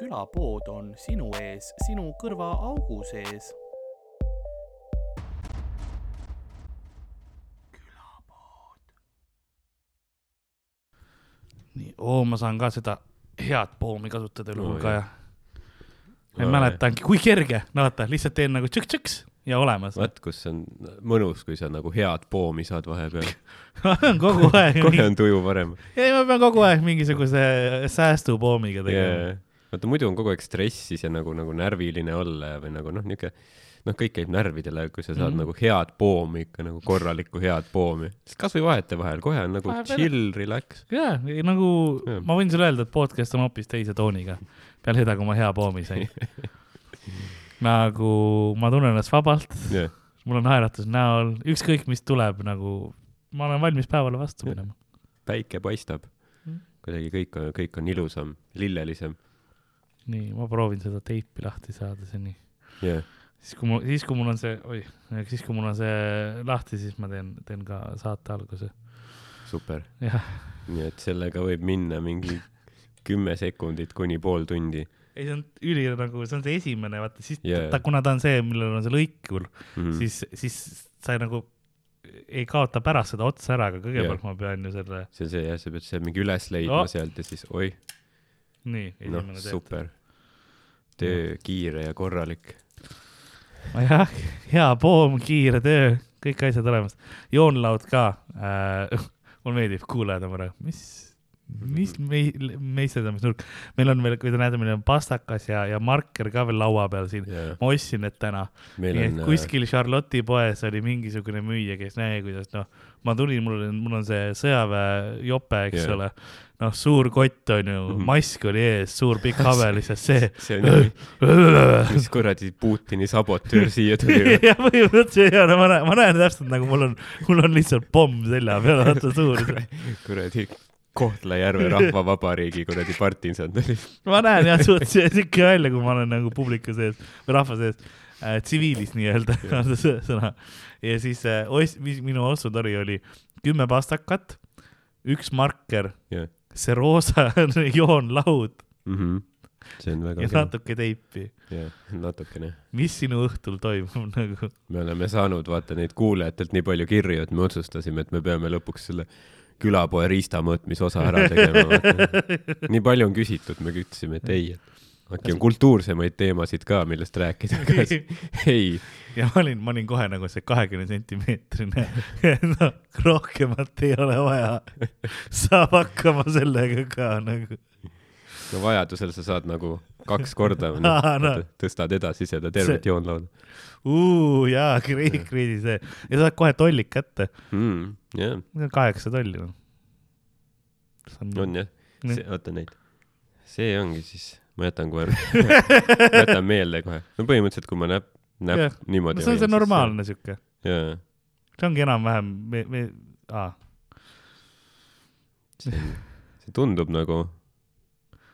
külapood on sinu ees, sinu kõrvaaugu sees. nii, oo, ma saan ka seda head poomi kasutada hulga ja ma ei Oi. mäletangi, kui kerge, no vaata, lihtsalt teen nagu tšõks-tšõks ja olemas. vaat kus on mõnus, kui sa nagu head poomi saad vahepeal. kogu aeg kohe, on tuju parem ei ma pean kogu aeg mingisuguse säästupoomiga tegema yeah.. Vaata muidu on kogu aeg stressis ja nagu, nagu närviline olla ja või nagu noh, niuke noh, kõik käib närvidele, kui sa saad mm -hmm. nagu head poomi ikka nagu korralikku head poomi, kasvõi vahetevahel kohe on nagu Vahepeal- chill, relax. jaa, nagu Jah. ma võin sulle öelda, et podcast on hoopis teise tooniga peale seda, kui ma hea poomi sain. nagu ma tunnen ennast vabalt, jah, mul on naeratus näol, ükskõik mis tuleb, nagu ma olen valmis päevale vastu minema. päike paistab Mhm.. kuidagi kõik on, kõik on ilusam, lillelisem. nii, ma proovin seda teipi lahti saada seni. jah, siis kui mul, siis kui mul on see, oi, siis kui mul on see lahti, siis ma teen, teen ka saate alguse. super. nii et sellega võib minna mingi kümme sekundit kuni pool tundi ei see on üli nagu, see on see esimene, vaata siis yeah. ta, kuna ta on see, millel on see lõikur mm. mm., siis, siis sa nagu ei kaota pärast seda otsa ära, aga kõigepealt Jah. ma pean ju selle, see on see jah, sa pead selle mingi üles leidma Oh. oh. sealt ja siis oih, nii, esimene, teed. super. Töö kiire ja korralik. jah, hea poom, kiire töö, kõik asjad olemas. joonlaud ka äh, mulle meeldib, kuulajad on praegu, mis, mis mei-, meisterdamisnurk. meil on veel, kui te näete, meil on pastakas ja, ja marker ka veel laua peal siin. ja ma ostsin need täna. meil et kuskil Charlotte'i poes oli mingisugune müüja, kes näe, kuidas noh, ma tulin, mul on, mul on see sõjaväe jope, eks Jaa. ole. noh, suur kott on ju mm. -hmm. mask oli ees, suur pikk habe lihtsalt see. see on jah, mis kuradi Putini sabotöör siia tuli. ja põhimõtteliselt ja no ma näen, ma näen täpselt nagu mul on, mul on lihtsalt pomm selja peal, vaata suur. kuradi Kohtla-Järve Rahvavabariigi kuradi partisand oli. ma näen jah, suht see siuke välja, kui ma olen nagu publiku sees või rahva sees tsiviilis nii-öelda on see sõna. ja siis äh, mis minu ostutari oli kümme pastakat, üks marker, jah, see roosa joonlaud see on väga ja kena. natuke teipi. jah, natukene. mis sinu õhtul toimub nagu? me oleme saanud vaata neid kuulajatelt nii palju kirju, et me otsustasime, et me peame lõpuks selle külapoe riista mõõtmise osa ära tegema. nii palju on küsitud, me ütlesime, et ei, äkki on kultuursemaid teemasid ka, millest rääkida, aga ei, ja ma olin, ma olin kohe nagu see kahekümne sentimeetrine no,, rohkemat ei ole vaja. saab hakkama sellega ka nagu. no vajadusel sa saad nagu kaks korda no, Aa, no. tõstad edasi seda tervet See- joonlauda jaa, kriidi, kriidi see ja saad kohe tollik kätte, mm,. jah, kaheksa tolli noh. on jah, oota neid, see ongi siis, ma jätan kohe, jätan meelde kohe, no põhimõtteliselt, kui ma näpp, näpp Jah. niimoodi. no see on see normaalne siuke, jaa, see ongi enam-vähem, me, me, aa, see tundub nagu,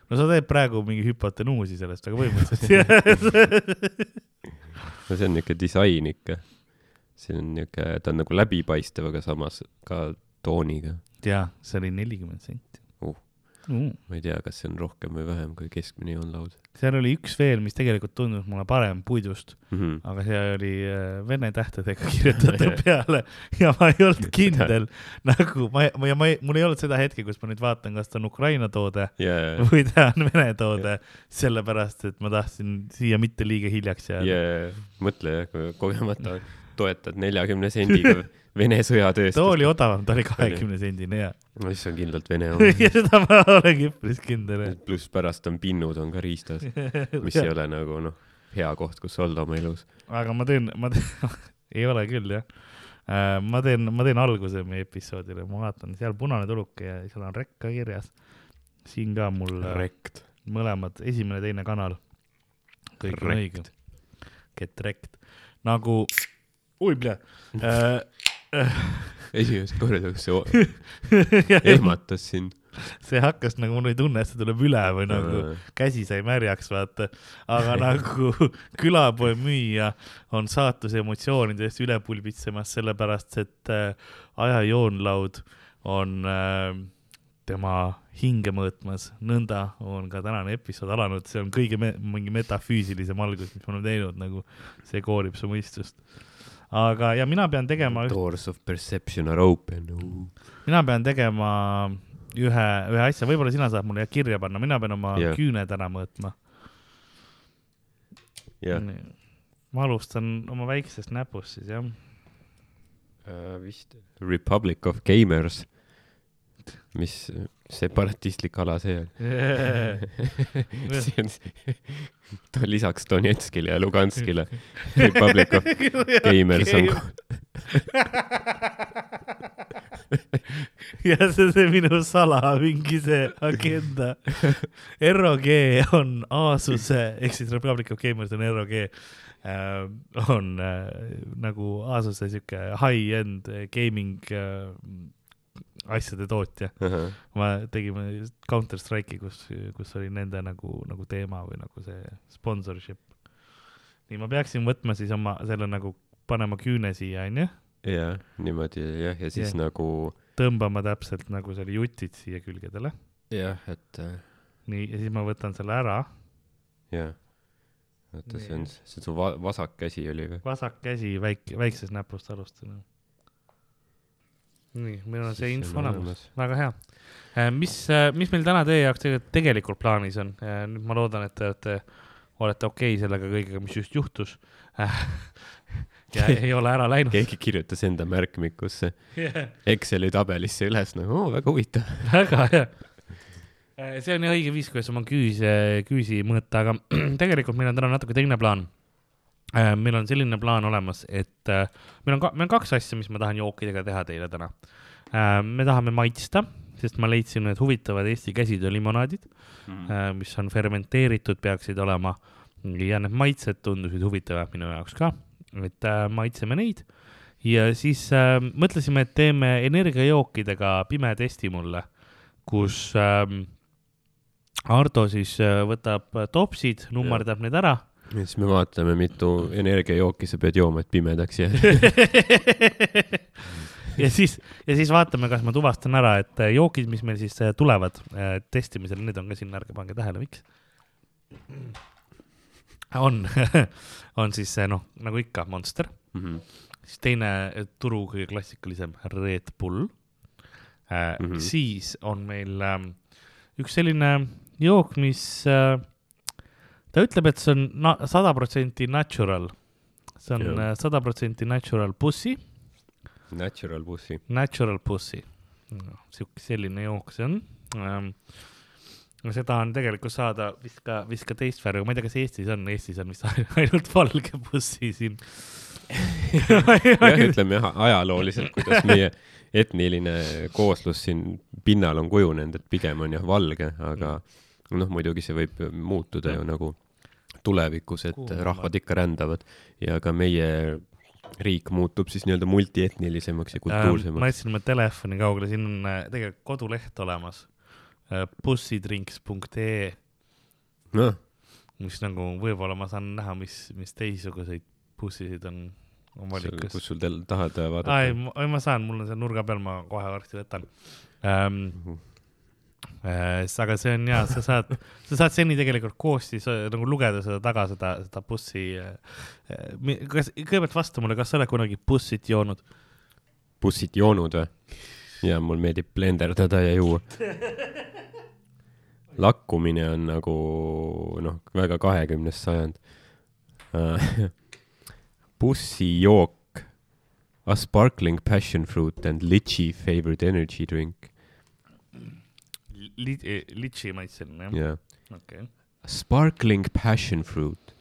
no sa teed praegu mingi hüpotenuusi sellest, aga põhimõtteliselt no see on niuke disain ikka. see on niuke, ta on nagu läbipaistev, aga samas ka tooniga. jaa, see oli nelikümmend senti Uh.. ma ei tea, kas see on rohkem või vähem kui keskmine joonlaud seal oli üks veel, mis tegelikult tundus mulle parem puidust, mm. -hmm. aga see oli äh, vene tähtedega kirjutatud peale ja ma ei olnud kindel nagu ma, ma ja ma ei, mul ei olnud seda hetke, kus ma nüüd vaatan, kas ta on Ukraina toode ja, või ta on Vene toode, sellepärast et ma tahtsin siia mitte liiga hiljaks jääda. ja mõtle jah, kui kogemata toetad neljakümne sendiga Vene sõjatööstust. too oli odavam, ta oli kahekümne sendine ja, no siis on kindlalt Vene oma. ja seda ma olengi üpris kindel. pluss pärast on pinnud on ka riistas, mis ei ole nagu noh, hea koht, kus olla oma elus. aga ma teen, ma teen, ei ole küll jah. ma teen, ma teen alguse meie episoodile, ma vaatan seal punane tuluke ja seal on rekk ka kirjas. siin ka mul äh, Rekt. mõlemad, esimene, teine kanal. kõik on Rekt. õige. Get wrecked. nagu, oi plee äh,. Esimest korda, see ehmatas sind. see hakkas nagu, mul oli tunne, et see tuleb üle või nagu käsi sai märjaks, vaata. aga nagu külapoe müüja on saatuse emotsioonidest üle pulbitsemas, sellepärast et äh, ajajoonlaud on äh, tema hinge mõõtmas, nõnda on ka tänane episood alanud, see on kõige me mingi metafüüsilisem algus, mis me oleme teinud, nagu see koorib su mõistust. Aga, ja mina pean tegema Doors of perception are open. mina pean tegema ühe, ühe asja, võib-olla sina saad mulle kirja panna, mina pean oma yeah. küüned ära mõõtma. jah, ma alustan oma väiksest näpust siis jah Äh, vist Republic of Gamers. Mis separatistlik ala see on? see on, ta lisaks Donetskile ja Luganskile. Republic of Gamers on ja see, see minu sala mingi see agenda. ROG on Asuse ehk siis Republic of Gamers on ROG äh, on äh, nagu Asuse siuke high-end gaming äh, asjade tootja. Ahah. me tegime Counter Strike'i, kus, kus oli nende nagu, nagu teema või nagu see sponsorship. nii, ma peaksin võtma siis oma selle nagu, panema küüne siia, onju, jah, niimoodi jah, ja siis Jah. nagu tõmbama täpselt nagu selle jutid siia külgedele. jah, et äh, nii, ja siis ma võtan selle ära, jah. oota, see on, see on su va- vasak käsi oli või? vasak käsi väike, väiksest näpust alustan. nii, meil on see info olemas, väga hea. mis, mis meil täna teie jaoks tegelikult, plaanis on? nüüd ma loodan, et te olete, olete okei okay sellega kõigega, mis just juhtus. ja ei ole ära läinud. keegi kirjutas enda märkmikusse Exceli tabelisse üles nagu oo, väga huvitav. väga hea. see on õige viis, kuidas oma küüsi, küüsi mõõta, aga tegelikult meil on täna natuke teine plaan. Meil on selline plaan olemas, et äh, meil on ka, meil on kaks asja, mis ma tahan jookidega teha teile täna. me tahame maitsta, sest ma leidsin need huvitavad Eesti käsitöölimonaadid, mis on fermenteeritud, peaksid olema. Ja need maitsed tundusid huvitavad minu jaoks ka, et äh, maitseme neid. Ja siis äh, mõtlesime, et teeme energiajookidega pime testi mulle, kus ähm, Ardo siis äh, võtab äh, topsid, nummerdab need ära ja siis me vaatame, mitu energiajooki sa pead jooma, et pimedaks jääda. ja siis, ja siis vaatame, kas ma tuvastan ära, et äh, jookid, mis meil siis äh, tulevad äh, testimisele, need on ka siin, ärge pange tähele, miks. on, on siis noh, nagu ikka Monster, Mhm. siis teine turu kõige klassikalisem Red Bull. Mm. -hmm. siis on meil üks selline jook, mis äh,, ta ütleb, et see on sada protsenti natural. see on äh, sada protsenti natural pussy, Natural bussi. natural pussy. sihuke, selline jook see on ähm,. no seda on tegelikult saada vist ka, vist ka teist värvi, ma ei tea, kas Eestis on, Eestis on vist ainult valge bussi siin. jah, ütleme jah, ajalooliselt, kuidas meie etniline kooslus siin pinnal on kujunenud, et pigem on jah valge, aga noh, muidugi see võib muutuda ju nagu tulevikus, et Kuhu rahvad ikka rändavad ja ka meie riik muutub siis nii-öelda multietnilisemaks ja ma kultuursemaks. jätsin oma telefoni kaugele, siin on äh, tegelikult koduleht olemas. bussidrinks.ee, noh, mis nagu võib-olla ma saan näha, mis, mis teistsuguseid bussisid on, on valikus. kus sul tahad vaadata? ma saan, mul on seal nurga peal, ma kohe varsti võtan ähm,. Äh, aga see on hea, sa saad, sa saad seni tegelikult koostis äh, nagu lugeda seda taga, seda, seda bussi äh,. kas, kõigepealt vasta mulle, kas sa oled kunagi bussit joonud? bussid joonud või? ja mul meeldib blenderdada ja juua. lakkumine on nagu noh, väga kahekümnes sajand. bussijook, a sparkling passion fruit and litchi favored energy drink. Li-, litši maitseline, jah? jah, okei okay.. sparkling passion fruit.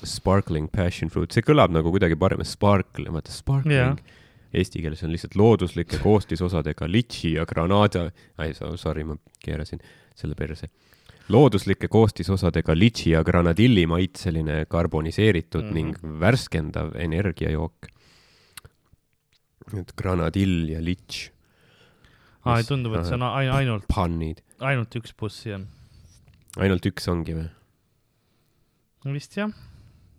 Sparkling passion fruit, see kõlab nagu kuidagi parem, sparkle, vaata sparkling Jah. Eesti keeles on lihtsalt looduslike koostisosadega litši ja granaada, ai, sorry, ma keerasin selle perse. looduslike koostisosadega litši ja granadilli maitseline karboniseeritud mm. -hmm. ning värskendav energiajook. et granadill ja litš, aa, tundub, et see on ai- ainult, pannid, ainult üks bussi on. ainult üks ongi või? vist jah.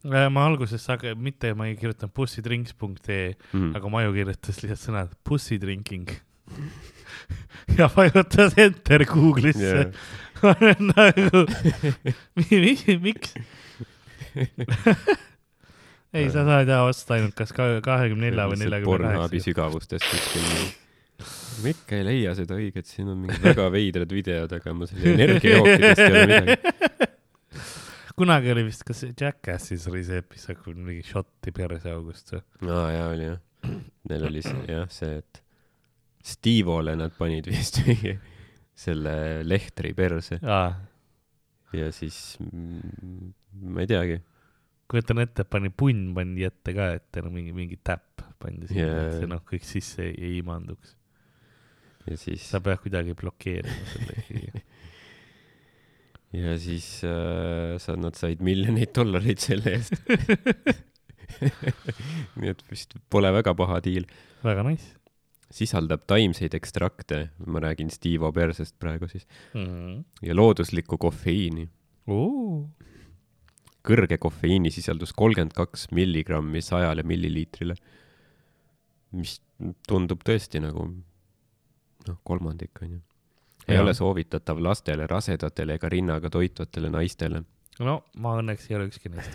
ma alguses sage-, mitte ma ei kirjutanud bussidrinks.ee, Mm. aga Maju kirjutas lihtsalt sõnad bussi drinking. ja vajutas enter Google'isse Jaa. nagu, mis, miks? ei, sa saad jah osta ainult kas ka kahekümne nelja või neljakümne kaheksa. sügavustest kuskil. Ma ikka ei leia seda õiget, siin on mingid väga veidrad videod, aga ma selle energiajookidest ei ole midagi. kunagi oli vist, kas Jackassis oli see episood, kui mingi šotti perseaugust või? aa jaa, oli jah. Neil oli see, jah see, et Steve-ole nad panid vist mingi selle lehtri perse ja siis mm, ma ei teagi. kujutan ette, pani punn pandi ette ka ette, no mingi, mingi täpp pandi sinna yeah., et see noh, kõik sisse ei, ei imanduks. Ja siis, sa pead kuidagi blokeerima selle ikkagi. ja siis äh, sa, nad said miljoneid dollareid selle eest. nii et vist pole väga paha diil. väga nice sisaldab taimseid ekstrakte, ma räägin Steve Obersest praegu siis, mm. -hmm. ja looduslikku kofeiini. Uh, kõrge kofeiinisisaldus kolmkümmend kaks milligrammi sajale milliliitrile, mis tundub tõesti nagu noh, kolmandik onju. ei Jaa. ole soovitatav lastele, rasedatele ega rinnaga toitvatele naistele no ma õnneks ei ole ükski neist.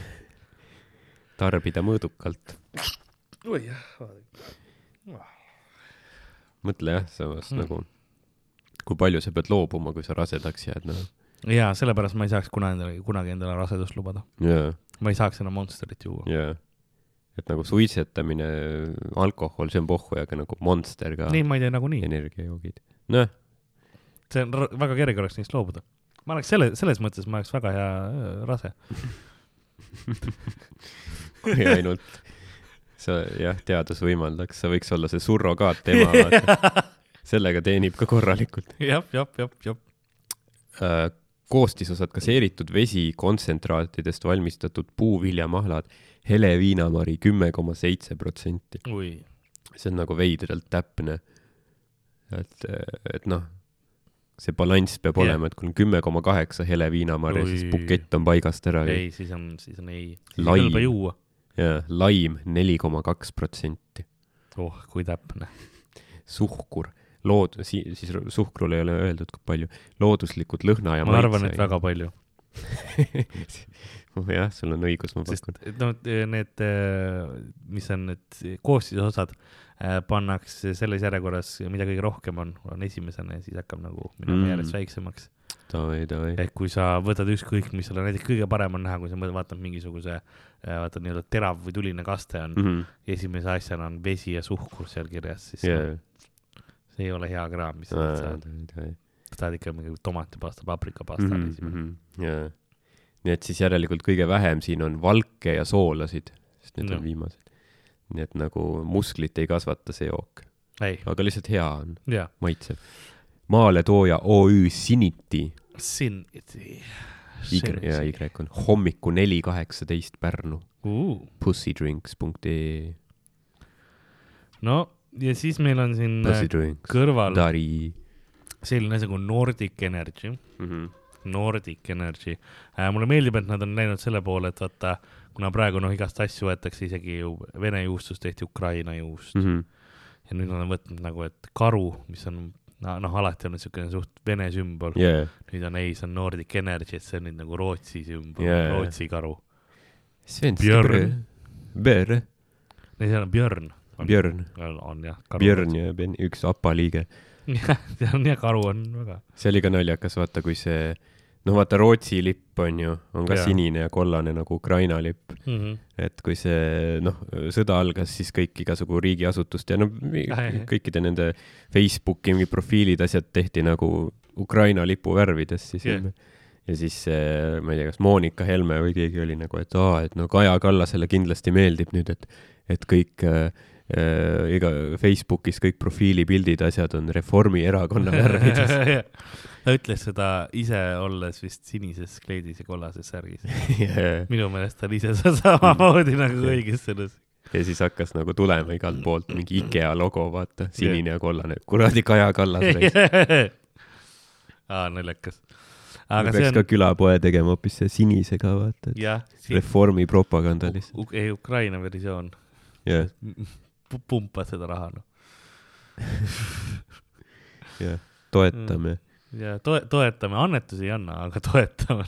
tarbida mõõdukalt. oi jah, mõtle jah, samas Mm. nagu, kui palju sa pead loobuma, kui sa rasedaks jääd, noh. jaa, sellepärast ma ei saaks kuna endale, kunagi endale rasedust lubada. jaa, ma ei saaks enam Monsterit juua. jaa. Et nagu suitsetamine, alkohol, see on pohhu, aga nagu Monster ka, nii ma ei tee nagunii. energiajoogid. noh, see on väga kerge oleks neist loobuda. ma oleks selle, selles mõttes ma oleks väga hea äh, rase. kui ainult sa jah, teadus võimaldaks, sa võiks olla see surrogaatema, vaata. sellega teenib ka korralikult jah, jah, jah, jah. äh,. Koostisosad gaseeritud vesi, kontsentraatidest valmistatud puuviljamahlad, hele viinamari kümme koma seitse protsenti. see on nagu veidralt täpne. et, et noh, see balanss peab Jah. olema, et kui on kümme koma kaheksa hele viinamarja, siis bukett on paigast ära. ei, siis on, siis on ei. Laim. kõlba juua. ja laim neli koma kaks protsenti. oh, kui täpne. suhkur, lood-, si-, siis suhkrul ei ole öeldud, kui palju, looduslikud lõhna ja ma arvan, et väga palju, jah, sul on õigus, ma pakun. et noh, need, mis on need koostisosad, pannakse selles järjekorras, mida kõige rohkem on, on esimesena ja siis hakkab nagu minema Mm. järjest väiksemaks. ehk kui sa võtad ükskõik, mis sulle näiteks kõige parem on näha, kui sa vaatad mingisuguse, vaatad nii-öelda terav või tuline kaste on mm. -hmm. esimese asjana on vesi ja suhkur seal kirjas, siis yeah., see ei ole hea kraam, mis sa sealt saad. davai. tahad ikka mingi tomatipasta, paprikapasta mm. -hmm. Jaa. nii et siis järelikult kõige vähem siin on valke ja soolasid, sest need No. on viimased. nii et nagu musklit ei kasvata see jook, aga lihtsalt hea on, maitseb. maaletooja OÜ Siniti, sin-, Y ja Y on hommiku neli kaheksateist Pärnu, uh.. pussydrinks.ee, no ja siis meil on siin äh, pussydrinks, kõrval Dari selline asi nagu Nordic Energy, mm. -hmm. Nordic Energy äh,. mulle meeldib, et nad on läinud selle poole, et vaata, kuna praegu noh, igast asju võetakse isegi ju Vene juustust tehti Ukraina juust mm. Mm -hmm. ja nüüd nad on võtnud nagu, et karu, mis on no, noh, alati on niisugune suht vene sümbol yeah., nüüd on ei, see on Nordic Energy, et see on nüüd nagu Rootsi sümbol yeah., Rootsi karu. Björn. Björn, ei, seal on Björn. Björn, on, on jah. Björn ja Ben- üks APA liige. jah, see on jah, karu on väga. see oli ka naljakas, vaata, kui see, noh, vaata Rootsi lipp on ju, on ka ja. sinine ja kollane nagu Ukraina lipp. Mm -hmm. et kui see, noh, sõda algas, siis kõik igasugu riigiasutuste ja no mi- jah, jah. kõikide nende Facebooki mingi profiilid, asjad tehti nagu Ukraina lipu värvides siis ümber ja siis see, ma ei tea, kas Monika Helme või keegi oli nagu, et aa, et no Kaja Kallasele kindlasti meeldib nüüd, et, et kõik äh, äh, iga Facebookis kõik profiilipildid, asjad on Reformierakonna värvides. ta ütles seda ise olles vist sinises kleidis ja kollases särgis. ja minu meelest ta oli ise sa- samamoodi nagu õiges selles. siis hakkas nagu tulema igalt poolt mingi IKEA logo, vaata, sinine ja kollane, kuradi Kaja Kallas reis. aa, naljakas. aga peaks see ka on, külapoe tegema hoopis see sinisega, vaata, et jah, reformi propaganda lihtsalt. ei Ukraina versioon. jah, pumpad seda raha, noh. jah, toetame, ja toe-, toetame, annetusi ei anna, aga toetame.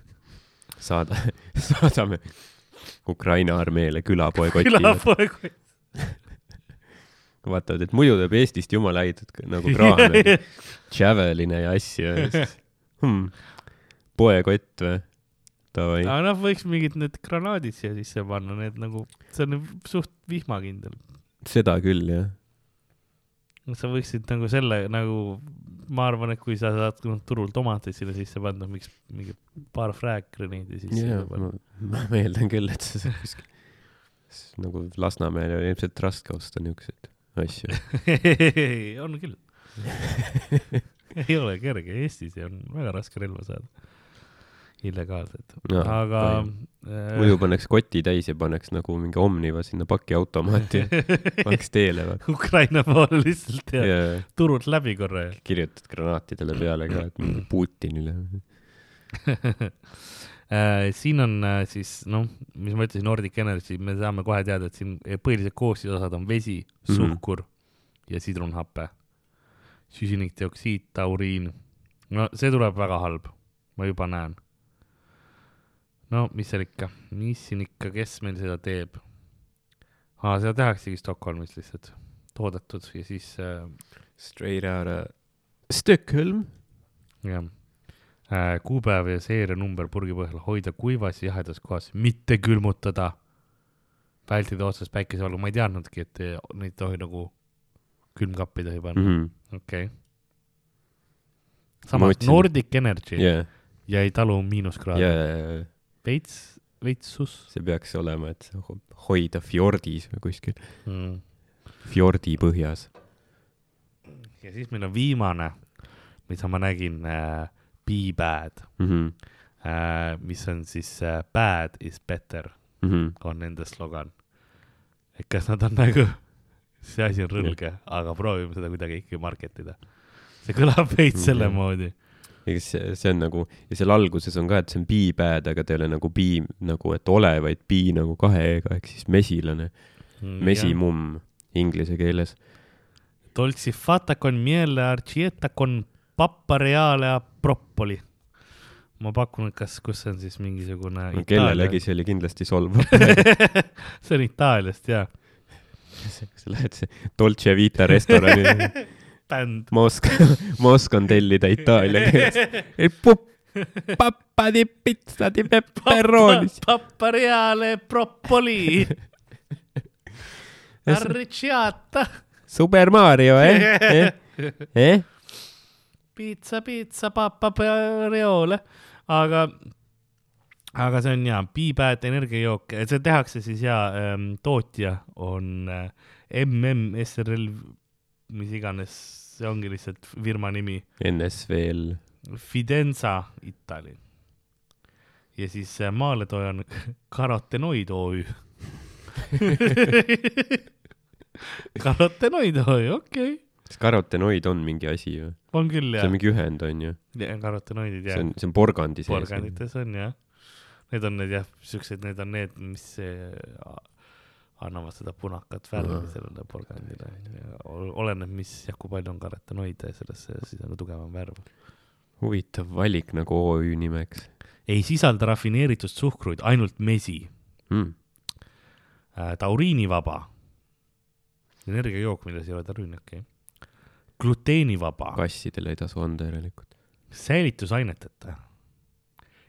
saada, saadame Ukraina armeele külapoe kotile. külapoeg. vaatavad, et muidu teeb Eestist jumala häid nagu kraame, Javeline ja asju ja siis hmm,. poekott või? Davai, aga noh, võiks mingid need granaadid siia sisse panna, need nagu, see on suht vihmakindel. seda küll jah. sa võiksid nagu selle nagu, ma arvan, et kui sa saad turul tomateid sinna sisse panna, miks mingi paar frääkgreneedi sisse jaa, panna ma, ma ma eeldan küll, et see on kuskil nagu Lasnamäel on ilmselt raske osta niisuguseid asju. on küll. ei ole kerge, Eestis on väga raske relva saada. Illegaalselt No, aga fine. muidu paneks koti täis ja paneks nagu mingi Omniva sinna pakiautomaati paneks teele vaata. Ukraina poole lihtsalt ja ja turult läbi korra ja kirjutad granaatidele peale ka, et mingi Putinile. Äh, siin on äh, siis noh, mis ma ütlesin, Nordic Energy, me saame kohe teada, et siin põhilised koostisosad on vesi, Mhm. suhkur mm -hmm. ja sidrunhape, süsinikdioksiid, tauriin. no see tuleb väga halb, ma juba näen. No mis seal ikka, mis siin ikka, kes meil seda teeb? aa, seda tehaksegi Stockholmis lihtsalt, toodetud ja siis äh, Straight out of Stockholm. jah. kuupäev ja seerianumber purgi põhjal hoida kuivas ja jahedas kohas, mitte külmutada. vältida otsest päikesevalgu, ma ei teadnudki, et eh, neid ei tohi nagu külmkappi ei tohi panna mm. -hmm. okei okay.. Ma samas Nordic Energy yeah. ei talu miinuskraadi yeah., ja, ja veits, veits sus see peaks olema, et hoida fjordis või kuskil, mm.. fjordi põhjas. ja siis meil on viimane, mida ma nägin äh,, Be bad Mhm, äh,, mis on siis äh, bad is better mhm. on nende slogan. et kas nad on nagu, see asi on rõlge, aga proovime seda kuidagi ikkagi market ida. see kõlab veits Mhm. selle moodi. Ega see, on nagu ja seal alguses on ka, et see on be bad, aga ta ei ole nagu be nagu, et ole, vaid be nagu kahe e-ga ehk siis mesilane, mesimumm inglise keeles. Dolci fata con miele arcieta con papareale a propoli. ma pakun, et kas, kus see on siis mingisugune no kellelegi see oli kindlasti solvav. see on Itaaliast ja, sa lähed see Dolce Vita restorani, bänd. ma oskan, ma oskan tellida itaalia keeles. Pappa di pizza di pepperonis. Papareale propoli. Arricciata. Super Mario, eh, eh, eh? pitsa, pitsa, papareole, aga, aga see on hea, Be-Bad energiajook, see tehakse siis ja ähm, tootja on äh, MM SRL, mis iganes, see ongi lihtsalt firma nimi, NSV-l, Fidenza Itali. ja siis äh, maaletooja on Carotenoid OÜ. Carotenoid OÜ, okei okay., kas karotenoid on mingi asi või? on küll see jah on, mingi ühend, on ju? karotenoidid jah see on, see on porgandi sees. porgandites on jah. Need on need jah, siuksed, need on need, mis annavad seda punakat värvi sellele porgandile. oleneb, mis ja kui palju on karotenoide sellesse, siis on tugevam värv. huvitav valik nagu OÜ nimeks ei sisalda rafineeritud suhkruid, ainult mesi mm.. tauriinivaba, energiajook, milles ei ole tauriini, okei okay.. gluteenivaba, kassidele ei tasu anda järelikult. säilitusaineteta,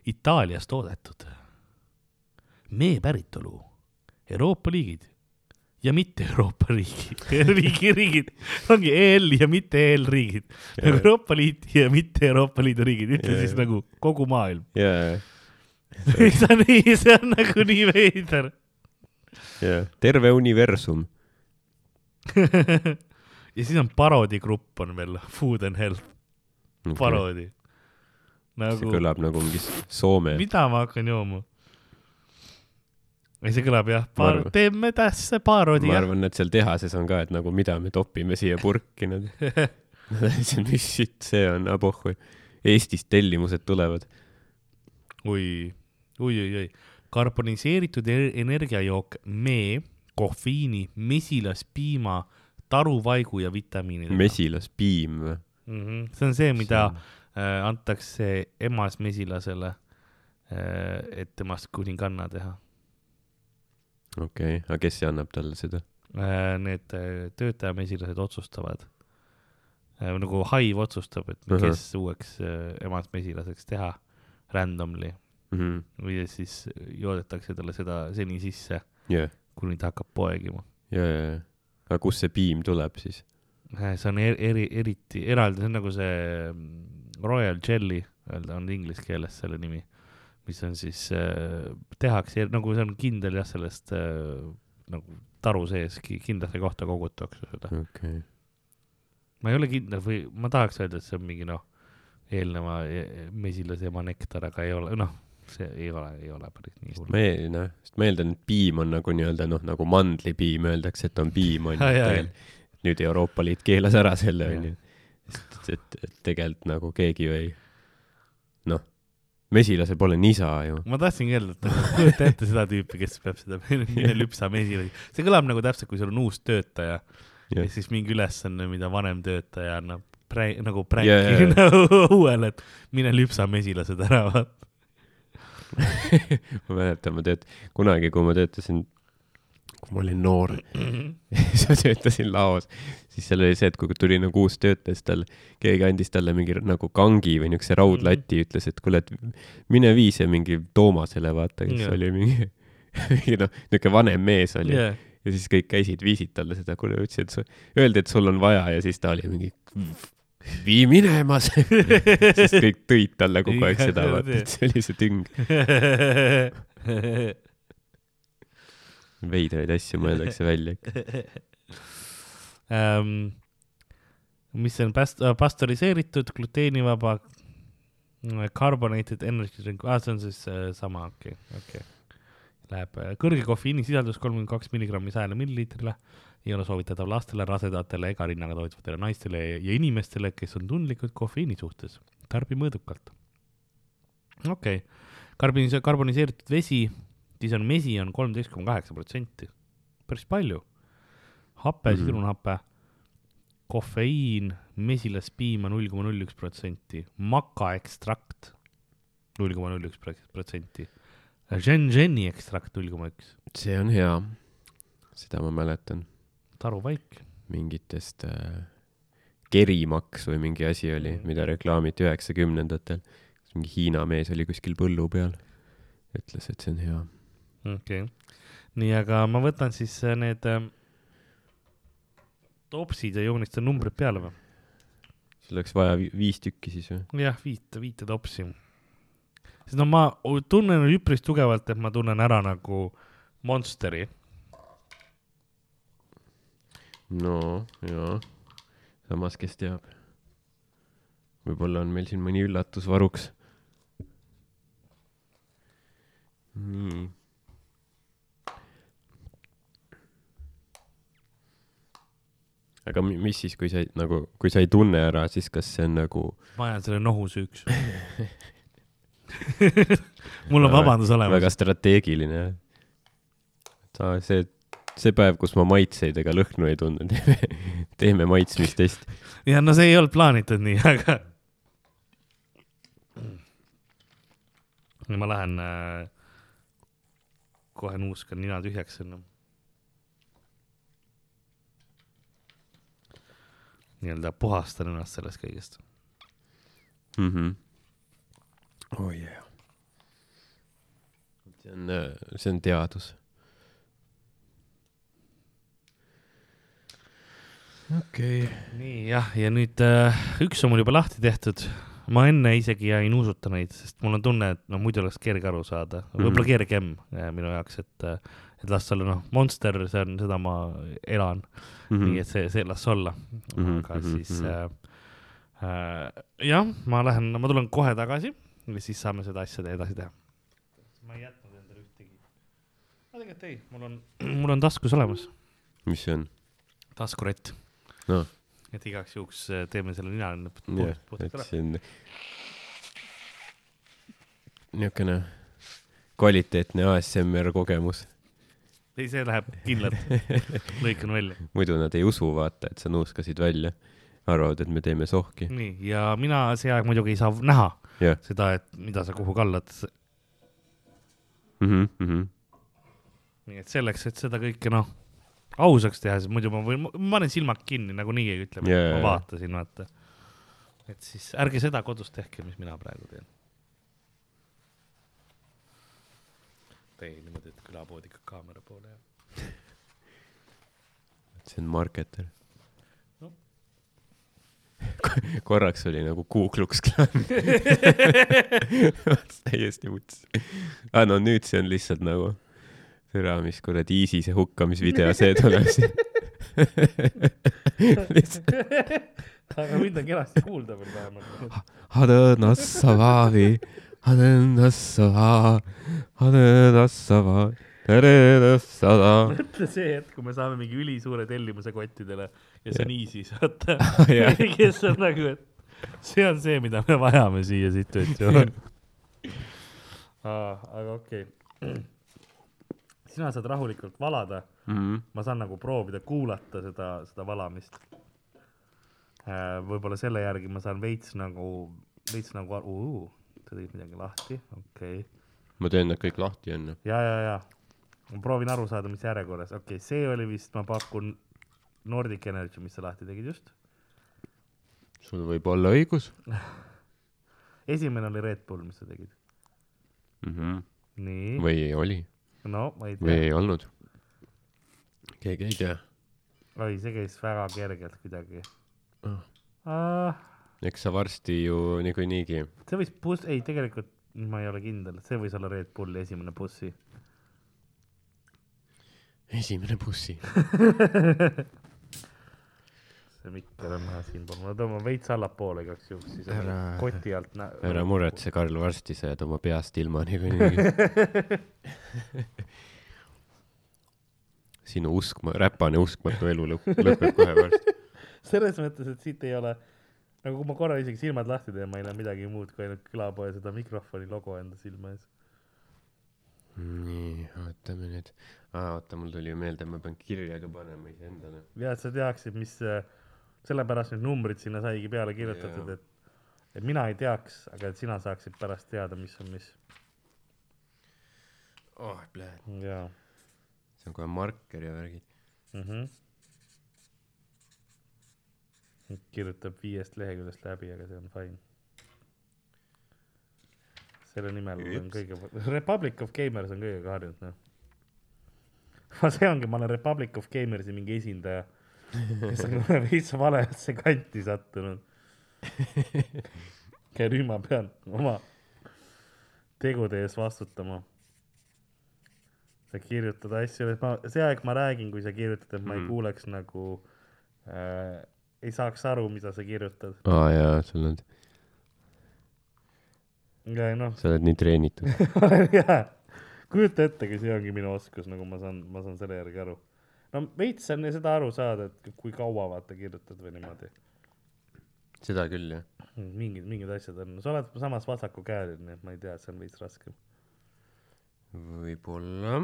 Itaalias toodetud, mee päritolu, Euroopa liigid ja mitte Euroopa riigi, riigi riigid, ongi EL ja mitte EL riigid, nagu Euroopa Liit ja mitte Euroopa Liidu riigid, ütle Jaa, siis jaa. nagu kogu maailm. see on nii, see on nagu nii veider. terve universum. ja siis on paroodigrupp on veel, Food and Health paroodi. see nagu, kõlab nagu mingi Soome. mida ma hakkan jooma? ei, see kõlab jah, arvan- teeme tässä paroodi ma arvan, et seal tehases on ka, et nagu mida me topime siia purki, nad, mis sitt see on, abohhui. Eestist tellimused tulevad. oi, oi, oi, oi, karboniseeritud e- energiajook mee, kohviini, mesilaspiima, taruvaigu ja vitamiinidega. mesilaspiim või? mm. -hmm. see on see, mida äh, antakse emas mesilasele äh,, et temast kuninganna teha okei okay., aga kes see annab talle seda? äh,. Need äh, töötajamesilased otsustavad äh,, nagu haiv otsustab, et kes uueks äh, emast mesilaseks teha randomly Mhm. või siis joodetakse talle seda seni sisse, jah, kuni ta hakkab poegima. ja, ja, ja. aga kust see piim tuleb siis? see on eri, eri, eriti eraldi, see on nagu see mm, royal jelly, öelda on inglise keeles selle nimi, mis on siis äh,, tehakse nagu see on kindel jah, sellest äh, nagu taru sees ki- kindlasse kohta kogutakse seda. okei okay.. ma ei ole kindel või ma tahaks öelda, et see on mingi noh, eelneva e- mesilase ema nektar, aga ei ole, noh, see ei ole, ei ole päris nii hull. ma ei, noh, sest ma eeldan, et piim on nagu nii-öelda noh, nagu mandlipiim öeldakse, et on piim onju Ai, ai.. nüüd Euroopa Liit keelas ära selle onju. sest et, et tegelikult nagu keegi ju ei, mesilasel pole nisa ju. ma tahtsingi öelda, et nagu kujuta ette seda tüüpi, kes peab seda mine lüpsa mesilasi, see kõlab nagu täpselt, kui sul on uus töötaja ja Jah. siis mingi ülesanne, mida vanem töötaja annab prä-, nagu pränki jaa, jaa. nagu uuele, et mine lüpsa mesilased ära, vaata. ma mäletan, ma tööt-, kunagi, kui ma töötasin, kui ma olin noor, siis ma töötasin laos, siis seal oli see, et kui tuli nagu uus töötaja, siis tal, keegi andis talle mingi nagu kangi või niisuguse raudlati, ütles, et kuule, et mine vii see mingi Toomasele, vaata, kes Jah. oli mingi, mingi noh, niisugune vanem mees oli. Jah, ja siis kõik käisid, viisid talle seda, kuule, ütlesid, et su- öeldi, et sul on vaja ja siis ta oli mingi vii minema sest kõik tõid talle kogu aeg seda, vaata, et see oli see tüng. Veidraid asju mõeldakse välja ähm,. mis on past-, pastöriseeritud, gluteenivaba, carbonated energy drink, aa, see on siis äh, sama, okei okay,, okei okay.. Läheb äh, kõrge kofeiinisisaldus kolmkümmend kaks milligrammi sajale milliliitrile, ei ole soovitatav lastele, rasedatele ega rinnaga toitvatele naistele ja inimestele, kes on tundlikud kofeiini suhtes. tarbi mõõdukalt. okei okay., karbonise-, karboniseeritud vesi, siis on mesi on kolmteist koma kaheksa protsenti, päris palju. hape mm. -hmm. sidrunhape, kofeiin, mesilaspiim on null koma null üks protsenti, makaekstrakt null koma null üks protsenti, Zhenzheni ekstrakt null koma üks, see on hea. seda ma mäletan taruvaik, mingitest äh, kerimaks või mingi asi oli, Mhm. mida reklaamiti üheksakümnendatel. mingi Hiina mees oli kuskil põllu peal, ütles, et see on hea. Okei okay.. nii, aga ma võtan siis äh, need äh, topsid ja joonistan numbrid peale või? sul oleks vaja vi- viis tükki siis või? jah, viite, viite topsi. sest no ma tunnen üpris tugevalt, et ma tunnen ära nagu Monsteri. no jaa, samas, kes teab. võib-olla on meil siin mõni üllatus varuks. nii. Aga mi- mis siis, kui sa ei, nagu, kui sa ei tunne ära, siis kas see on nagu ma ajan selle nohu süüks. mul on vabandus olemas väga. strateegiline jah? aa, see, see päev, kus ma maitseid ega lõhnu ei tundnud, teeme, teeme maitsmistest. ja no see ei olnud plaanitud nii, aga. ma lähen äh,, kohe nuuskan nina tühjaks enne. Nii-öelda puhastan ennast sellest kõigest. mhmh. oh yeah. see on, see on teadus. okei okay.. nii jah, ja nüüd äh, üks on mul juba lahti tehtud. ma enne isegi ei nuusuta neid, sest mul on tunne, et no muidu oleks kerge aru saada, võib-olla Mhm. kergem äh, minu jaoks, et, et las olla, noh, Monster, see on, seda ma elan mm, -hmm. nii et see, see las olla mm. Mhm, aga mhm, siis mhm. äh, äh, jah, ma lähen, ma tulen kohe tagasi ja siis saame seda asja edasi teha. ma ei jätnud endale ühtegi. no tegelikult ei, mul on, mul on taskus olemas, mis see on? taskurett, noh, et igaks juhuks äh, teeme selle nina jah, puhtaks ära. niisugune kvaliteetne ASMR kogemus. ei, see läheb kindlalt, lõikan välja. muidu nad ei usu, vaata, et sa nuuskasid välja. arvavad, et me teeme sohki. nii, ja mina see aeg muidugi ei saa näha jah. seda, et mida sa kuhu kallad. Mhm, nii et selleks, et seda kõike noh, ausaks teha, siis muidu ma võin, ma panen silmad kinni nagunii, ütleme yeah,, ma vaatasin, vaata. et siis ärge seda kodus tehke, mis mina praegu teen. Tee niimoodi, et külapood ikka kaamera poole jääb. see on marketer Noh. korraks oli nagu Ku Klux Klan. täiesti mõtlesin. aa, no nüüd see on lihtsalt nagu, tere, mis kuradi ISISe hukkamisvideo see tuleb siin. aga mind on kenasti kuulda veel vähemalt. Hadõnassava, Teredassada. mõtle see hetk, kui me saame mingi ülisuure tellimuse kottidele ja see on ISIS, vaata kes on nagu, et see on see, mida me vajame siia situatsiooni. aga okei okay.. sina saad rahulikult valada, Mhm. ma saan nagu proovida kuulata seda, seda valamist. võib-olla selle järgi ma saan veits nagu, veits nagu, sa tegid midagi lahti, okei okay. ma teen nad kõik lahti enne. ja, ja, ja ma proovin aru saada, mis järjekorras, okei okay,, see oli vist, ma pakun Nordic Energy, mis sa lahti tegid just. sul võib olla õigus esimene oli Red Bull, mis sa tegid. mm. -hmm. nii, või oli, no ma ei või tea, ei olnud. keegi ei tea. oi, see käis väga kergelt kuidagi Ah. ah,. Eks sa varsti ju niikuinii. see võis buss, ei tegelikult ma ei ole kindel, see võis olla Red Bulli esimene bussi. esimene bussi. see mikker on näha siinpool, ma tõmban veits allapoole igaks juhuks, siis on Ära- koti alt nä-. ära muretse, Karl, varsti sa jääd oma peast ilma niikuinii. sinu uskma-, räpane uskmatu elu lõpeb kohe varsti. selles mõttes, et siit ei ole, nagu kui ma korra isegi silmad lahti teen, ma ei näe midagi muud kui ainult külapoe seda mikrofoni logo enda silme ees. nii, ootame nüüd. aa, oota, mul tuli ju meelde, ma pean kirja ka panema iseendale. ja et sa teaksid, mis, sellepärast need numbrid sinna saigi peale kirjutatud, et, et mina ei teaks, aga et sina saaksid pärast teada, mis on mis. oh, pläät. jaa see on kohe marker ja värgid. mm. -hmm. Kirjutab viiest leheküljest läbi, aga see on fine. selle nimel olen Üps. kõige, Republic of Gamers on kõigega harjunud, noh. aga see ongi, ma olen Republic of Gamersi mingi esindaja, kes on veits valesse kanti sattunud. ja nüüd ma pean oma tegude ees vastutama. sa kirjutad asju, et ma, see aeg ma räägin, kui sa kirjutad, et ma ei Mhm. kuuleks nagu äh,, ei saaks aru, mida sa kirjutad. aa jaa, sul on, ja noh, sa oled nii treenitud. jaa, kujuta ette, kui see ongi minu oskus, nagu ma saan, ma saan selle järgi aru. no veits on seda aru saada, et kui kaua vaata kirjutad või niimoodi. seda küll jah. mingid, mingid asjad on, sa oled samas vasakukäeline, nii et ma ei tea, see on veits raskem. võib-olla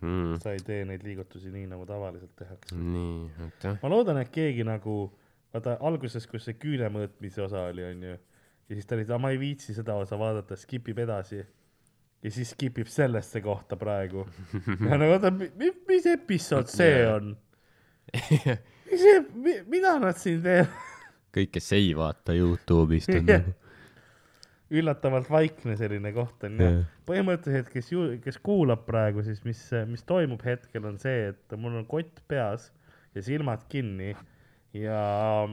mm.. sa ei tee neid liigutusi nii, nagu tavaliselt tehakse. nii, oota. ma loodan, et keegi nagu, vaata alguses, kus see küüne mõõtmise osa oli, onju, ja siis ta oli, ma ei viitsi seda osa vaadata, skip ib edasi. ja siis skip ib sellesse kohta praegu. ja no oota, mis episood see on? mis see, mida nad siin teevad? kõik, kes ei vaata Youtube'ist on nagu üllatavalt vaikne selline koht on Jah. põhimõtteliselt, kes ju, kes kuulab praegu, siis mis, mis toimub hetkel on see, et mul on kott peas ja silmad kinni ja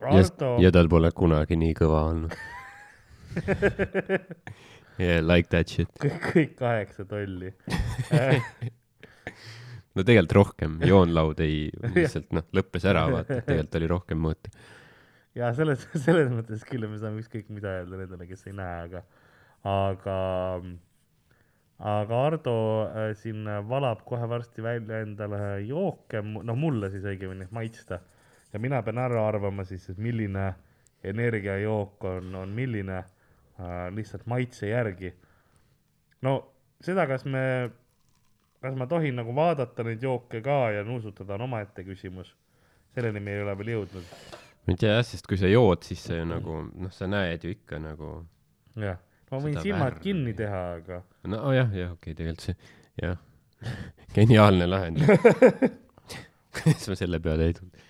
Arto ja tal pole kunagi nii kõva olnud. Yeah, like that shit. kõik, kaheksa tolli. no tegelikult rohkem, joonlaud ei, lihtsalt noh, lõppes ära, vaata, tegelikult oli rohkem mõõta. ja selles, selles mõttes küll, me saame ükskõik mida öelda nendele, kes ei näe, aga, aga, aga Ardo äh, siin valab kohe varsti välja endale jooke, noh mulle siis õigemini maitsta ja mina pean ära arvama siis, et milline energiajook on, on milline äh, lihtsalt maitse järgi. no seda, kas me kas ma tohin nagu vaadata neid jooke ka ja nuusutada on omaette küsimus. selleni me ei ole veel jõudnud. ma ei tea jah, sest kui sa jood, siis ju nagu noh, sa näed ju ikka nagu jah, ma võin silmad värvi. kinni teha, aga no oh, jah, okei okay,, tegelikult see jah, geniaalne lahendus. kuidas ma selle peale ei tulnud?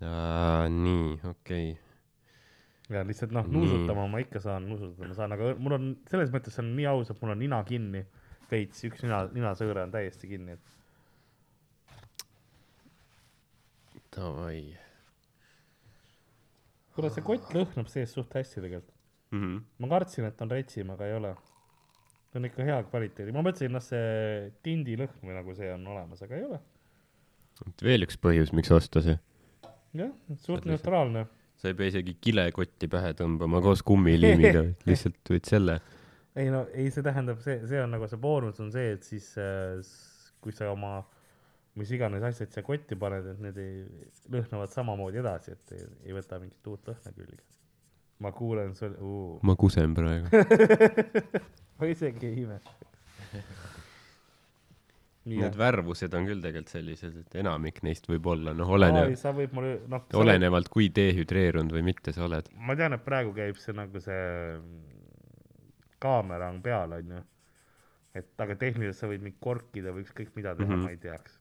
nii, okei okay.. ja lihtsalt noh, nuusutama ma ikka saan, nuusutada ma saan, aga mul on selles mõttes see on nii aus, et mul on nina kinni veits, üks nina, ninasõõre on täiesti kinni, et Davai kuule, see kott lõhnab sees suht hästi tegelikult. mm. -hmm. ma kartsin, et on retsim, aga ei ole. see on ikka hea kvaliteedi, ma mõtlesin, noh, see tindilõhn või nagu see on olemas, aga ei ole. veel üks põhjus, miks osta see. jah, suht neutraalne. sa ei pea isegi kilekotti pähe tõmbama koos kummiliimiga, lihtsalt võid selle. ei no ei, see tähendab, see, see on nagu see boonus on see, et siis äh, kui sa oma mis iganes asjad siia kotti paned, et need ei, lõhnavad samamoodi edasi, et ei, ei võta mingit uut lõhna külge. ma kuulen sul, ma kusen praegu. ma isegi ei imesta. Need värvused on küll tegelikult sellised, et enamik neist võib olla, noh, oleneb, sa võid mulle, noh, olenevalt kui dehüdreerunud või mitte sa oled. ma tean, et praegu käib see nagu see mm, kaamera on peal, onju. et aga tehniliselt sa võid mind korkida või ükskõik mida teha mm. -hmm. ma ei teaks.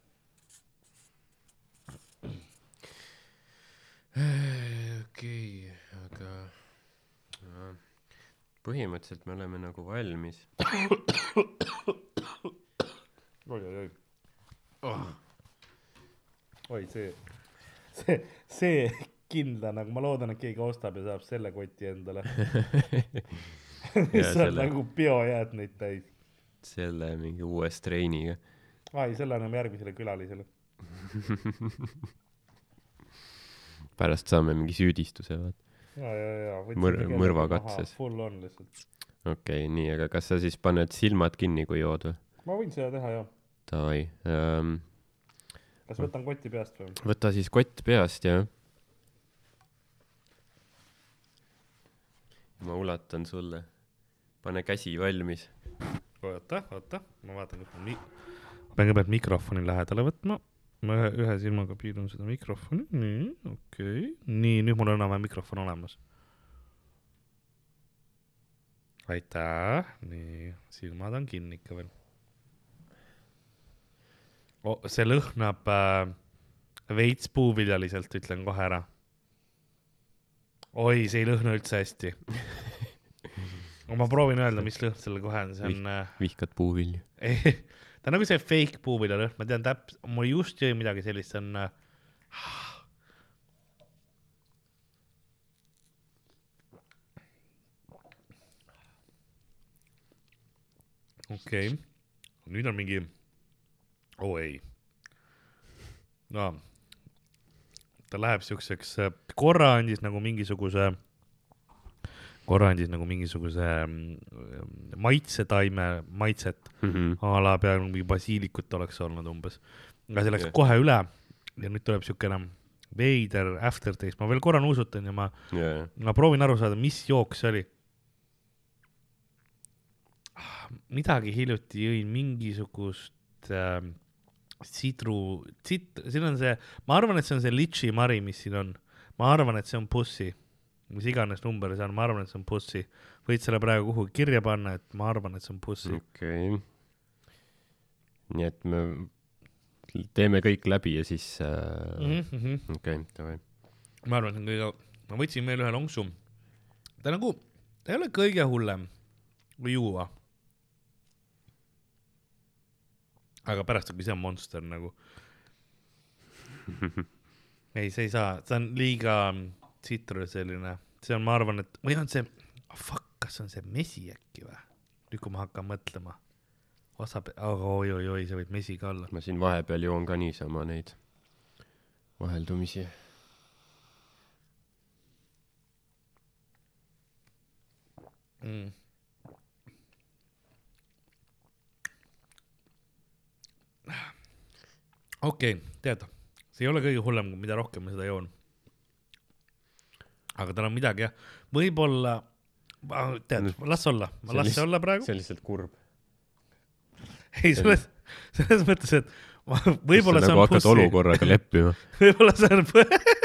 okei, aga äh, põhimõtteliselt me oleme nagu valmis. Oi-oi-oi oh.. oi, see, see, see kindla nagu, ma loodan, et keegi ostab ja saab selle koti endale. mis on selle- nagu biojäätmeid täis. selle mingi uue streiniga. aa ei, selle anname järgmisele külalisele. pärast saame mingi süüdistuse, vaata. ja, ja, ja. Mõr- mõrvakatses. full on lihtsalt. okei okay,, nii, aga kas sa siis paned silmad kinni, kui jood või? ma võin seda teha jah. Davai ähm,, kas võtan koti peast või? võta siis kott peast ja ma ulatan sulle. pane käsi valmis. oota, oota, ma vaatan, kus mul mi-, pean kõigepealt mikrofoni lähedale võtma. ma ühe, ühe silmaga piirun seda mikrofoni, nii, okei okay., nii, nüüd mul on enam-vähem mikrofon olemas. aitäh, nii, silmad on kinni ikka veel. See lõhnab äh, veits puuviljaliselt, ütlen kohe ära. oi, see ei lõhna üldse hästi. ma proovin öelda, mis lõhn sellel kohe on, see on äh, vihkad puuvilju? ta on nagu see fake puuviljalõhn, ma tean täpselt, mul just jõi midagi sellist, see on äh, okei okay., nüüd on mingi, oo oh, ei. no ta läheb siukseks, korra andis nagu mingisuguse, korra andis nagu mingisuguse mm, maitsetaime maitset Mhm. a la peaaegu mingi basiilikut oleks olnud umbes. aga see läks Jah. kohe üle ja nüüd tuleb siukene veider aftertaste, ma veel korra nuusutan ja ma, jaa, ma proovin aru saada, mis jook see oli. midagi hiljuti jõin mingisugust äh, sidru, sit-, siin on see, ma arvan, et see on see litši mari, mis siin on. ma arvan, et see on pussi, mis iganes number see on, ma arvan, et see on pussi. võid selle praegu kuhugi kirja panna, et ma arvan, et see on pussi. okei okay.. nii et me teeme kõik läbi ja siis äh, Mm -hmm. okei okay,, davai. ma arvan, et see on kõige, ma võtsin veel ühe lonksu. ta nagu, ta ei ole kõige hullem kui juua. Aga pärast see on monster nagu. ei, see ei saa, see on liiga tsitruseline, see on, ma arvan, et või on see oh,, fuck, kas on see mesi äkki või? nüüd, kui ma hakkan mõtlema. osa, oi-oi-oi, see võib mesi ka olla. ma siin vahepeal joon ka niisama neid vaheldumisi. mm.. Okei okay,, tead, see ei ole kõige hullem, mida rohkem ma seda joon. aga tal on midagi jah, võib-olla, tead, las olla, on las see olla praegu see, on lihtsalt kurb. ei, selles, selles mõttes, et ma- võib-olla see nagu on hakkad bussi, olukorraga leppima. võib-olla see on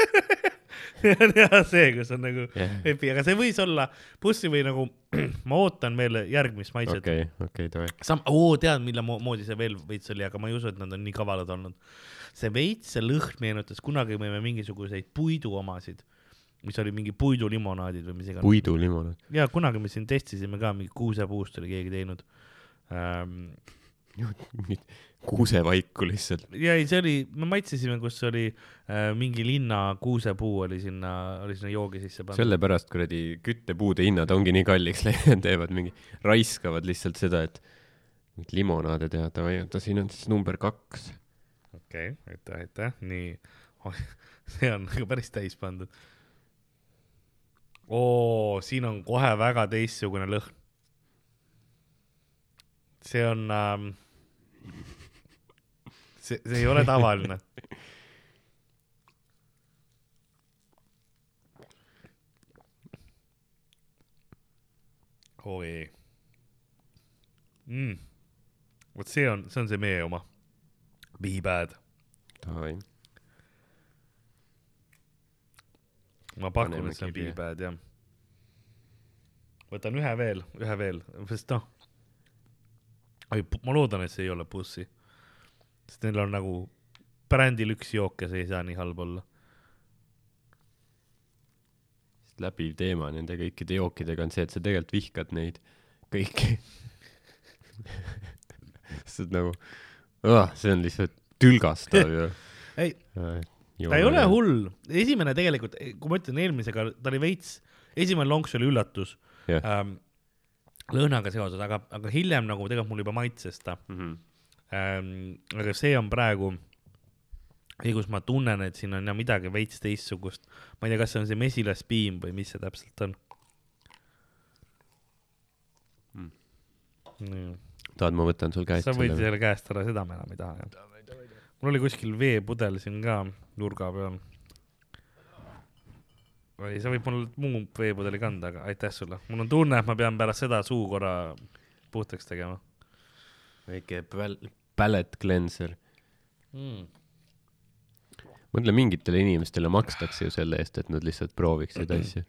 jah see, kus on nagu Jah. epi, aga see võis olla bussi või nagu ma ootan veel järgmist maitset okei, okei, davai. sam-, oo, tead, mille mo- moodi see veel veits oli, aga ma ei usu, et nad on nii kavalad olnud. see veits, see lõhn meenutas, kunagi me võime mingisuguseid puidu omasid, mis oli mingi puidulimonaadid või mis iganes. puidulimonaad. ja kunagi me siin testisime ka, mingi kuusepuust oli keegi teinud ähm,. Kuusevaiku lihtsalt. ja ei, see oli, me maitsesime, kus oli äh, mingi linna kuusepuu oli sinna, oli sinna joogi sisse pandud. sellepärast kuradi küttepuude hinnad ongi nii kalliks läinud, teevad mingi, raiskavad lihtsalt seda, et mingit limonaade teha, davai, oota, siin on siis number kaks. okei okay,, aitäh, aitäh, nii oh. see on nagu päris täis pandud. oo, siin on kohe väga teistsugune lõhn. See on ähm,, see, see ei ole tavaline. oi mm.. vot see on, see on see meie oma. Be bad. davai, ma pakun, Paneme et see on kirja. Be bad jah. võtan ühe veel, ühe veel, sest noh. Ma loodan, et see ei ole bussi. sest neil on nagu brändil üks jook ja see ei saa nii halb olla. läbiv teema nende kõikide jookidega on see, et sa tegelikult vihkad neid kõiki. see on nagu, see on lihtsalt tülgastav ju. ei, ta ei ole. hull, esimene tegelikult, kui ma ütlen eelmisega, ta oli veits, esimene lonks oli üllatus jah, ähm, lõhnaga seoses, aga, aga hiljem nagu tegelikult mul juba maitses ta Mhm. ähm,. aga see on praegu, kus ma tunnen, et siin on jah midagi veits teistsugust. ma ei tea, kas see on see mesilaspiim või mis see täpselt on Mm. mm.. tahad, ma võtan sul käest sa võid selle käest ära, seda ma enam ei taha jah. mul oli kuskil veepudel siin ka nurga peal. Või sa võid mul muu veepudeli kanda, aga aitäh sulle. mul on tunne, et ma pean pärast seda suu korra puhtaks tegema väike pal-, pallet cleanser. mm.. mõtle, mingitele inimestele makstakse ju selle eest, et nad lihtsalt prooviksid asju.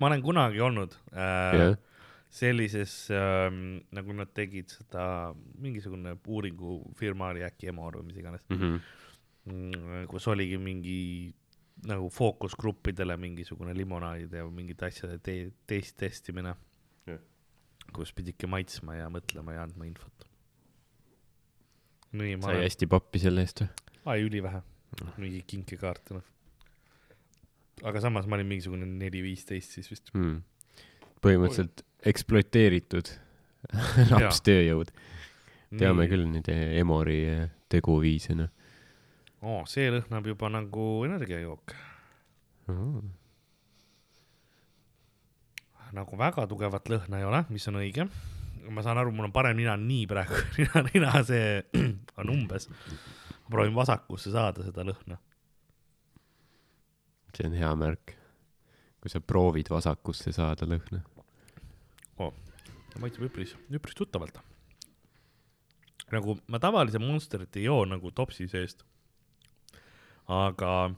ma olen kunagi olnud äh, jah, sellises ähm,, nagu nad tegid seda, mingisugune uuringufirma oli äkki Emor või mis iganes Mhm. mm,, kus oligi mingi nagu fookusgruppidele mingisugune limonaadide ja mingite asjade te teist testimine Jah. kus pididki maitsma ja mõtlema ja andma infot. sai olen, hästi pappi selle eest või? ai ülivähe, mingi kinkekaarte noh. aga samas ma olin mingisugune neli-viisteist siis vist. hmm.. põhimõtteliselt ekspluateeritud lapstööjõud. teame küll neid Emori eh, teguviise, noh. oo, see lõhnab juba nagu energiajook, nagu väga tugevat lõhna ei ole, mis on õige. ma saan aru, mul on parem nina nii praegu, nina, nina see on umbes. ma proovin vasakusse saada seda lõhna. see on hea märk. kui sa proovid vasakusse saada lõhna. maitseb üpris, üpris tuttavalt. nagu ma tavalise Monsterit ei joo nagu topsi seest. Aga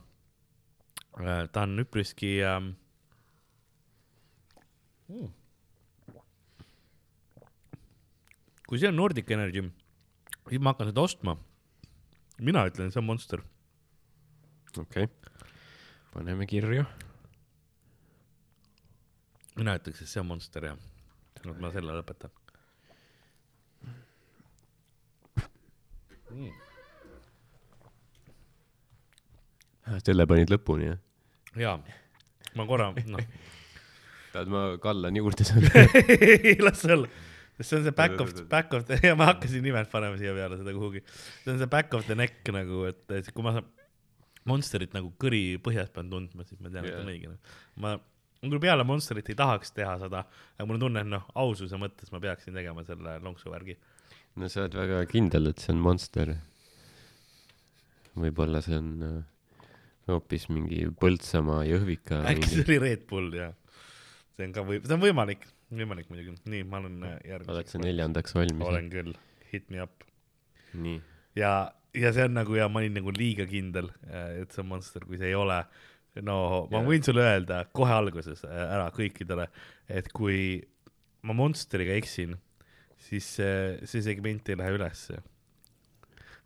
äh, ta on üpriski ähm, mm.. kui see on Nordic Energy, siis ma hakkan seda ostma. mina ütlen, see on Monster. okei okay.. paneme kirja. mina ütleks, et see on Monster jah. et ma selle lõpetan mm.. Selle panid lõpuni, jah? jaa, ma korra, noh, tahad, ma kallan juurde sulle? las olla. see on see back of, back of the, ja ma hakkasin nimelt panema siia peale seda kuhugi. see on see back of the neck nagu, et kui ma Monsterit nagu kõri põhjas pean tundma, siis ma tean, et on õige. ma, ma küll peale Monsterit ei tahaks teha seda, aga mul on tunne, et noh, aususe mõttes ma peaksin tegema selle lonksu värgi. no sa oled väga kindel, et see on Monster. võib-olla see on äh, hoopis mingi Põltsamaa, Jõhvika äkki see oli Red Bull, jah. see on ka või, see on võimalik, võimalik muidugi. nii, ma olen äh, oled sa järgmiseks. neljandaks valmis? olen küll, hit me up. nii, ja, ja see on nagu ja ma olin nagu liiga kindel, et see on Monster, kui see ei ole. no ma Jaa. võin sulle öelda kohe alguses äh, ära kõikidele, et kui ma Monsteriga eksin, siis see, see segment ei lähe ülesse.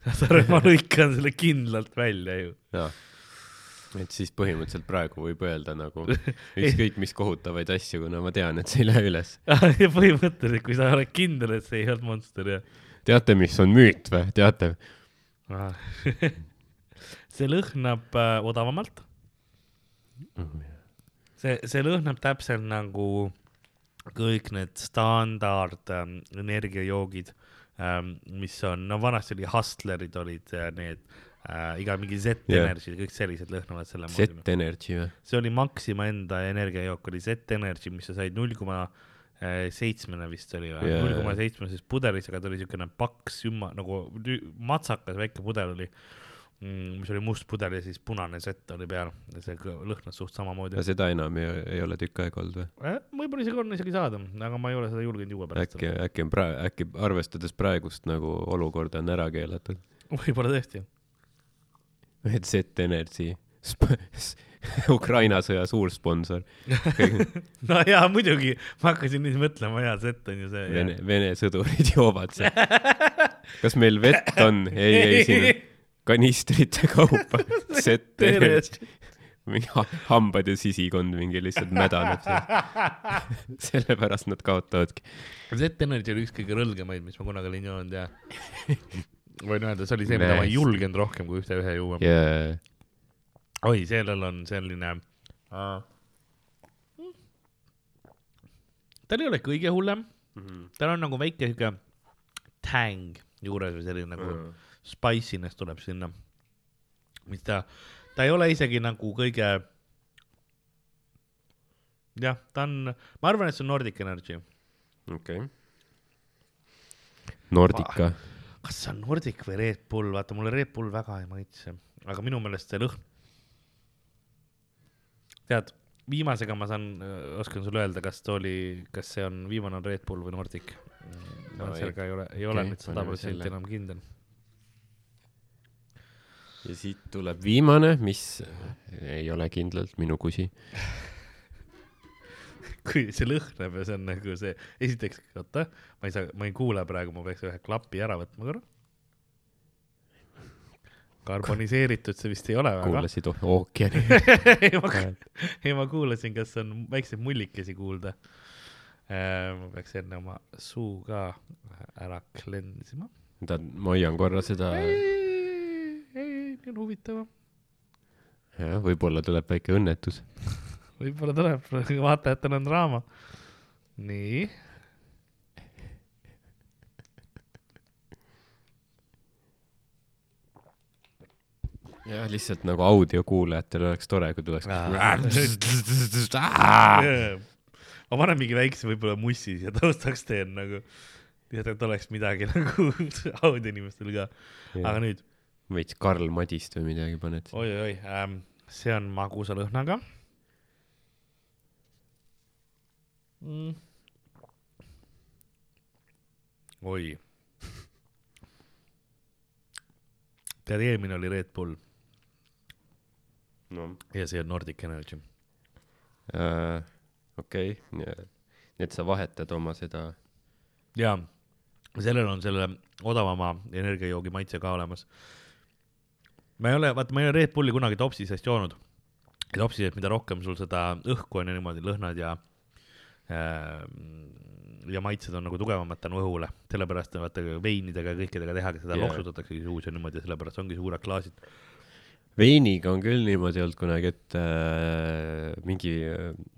saad aru, ma lõikan selle kindlalt välja ju. Et siis põhimõtteliselt praegu võib öelda nagu ükskõik mis kohutavaid asju, kuna ma tean, et see ei lähe üles. ja põhimõtteliselt, kui sa oled kindel, et see ei olnud Monster ja teate, mis on müüt või? teate? Ah. see lõhnab äh, odavamalt, see, see lõhnab täpselt nagu kõik need standard ähm, energiajoogid ähm,, mis on, no vanasti oli Hustlerid olid äh, need äh,, iga mingi Z Jah. Energy, kõik sellised lõhnavad selle Z Energy või? see oli Maxima enda energiajook oli Z Energy, mis sa said null koma seitsmene vist oli või Jaa, null koma seitsmeses pudelis, aga ta oli siukene paks ümma nagu matsakas väike pudel oli, mis oli must pudel ja siis punane Z oli peal ja see lõhnas suht samamoodi aga. seda enam ei, ei ole tükk aega olnud või? võib-olla isegi on isegi saada, aga ma ei ole seda julgenud juua pärast äkki, äkki on praegu, äkki arvestades praegust nagu olukorda on ära keelatud? võib-olla tõesti. Z Energy, Ukraina sõja suur sponsor, no jaa, muidugi, ma hakkasin nüüd mõtlema, jaa, Z on ju see. Vene, Vene sõdurid joovad seda. kas meil vett on? ei, ei, siin on kanistrite kaupa. Z Energy, mingi ha- hambad ja sisikond mingi lihtsalt mädaneb seal. sellepärast nad kaotavadki. Z Energy oli üks kõige rõlgemaid, mis ma kunagi olin joonud ja võin öelda, see oli see, mida ma ei julgenud rohkem kui ühte ühe juua. ja, oi, sellel on selline uh,. tal ei ole kõige hullem, tal on nagu väike sihuke tang juures või selline nagu mm. spiciness tuleb sinna. mis ta, ta ei ole isegi nagu kõige. jah, ta on, ma arvan, et see on Nordic Energy. okei. Nordica, kas see on Nordic või Red Bull, vaata mulle Red Bull väga ei maitse, aga minu meelest see lõhn. tead, viimasega ma saan, oskan sulle öelda, kas ta oli, kas see on viimane on Red Bull või Nordic. ma No sellega ei ole, ei ole okei, nüüd sada protsenti enam kindel. ja siit tuleb viimane, mis ei ole kindlalt minu kusi. kui see lõhnab ja see on nagu see, esiteks, oota, ma ei saa, ma ei kuule praegu, ma peaks ühe klapi ära võtma korra. karboniseeritud see vist ei ole väga. kuulasid oh- ookeani. ei, ma, ei ma kuulasin, kas on väikseid mullikesi kuulda. ma peaks enne oma suu ka ära klensima. tahad, ma hoian korra seda, ei, ei, nii on huvitav. jah, võib-olla tuleb väike õnnetus. võib-olla tuleb, vaatajatel on draama. nii. jah, lihtsalt nagu audiokuulajatel oleks tore, kui tuleks. ma panen mingi väikse võib-olla mussi siia taustaks teen nagu, et oleks midagi nagu audioinimestel ka. aga nüüd veits Karl Madist või midagi paned. oi-oi-oi ähm,, see on magusa lõhnaga mm.. oi. tead, eelmine oli Red Bull no ja see on Nordic Energy. äh, okei okay., nii et sa vahetad oma seda, jaa, sellel on selle odavama energiajoogi maitse ka olemas. ma ei ole, vaata, ma ei ole Red Bulli kunagi topsi seest joonud. topsi sees, mida rohkem sul seda õhku on ja niimoodi lõhnad ja ja maitsed on nagu tugevamad tänu õhule, sellepärast vaata veinidega ja kõikidega tehakse seda yeah. loksutataksegi suus ja niimoodi, sellepärast ongi suured klaasid. veiniga on küll niimoodi olnud kunagi, et äh, mingi,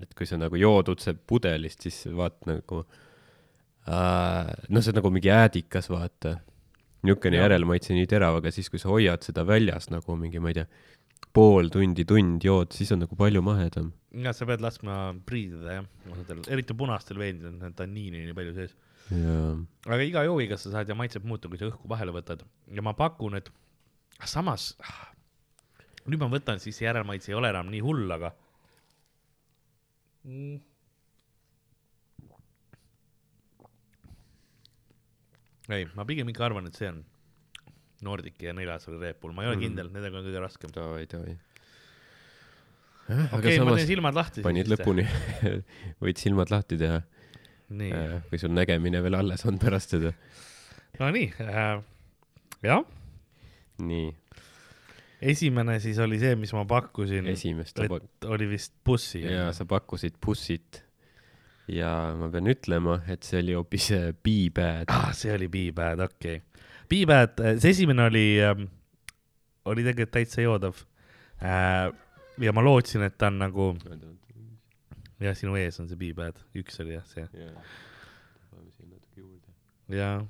et kui sa nagu jood otse pudelist, siis vaat nagu äh,, no see on nagu mingi äädikas, vaata. niisugune järelmaitse nii terav, aga siis, kui sa hoiad seda väljas nagu mingi, ma ei tea, pool tundi, tund jood, siis on nagu palju mahedam. ja sa pead laskma priidida jah, osadel, eriti punastel veinidel on tanniini nii palju sees. aga iga joogiga sa saad ja maitsed muuta, kui sa õhku vahele võtad ja ma pakun, et samas nüüd ma võtan, siis järelmaitse ei ole enam nii hull, aga mm.. ei, ma pigem ikka arvan, et see on Nordic ja neljas oli Red Bull, ma ei ole Mhm. kindel, nendega on kõige raskem. davai, davai. okei ma teen silmad lahti. panid. lõpuni, võid silmad lahti teha, nii, kui sul nägemine veel alles on pärast seda. no nii äh,, jah, nii, esimene siis oli see, mis ma pakkusin, esimest sa pak-, oli vist bussi. ja sa pakkusid bussit ja ma pean ütlema, et see oli hoopis äh, Be Bad. ah,. see oli Be Bad, okei okay.. Be Bad, see esimene oli ähm,, oli tegelikult täitsa joodav äh,. ja ma lootsin, et ta on nagu, jah, sinu ees on see Be Bad, üks oli jah see ja.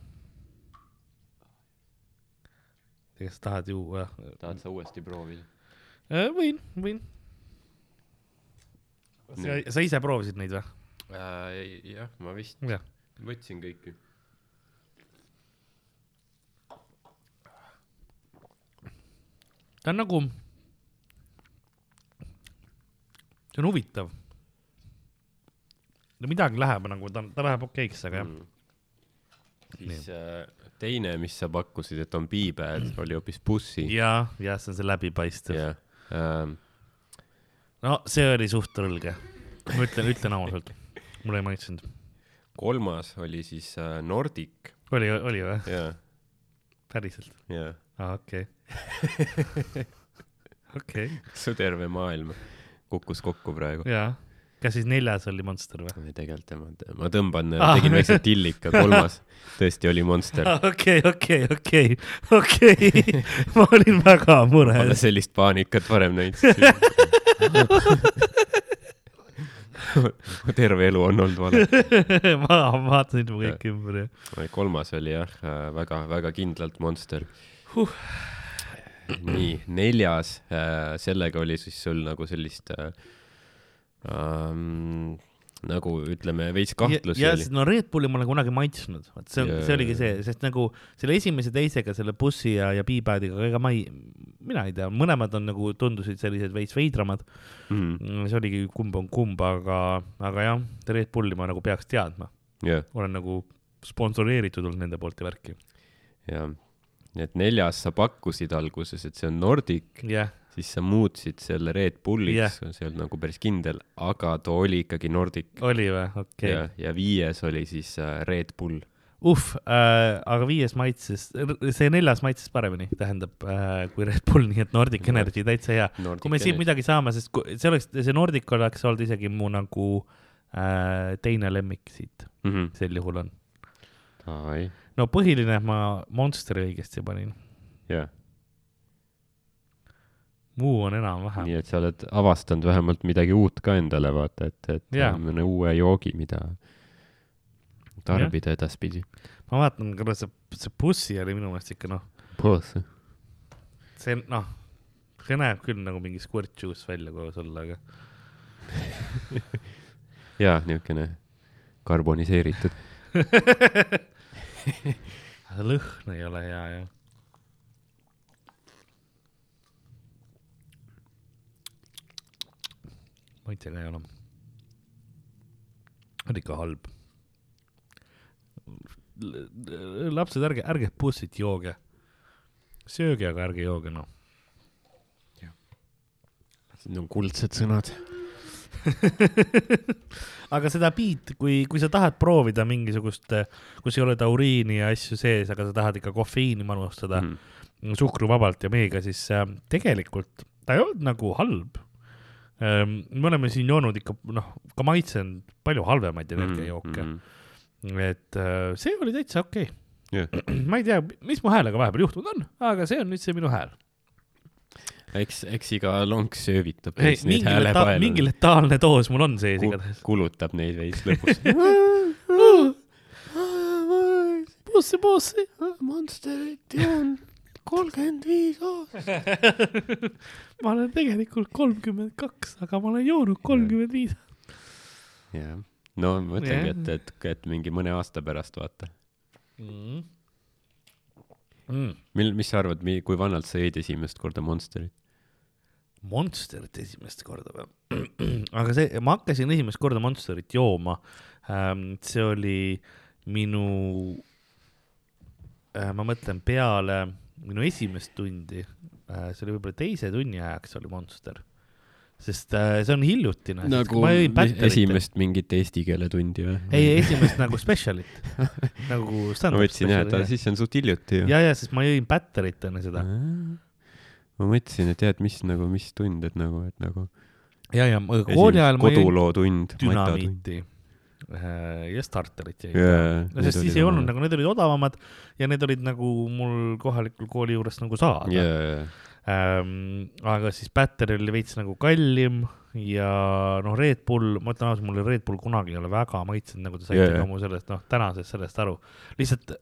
kas tahad juua? tahad sa uuesti proovida? Äh, võin, võin. sa ise proovisid neid või? jah, ma vist võtsin kõiki. Ta on nagu, see on huvitav. no midagi läheb nagu, ta, ta läheb okeiks, aga jah. Mm. siis äh, teine, mis sa pakkusid, et on Be Bad, oli hoopis bussi. ja, ja see on see läbipaistev. jah ähm,, no see oli suht rõlge. ma ütlen, ütlen ausalt, mulle ei maitsenud. kolmas oli siis äh, Nordic oli, oli või? ja, päriselt? ja aa, okei. okei, su terve maailm kukkus kokku praegu. jaa. kas siis neljas oli Monster või? tegelikult ma, ma tõmban Ah., tegin väikse tillika, kolmas tõesti oli Monster. okei, okei, okei, okei. ma olin väga Pole mures. sellist paanikat varem näinud. terve elu on olnud vale. ma vaatasin juba kõik ümber ja. kolmas oli jah, väga-väga kindlalt Monster Huh. nii, neljas, sellega oli siis sul nagu sellist äh, ähm, nagu ütleme, veits kahtlusi oli. no Red Bulli ma olen kunagi maitsnud, vot see yeah., see oligi see, sest nagu selle esimese, teisega, selle bussi ja, ja B-Badiga, ega ma ei, mina ei tea, mõlemad on nagu tundusid sellised veits veidramad. Mhm. see oligi kumb on kumb, aga, aga jah, Red Bulli ma nagu peaks teadma, jah, olen nagu sponsoreeritud olnud nende poolt ja värki. jah. Nii et neljas sa pakkusid alguses, et see on Nordic, jah, siis sa muutsid selle Red Bulliks yeah., see ei olnud nagu päris kindel, aga too oli ikkagi Nordic oli või, okei ja, ja viies oli siis äh, Red Bull. uh äh,, aga viies maitses, see neljas maitses paremini, tähendab äh, kui Red Bull, nii et Nordic Jah. Energy täitsa hea. kui me siit midagi saame, sest see oleks, see Nordic oleks olnud isegi mu nagu äh, teine lemmik siit, mm. -hmm. sel juhul on. Ai, no põhiline ma Monsteri õigesti panin, jah, muu on enam-vähem. nii et sa oled avastanud vähemalt midagi uut ka endale, vaata, et, et Jaa. mõne uue joogi, mida tarbida edaspidi. ma vaatan, kuule see, see bussi oli minu meelest ikka noh, Puss. see noh, see näeb küll nagu mingi squirt juice välja koos olla, aga jaa, niisugune karboniseeritud. lõhn ei ole hea jah. maitse ka ei ole. on ikka halb. lapsed, ärge, ärge bussit jooge. sööge, aga ärge jooge noh. Need on kuldsed sõnad. aga seda beat, kui, kui sa tahad proovida mingisugust, kus ei ole tauriini ja asju sees, aga sa tahad ikka kofeiini manustada mm. suhkruvabalt ja meega, siis äh, tegelikult ta ei olnud nagu halb ähm,. me oleme siin joonud ikka noh, ka maitsenud palju halvemaid energiajooke mm. -hmm. et äh, see oli täitsa okei okay. ma ei tea, mis mu häälega vahepeal juhtunud on, aga see on nüüd see minu hääl. eks, eks iga lonks söövitab ei, veits neid häälepaelu mingi. letaalne doos mul on sees igatahes. kulutab neid veits lõpus. bossi, bossi. Monsterit joon kolmkümmend viis aastat. ma olen tegelikult kolmkümmend kaks, aga ma olen joonud kolmkümmend viis. jah, no ma mõtlengi, Jah. et, et, et mingi mõne aasta pärast vaata. Mm. Mm. mil, mis sa arvad, kui vanalt sa jõid esimest korda Monsterit? Monsterit esimest korda või? aga see, ma hakkasin esimest korda Monsterit jooma ähm,. see oli minu äh,, ma mõtlen peale minu esimest tundi, see oli võib-olla teise tunni ajaks oli Monster, sest äh, see on hiljutine. nagu ma esimest mingit eesti keele tundi või? ei, esimest nagu specialit, nagu ma stand-up mõtlesin jah, et siis see on suht hiljuti ju. ja, ja sest ma jõin Batterit enne seda ma mõtlesin, et jah, et mis nagu, mis tund, et nagu, et nagu ja, ja kooli ajal ma jõin dünamiiti äh, ja starterit jõin Jaa, no sest siis ei olnud nagu, need olid odavamad ja need olid nagu mul kohalikul kooli juures nagu saada jaa, ähm,. aga siis Batteri oli veits nagu kallim ja noh, Red Bull, ma ütlen ausalt, mulle Red Bull kunagi ei ole väga maitsenud, nagu te saite Jaa, ka mu sellest, noh, tänasest sellest aru. lihtsalt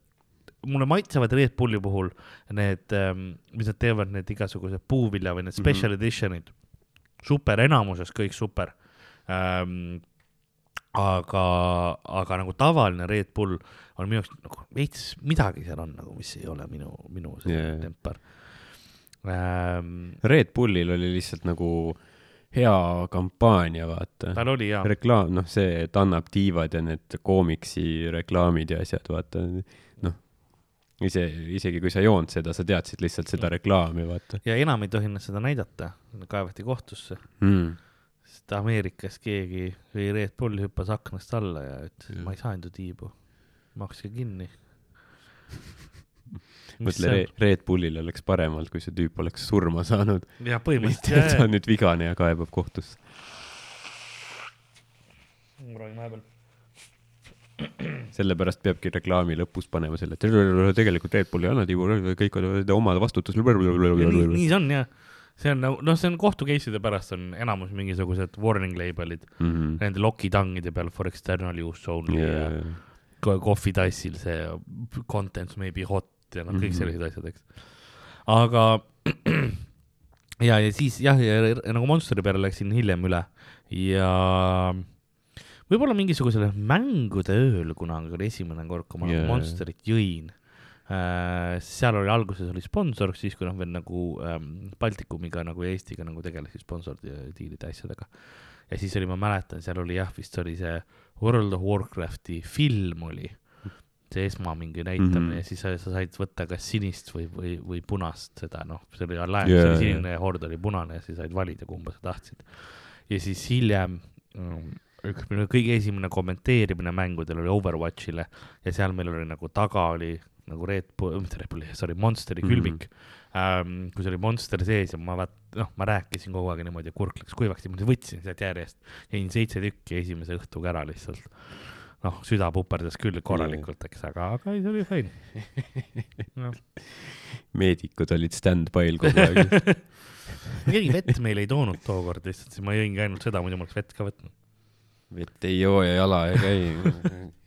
mulle maitsevad Red Bulli puhul need ähm,, mis nad teevad, need igasugused puuvilja või need Mhm. special mm -hmm. edition'id. super, enamuses kõik super ähm,. aga, aga nagu tavaline Red Bull on minu jaoks nagu veits midagi seal on nagu, mis ei ole minu, minu Jaa. yeah. temper ähm,. Red Bullil oli lihtsalt nagu hea kampaania, vaata. tal oli jaa, reklaam, noh, see, et annab tiivad ja need koomiksi reklaamid ja asjad, vaata, ise, isegi kui sa ei joonud seda, sa teadsid lihtsalt seda reklaami, vaata ja enam ei tohinud seda näidata, kaevati kohtusse, mm.. sest Ameerikas keegi või Red Bull hüppas aknast alla ja ütles, et ma ei saanud ju tiibu, makske kinni. mõtle, Red Bullil oleks parem olnud, kui see tüüp oleks surma saanud. jah, et ta põhimõtteliselt on nüüd vigane ja kaebab kohtusse. jah. proovin vahepeal. Sellepärast peabki reklaami lõpus panema selle, tegelikult Red Bull ei anna tiibu, kõik on oma vastutus. nii, see on jah, see on nagu, noh, see on kohtu case'ide pärast on enamus mingisugused warning label'id Mhm. nende lokitangide peal for external use only yeah. ja ko- Coffee Dice'il see contents may be hot ja noh, kõik Mhm. sellised asjad, eks. aga ja, ja siis jah, ja nagu Monsteri peale läksin hiljem üle ja võib-olla mingisugusele mängude ööl kunagi oli esimene kord, kui ma yeah. Monsterit jõin äh,. seal oli alguses oli sponsor, siis kui noh, veel nagu ähm, Baltikumiga nagu ja Eestiga nagu tegelesid sponsordiilide asjadega. ja siis oli, ma mäletan, seal oli jah, vist oli see World of Warcrafti film oli, see esma mingi näitamine mm. -hmm. ja siis sa, sa said võtta kas sinist või, või, või punast seda, noh, see oli alliance yeah,, see oli sinine ja hord oli punane ja siis said valida, kumba sa tahtsid. ja siis hiljem mm, üks minu kõige esimene kommenteerimine mängudel oli Overwatchile ja seal meil oli nagu taga oli nagu Red Bull, mitte Red Bulli, sorry, Monsteri Mhm. külmik mm. -hmm. Um, kus oli Monster sees ja ma vaat-, noh, ma rääkisin kogu aeg niimoodi ja kurk läks kuivaks ja ma võtsin sealt järjest, jõin seitse tükki esimese õhtuga ära lihtsalt. noh, süda puperdas küll korralikult, eks, aga, aga ei, see oli fine no.. meedikud olid stand-by'l kogu aeg. keegi vett meile ei toonud tookord lihtsalt, siis ma jõingi ainult seda, muidu ma oleks vett ka võtnud. Vett ei joo ja jala ei käi,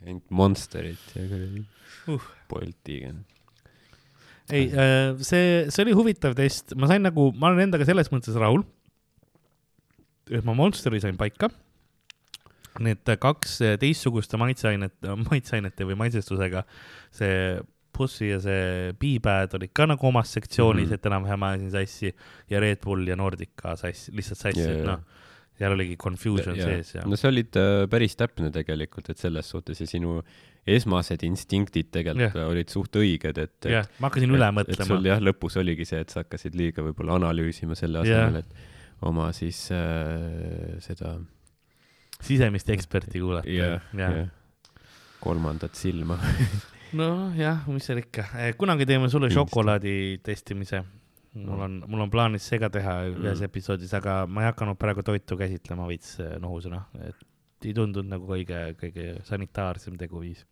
ainult Monsterit ja kuradi Uh. Boltiga. ei, see, see oli huvitav test, ma sain nagu, ma olen endaga selles mõttes rahul. et ma Monsteri sain paika. Need kaks teistsuguste maitseainet, maitseainete või maitsestusega, see Pussi ja see B-Bad olid ka nagu omas sektsioonis mm. -hmm. et enam-vähem ajasin sassi ja Red Bull ja Nordica sass, lihtsalt sassi yeah,, et noh, seal oligi confusion yeah. sees ja no sa olid äh, päris täpne tegelikult, et selles suhtes ja sinu esmased instinktid tegelikult yeah. olid suht õiged, et jah yeah,, ma hakkasin üle et, sul mõtlema. jah, lõpus oligi see, et sa hakkasid liiga võib-olla analüüsima selle asemel, et oma siis äh, seda sisemist eksperti kuulata jah, jah. jah, kolmandat silma. nojah, mis seal ikka, kunagi teeme sulle šokolaadi testimise. Mul on, mul on plaanis see ka teha ühes Mm. episoodis, aga ma ei hakanud praegu toitu käsitlema veits eh, nohusena, et ei tundunud nagu kõige, kõige sanitaarsem teguviis.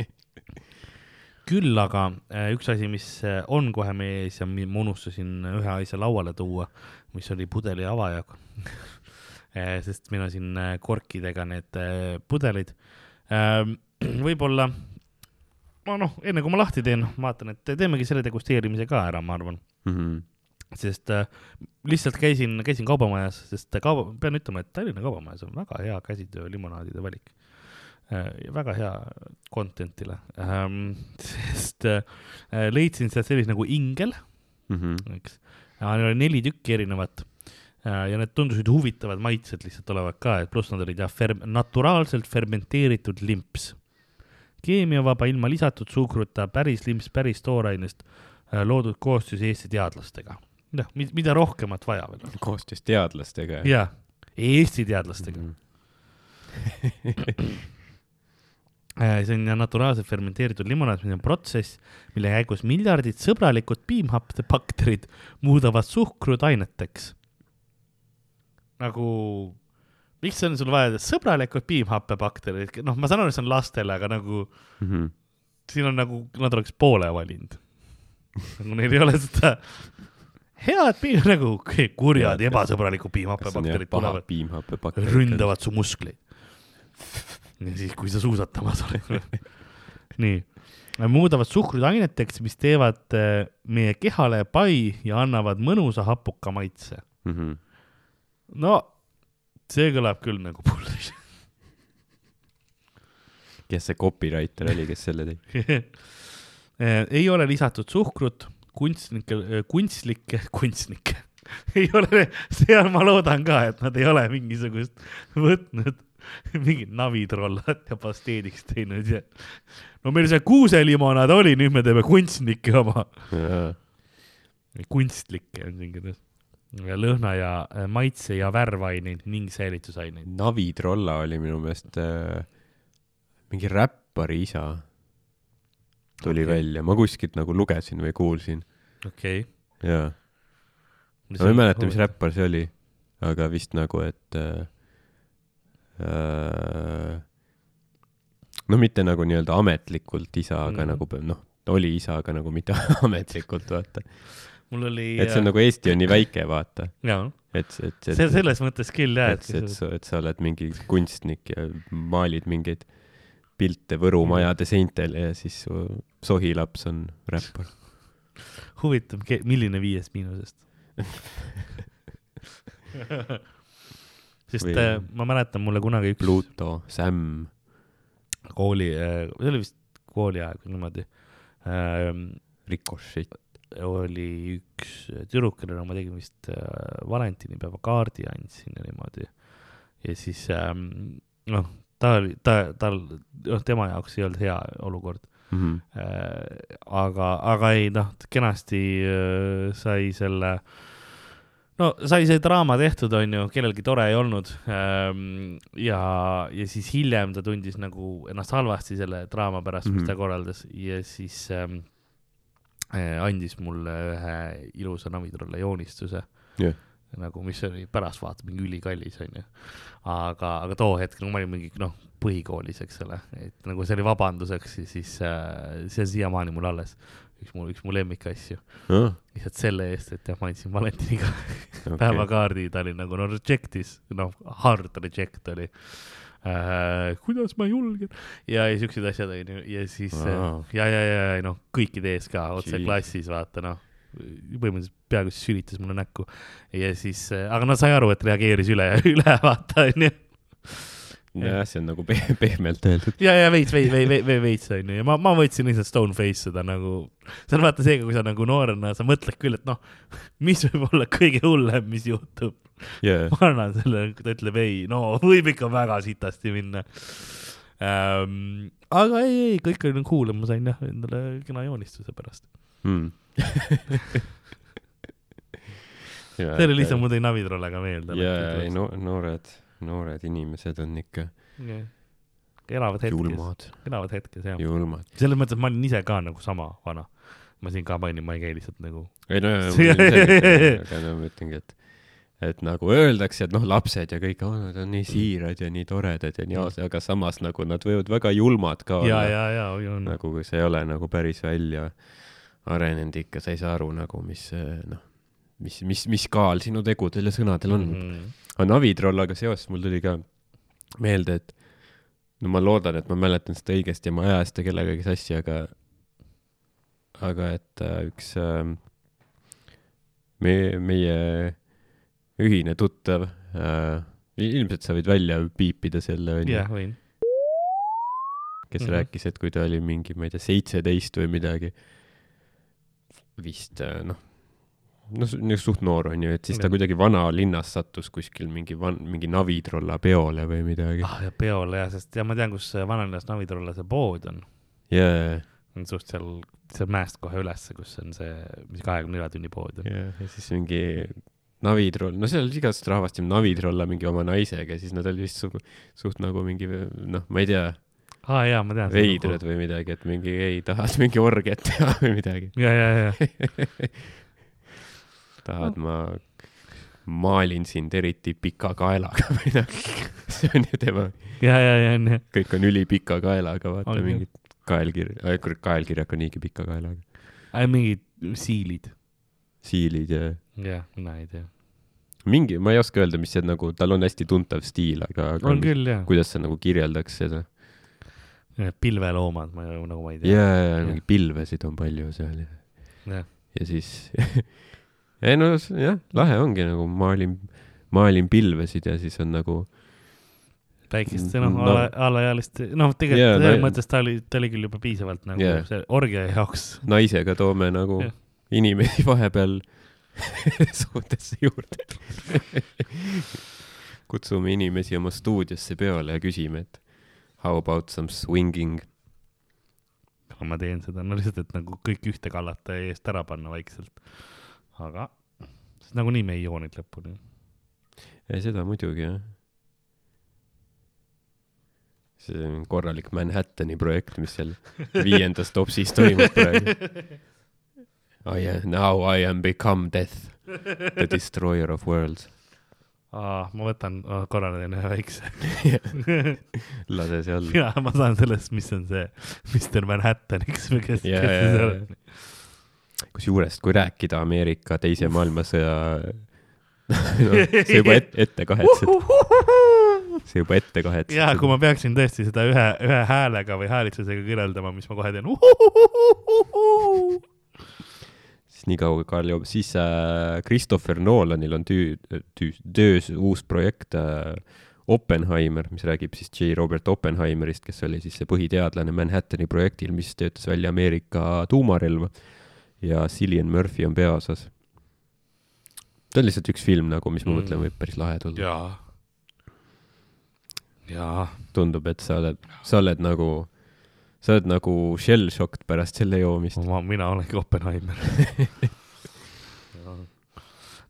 küll aga eh, üks asi, mis eh, on kohe meie ees ja ma unustasin ühe asja lauale tuua, mis oli pudeli avaja. sest meil on siin korkidega need pudelid. võib-olla ma noh, enne kui ma lahti teen, vaatan, et teemegi selle degusteerimise ka ära, ma arvan, Mhm. sest äh, lihtsalt käisin, käisin kaubamajas, sest kauba, pean ütlema, et Tallinna kaubamajas on väga hea käsitöö limonaadide valik äh,. väga hea content'ile ähm,, sest äh, leidsin sealt sellist nagu ingel, Mhm. eks, neil oli neli tükki erinevat äh, ja need tundusid huvitavad maitsed lihtsalt olevat ka, et pluss nad olid jah, ferm-, naturaalselt fermenteeritud limps. Keemiavaba ilma lisatud suhkruta, päris limps päris toorainest äh, loodud koostöös Eesti teadlastega. noh, mida rohkemat vaja veel koostöös teadlastega. jaa, Eesti teadlastega. Mhm. Äh, see on naturaalselt fermenteeritud limonaad, mis on protsess, mille käigus miljardid sõbralikud piimhappebakterid muudavad suhkrut aineteks. nagu, miks on sul vaja sõbralikud piimhappebakterid, noh, ma saan aru, et see on lastele, aga nagu Mhm. siin on nagu, nad oleks poole valinud. nagu neil ei ole seda head piim, nagu kurjad jah piimhappebakterid tulevad, piimhappebakterid? ründavad su muskleid. ja siis, kui sa suusatamas oled. nii, muudavad suhkrut aineteks, mis teevad eh, meie kehale pai ja annavad mõnusa hapuka maitse. Mhm. no see kõlab küll nagu bullshit. kes see copywriter oli, kes selle tegi? Eh, ei ole lisatud suhkrut, kunstnike, kunstlikke, kunstnikke, ei ole, seal ma loodan ka, et nad ei ole mingisugust võtnud mingit navitrollat ja pasteediks teinud ja no meil see kuuselimonaad oli, nüüd me teeme kunstnike oma. kunstlikke on siin kirjas. Lõhna ja äh, maitse ja värvaineid ning säilitusaineid. Navi Trolla oli minu meelest äh, mingi räppari isa. tuli okay. välja, ma kuskilt nagu lugesin või kuulsin okei ja ma ei mäleta, mis. räppar see oli, aga vist nagu, et äh, äh, no mitte nagu nii-öelda ametlikult isa, aga mm. nagu noh, oli isa, aga nagu mitte ametlikult, vaata. Mul oli. et see on nagu Eesti on nii väike, vaata, et, et, et see selles mõttes küll jah, et, et sa, et sa oled mingi kunstnik ja maalid mingeid pilte Võru majade seintel ja siis su sohilaps on räppar. huvitav, milline viiest miinusest sest Või- äh, ma mäletan, mulle kunagi üks Pluto, Sam, kooli, see oli vist kooliaeg niimoodi Ricochet. Oli üks tüdruk, kellele ma tegin vist äh, valentinipäeva kaardi andsin ja niimoodi. ja siis ähm, noh, ta oli, ta, tal, noh, tema jaoks ei olnud hea olukord Mhm. äh,. aga, aga ei noh, kenasti äh, sai selle, no sai see draama tehtud, onju, kellelgi tore ei olnud ähm,. ja, ja siis hiljem ta tundis nagu ennast halvasti selle draama pärast mm, -hmm. mis Mhm. ta korraldas ja siis ähm, äh, andis mulle ühe ilusa Navitrolle joonistuse Jah. nagu, mis oli pärast vaata mingi ülikallis onju. aga, aga too hetk, no ma olin mingi noh, põhikoolis, eks ole, et nagu see oli vabanduseks siis äh, see on siiamaani mul alles. üks mu, üks mu lemmikasju, Ah, lihtsalt selle eest, et jah, ma andsin Valentiniga okay. päevakaardi, ta oli nagu no reject'is, noh, hard reject oli äh,. kuidas ma julgen ja, ja siuksed asjad onju ja siis wow. Wow. ja, ja, ja, noh, kõikide ees ka otse Jeez. klassis vaata noh, põhimõtteliselt peaaegu sülitas mulle näkku ja siis, aga no sai aru, et reageeris üle, üle vaata onju jah, see on nagu pe- pehmelt öeldud. ja, ja veits, veits, veits, veits onju ja ma, ma võtsin lihtsalt stone face seda nagu, see on vaata seega, kui sa nagu noorena, sa mõtled küll, et noh, mis võib olla kõige hullem, mis juhtub. Jaa, ma annan selle, ta ütleb ei, no võib ikka väga sitasti minna ähm,. aga ei, ei, kõik oli cool ja ma sain jah endale kena joonistuse pärast. Mm. see oli lihtsalt, mul tõi Navitrollega meelde. jaa, ei no noored, noored inimesed on ikka elavad hetkes, elavad hetkes jah. selles mõttes, et ma olin ise ka nagu sama vana. ma siin ka mainin, ma ei käi lihtsalt nagu ei no, See- aga no ma ütlengi, et, et nagu öeldakse, et noh, lapsed ja kõik, nad on nii siirad ja nii toredad ja nii ausad, aga samas nagu nad võivad väga julmad ka ja, olla. ja, ja oi on. nagu kui sa ei ole nagu päris välja arenenud ikka, sa ei saa aru nagu, mis noh, mis, mis, mis kaal sinu tegudel ja sõnadel on mm. Mhm. aga Navitrollaga seoses mul tuli ka meelde, et no ma loodan, et ma mäletan seda õigesti ja ma ei aja seda kellegagi sassi, aga aga et äh, üks äh, meie, meie ühine tuttav äh,, ilmselt sa võid välja piipida selle, onju jah, võin. kes mm. -hmm. rääkis, et kui ta oli mingi, ma ei tea, seitseteist või midagi, vist äh, noh, no s- niisugune suht noor on ju, et siis ta Jah. kuidagi vanalinnas sattus kuskil mingi van-, mingi Navitrolla peole või midagi. ah ja peole jah, sest ja ma tean, kus vanalinnas Navitrolla see pood on. jaa, on suht seal, seal mäest kohe ülesse, kus on see, mis kahekümne nelja tunni pood on. ja, ja siis mingi navitroll, no seal igast rahvast siin navitrolla mingi oma naisega siis nad olid vist suht, suht nagu mingi noh, ma ei tea, aa jaa, ma tean. veidrad või midagi, et mingi ei tahad mingi orgiat teha või midagi. ja, ja, ja, tahad, ma maalin sind eriti pika kaelaga või midagi. see on ju tema, ja, ja, ja on jah. kõik on ülipika kaelaga, vaata On, mingid kaelkirja, kurat kaelkirjak on niigi pika kaelaga. mingid siilid. siilid ja jah, mina ei tea. mingi, ma ei oska öelda, mis see nagu, tal on hästi tuntav stiil, aga, aga on küll jah. kuidas sa nagu kirjeldaks seda? pilveloomad, ma ju nagu ma ei ja, tea. ja, ja mingi pilvesid on palju seal ja, jah, ja siis ei no jah, lahe ongi nagu maalin, maalin pilvesid ja siis on nagu väikeste noh No- ala, alaealiste, noh, tegelikult Jaa, selles no- mõttes ta oli, ta oli küll juba piisavalt nagu Jaa. see orgia jaoks. naisega toome nagu Jah. inimesi vahepeal suhtesse juurde. kutsume inimesi oma stuudiosse peole ja küsime, et how about some swinging. ma teen seda, no lihtsalt, et nagu kõik ühte kallata ja eest ära panna vaikselt. aga sest nagunii me ei joo neid lõpuni. ei, seda muidugi jah. see on korralik Manhattani projekt, mis seal viiendas topsis toimub praegu. I am, now I am become death, the destroyer of worlds. aa, ma võtan, korra teen ühe väikse. lase see alla. ja ma saan sellest, mis on see Mr Manhattan, eks või kes, Jaa, kes jaa, see jaa. on. kusjuures, kui rääkida Ameerika teise maailmasõja no,, see juba et, ette kahetsed, see juba ette kahetsed. ja kui ma peaksin tõesti seda ühe, ühe häälega või häälitsusega kirjeldama, mis ma kohe teen. Siis nii kaua, Karl joob, siis äh, Christopher Nolanil on tüü-, tüü-, töös uus projekt äh, Oppenheimer, mis räägib siis J. Robert Oppenheimerist, kes oli siis see põhiteadlane Manhattani projektil, mis töötas välja Ameerika tuumarelva ja Cillian Murphy on peaosas. ta on lihtsalt üks film nagu, mis ma mm. mõtlen, võib päris lahe tulla. jaa. jaa, tundub, et sa oled, sa oled nagu, sa oled nagu shell-shocked pärast selle joomist. ma, mina olengi Oppenheimer.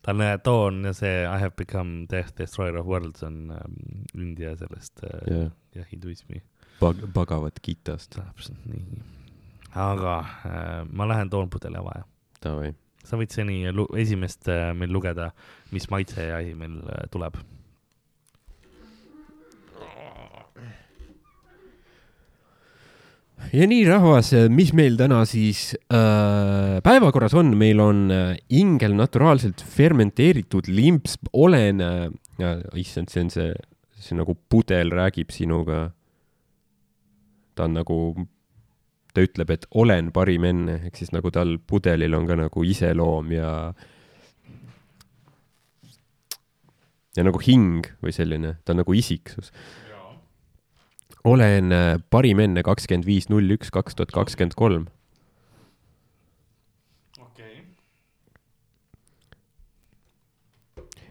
tal on toon ja see I have become death destroyer of worlds on ähm, India sellest äh, jah, jah, hinduismi. Bag-, Bhagavad Gitast. täpselt nii. aga äh, ma lähen toon pudeli avaja. Davai. sa võid seni esimest äh, meil lugeda, mis maitse ja asi meil äh, tuleb. Ja nii, rahvas, mis meil täna siis äh, päevakorras on, meil on äh, ingel naturaalselt fermenteeritud limps, olen äh,, issand, see on see, see nagu pudel räägib sinuga. ta on nagu, ta ütleb, et olen parim enne, ehk siis nagu tal pudelil on ka nagu iseloom ja ja nagu hing või selline, ta on nagu isiksus olen äh, parim enne kakskümmend viis null üks kaks tuhat kakskümmend kolm. okei.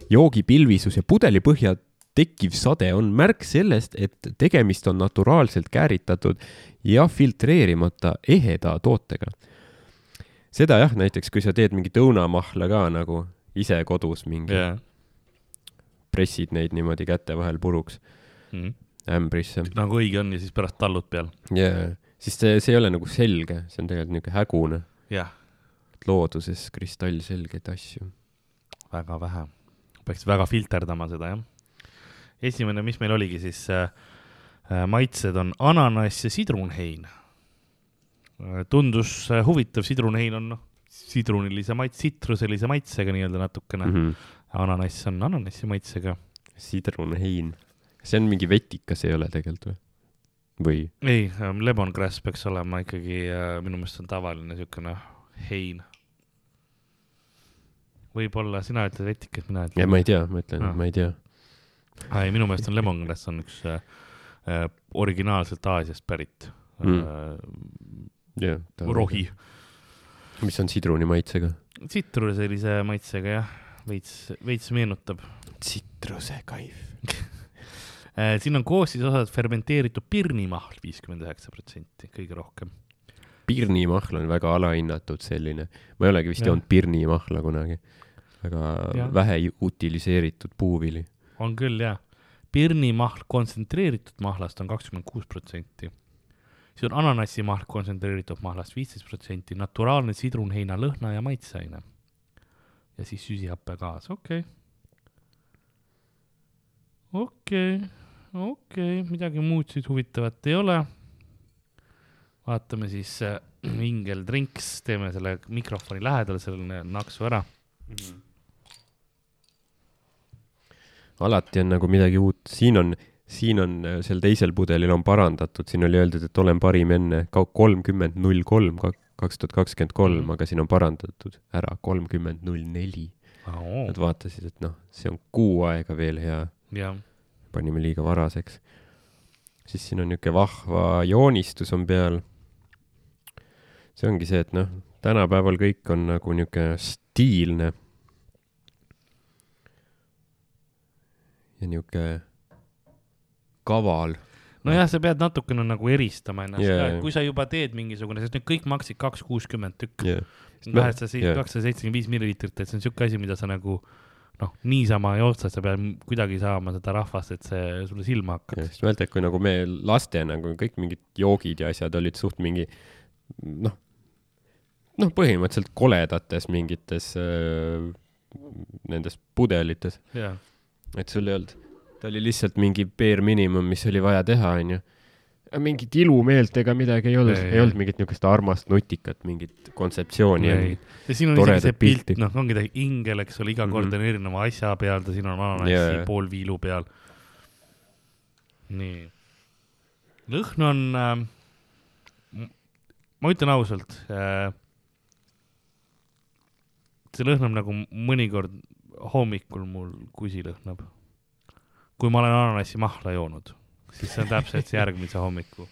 joogi pilvisus ja pudelipõhja tekkiv sade on märk sellest, et tegemist on naturaalselt kääritatud ja filtreerimata eheda tootega. seda jah, näiteks kui sa teed mingit õunamahla ka nagu ise kodus mingi yeah., pressid neid niimoodi käte vahel puruks ämbrisse nagu õige on ja siis pärast tallud peal. ja siis see, see ei ole nagu selge, see on tegelikult niisugune hägune, jah, looduses kristallselgeid asju. väga vähe. peaks väga filterdama seda, jah. esimene, mis meil oligi siis äh,, äh, maitsed on ananass ja sidrunhein äh,. tundus äh, huvitav, sidrunhein on noh, sidrunilise maits-, tsitruselise maitsega nii-öelda natukene mm. -hmm. ananass on ananassi maitsega. sidrunhein, see on mingi vetikas, ei ole tegelikult või? või? ei, lemongrass peaks olema ikkagi äh, minu meelest on tavaline niisugune hein. võib-olla sina ütled vetikas, mina ütlen. ma ei tea, ma ütlen Ah. ah., ma ei tea. ei, minu meelest on lemongrass on üks äh, äh, originaalselt Aasiast pärit Mm. äh, jah. rohi. mis on sidruni maitsega? tsitruselise maitsega jah, veits, veits meenutab tsitrusekaif. äh,. Siin on koostisosad fermenteeritud pirnimahl viiskümmend üheksa protsenti, kõige rohkem. Pirni mahl on väga alahinnatud selline, ma ei olegi vist joonud Pirni mahla kunagi. väga Jah. vähe utiliseeritud puuvili. on küll jah. Pirni mahl kontsentreeritud mahlast on kakskümmend kuus protsenti. siis on ananassi mahl kontsentreeritud mahlast viisteist protsenti, naturaalne sidrunheina lõhna ja maitseaine. ja siis süsihappegaas, okei okay.. okei okay., okei okay., midagi muud siis huvitavat ei ole. vaatame siis äh, Ingel Drinks, teeme selle mikrofoni lähedal selle naksu ära. alati on nagu midagi uut, siin on, siin on äh, seal teisel pudelil on parandatud, siin oli öeldud, et olen parim enne kolmkümmend null kolm, kaks tuhat kakskümmend kolm, Mhm. aga siin on parandatud ära kolmkümmend null neli. Nad vaatasid, et noh, see on kuu aega veel hea, jah, panime liiga varaseks. siis siin on niisugune vahva joonistus on peal. see ongi see, et noh, tänapäeval kõik on nagu niisugune stiilne. ja niisugune kaval. nojah, sa pead natukene nagu eristama ennast yeah, ka, et kui sa juba teed mingisugune, sest need kõik maksid kaks kuuskümmend tükk, kaheksasada, jaa. kakssada seitsekümmend viis milliliitrit, et see on siuke asi, mida sa nagu noh, niisama ei osta, sa pead kuidagi saama seda rahvast, et see sulle silma hakkaks. sest mäletad, kui nagu me lastena, kui kõik mingid joogid ja asjad olid suht mingi noh, noh, põhimõtteliselt koledates mingites äh, nendes pudelites, et sul ei olnud, ta oli lihtsalt mingi bare minimum, mis oli vaja teha, onju. Mingit ilumeelt ega midagi ei olnud, Ei, olnud mingit niisugust armast nutikat, mingit kontseptsiooni. ja siin on isegi see pilt noh, ongi ta ingel, eks ole, iga kord Mhm. on erineva asja peal, ta siin on ananassi yeah. pool viilu peal. nii. lõhn on äh,, ma ütlen ausalt äh,, see lõhnab nagu mõnikord hommikul mul kusi lõhnab. kui ma olen ananassi mahla joonud, siis see on täpselt see järgmise hommiku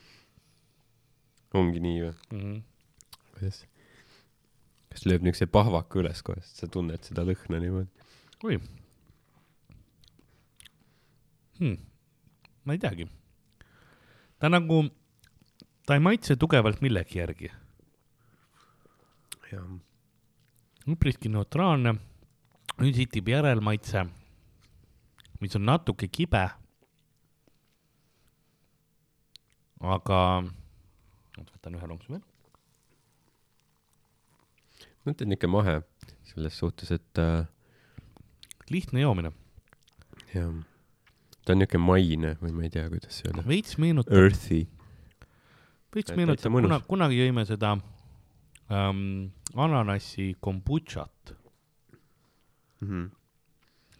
ongi nii või? mm. -hmm. kuidas? kas lööb niisuguse pahvaku üles kohe, sest sa tunned seda lõhna niimoodi? oi hmm.. ma ei teagi. ta nagu, ta ei maitse tugevalt millegi järgi, jah. üpriski neutraalne. nüüd sitib järelmaitse, mis on natuke kibe. aga, võtan ühe lonksu veel. ma ütlen ikka mahe selles suhtes, et äh, lihtne joomine, jah, ta on niisugune maine või ma ei tea, kuidas öelda. veits meenutab, Earthy. veits täitsa meenutab, kuna, kunagi jõime seda ähm, ananassi kombutšat Mm -hmm.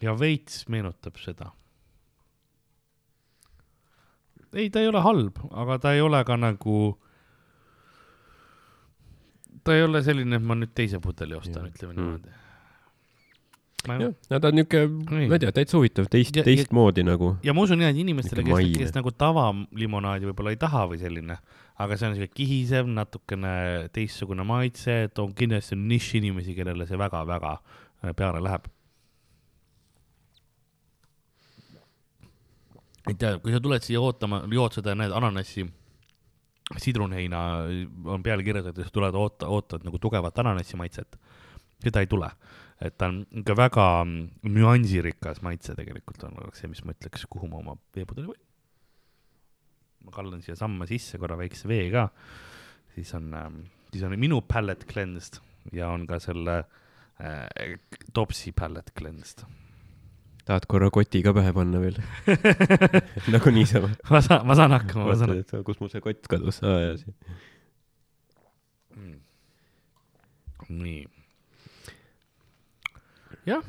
ja veits meenutab seda. ei, ta ei ole halb, aga ta ei ole ka nagu, ta ei ole selline, et ma nüüd teise pudeli ostan, ütleme Mm. niimoodi. jah, no ta on Nii. ma ei tea, täitsa huvitav, teist teistmoodi nagu. ja ma usun jah, et inimestele, kes, kes nagu tavalimonaadi võib-olla ei taha või selline, aga see on siuke kihisev, natukene teistsugune maitse, et on kindlasti nišinimesi, kellele see väga-väga äh, peale läheb. Ei tea, kui sa tuled siia ootama, jood seda, näed ananassi, sidrunheina on peale kirjutatud, sa tuled oota, ootad nagu tugevat ananassi maitset, seda ei tule. et ta on ikka väga nüansirikas maitse tegelikult on oleks see, mis ma ütleks, kuhu ma oma veepudeli võin. ma kallan siia samma sisse korra väikse vee ka, siis on, siis on minu palette cleansed ja on ka selle äh, Topsi palette cleansed. Tahad korra koti ka pähe panna veel? nagu niisama. ma saan, ma saan hakkama, ma saan et kus mul see kott kadus. aa jaa, siin. Mm. nii. jah,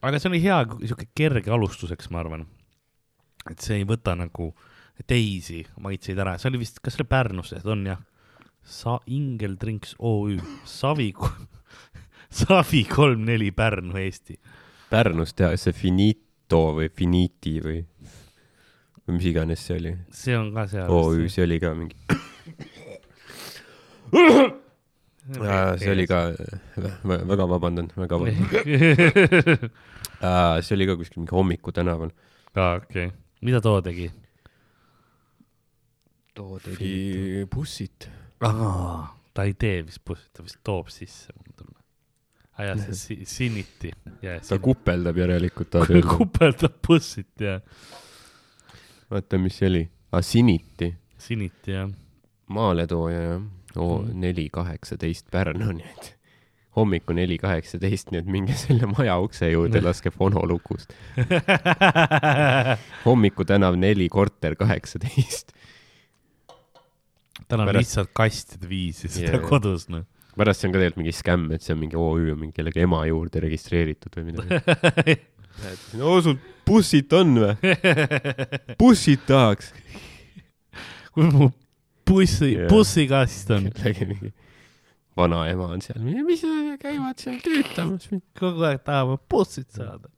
aga see oli hea sihuke kerge alustuseks, ma arvan. et see ei võta nagu teisi maitseid ära, see oli vist, kas see oli Pärnus, see on jah? Sa-, Ingel Drinks OÜ, Savi, Savi kolm neli Pärnu, Eesti. Pärnus tehakse Finito või Finiti või, või mis iganes see oli. see on ka seal. OÜ, see oli ka mingi, see oli ka, väga vabandan, väga vabandan. see oli ka kuskil mingi Hommiku tänaval. aa, okei okay., mida too tegi? too tegi bussit. aa, ta ei tee vist bussi, ta vist toob sisse, mul on jaa, see si- Siniti. ta kupeldab järelikult, öelda. kupeldab bussit ja vaata, mis see oli. aa, Siniti, Siniti jah. maaletooja jah. oo, Mhm. neli kaheksateist Pärnu, nii et hommiku neli kaheksateist, nii et minge selle maja ukse juurde, laske fono lukust. hommiku tänav neli, korter kaheksateist. tal on Pärast- lihtsalt kastide viisi seda Jaa. yeah. kodus noh. Pärast see on ka tegelikult mingi skämm, et see on mingi OÜ on mingi kellegi ema juurde registreeritud või midagi. no sul bussid on või? bussid tahaks. kui mu bussi bussikast on mingi vanaema on seal, mis käivad seal töötamas. kogu aeg tahavad bussit saada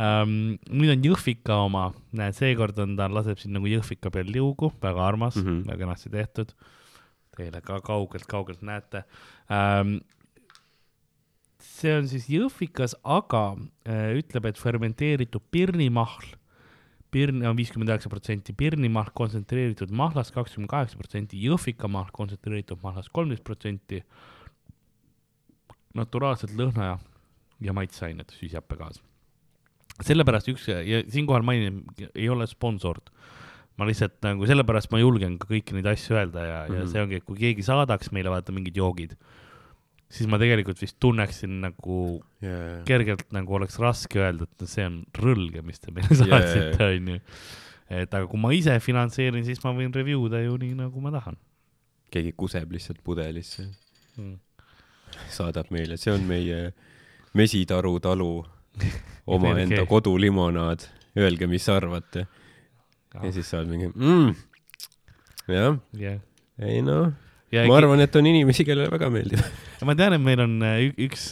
um,. nüüd on Jõhvika oma, näed, seekord on ta, laseb siin nagu Jõhvika peal liugu, väga armas mm. -hmm. väga kenasti tehtud. Teile ka kaugelt-kaugelt näete um,. see on siis Jõhvikas, aga äh, ütleb, et fermenteeritud pirnimahl, pirn on viiskümmend üheksa protsenti, pirnimahl kontsentreeritud mahlast kakskümmend kaheksa protsenti, Jõhvika mahl kontsentreeritud mahlast kolmteist protsenti, naturaalselt lõhna ja, ja maitseained süsihappegaas. sellepärast üks ja siinkohal mainin, ei ole sponsord. Ma lihtsalt nagu sellepärast ma julgen ka kõiki neid asju öelda ja mm, -hmm. ja Mhm. see ongi, et kui keegi saadaks meile vaata mingid joogid, siis ma tegelikult vist tunneksin nagu yeah. kergelt nagu oleks raske öelda, et see on rõlge, mis te meile saatsite, onju. et aga kui ma ise finantseerin, siis ma võin review da ju nii, nagu ma tahan keegi kuseb lihtsalt pudelisse, mm.. saadab meile, see on meie Mesitaru talu omaenda kodulimonaad, öelge, mis arvate. Ja siis saad mingi mm., jah, jah. ei noh, ja ma arvan, et on inimesi, kellele väga meeldib. ma tean, et meil on äh, üks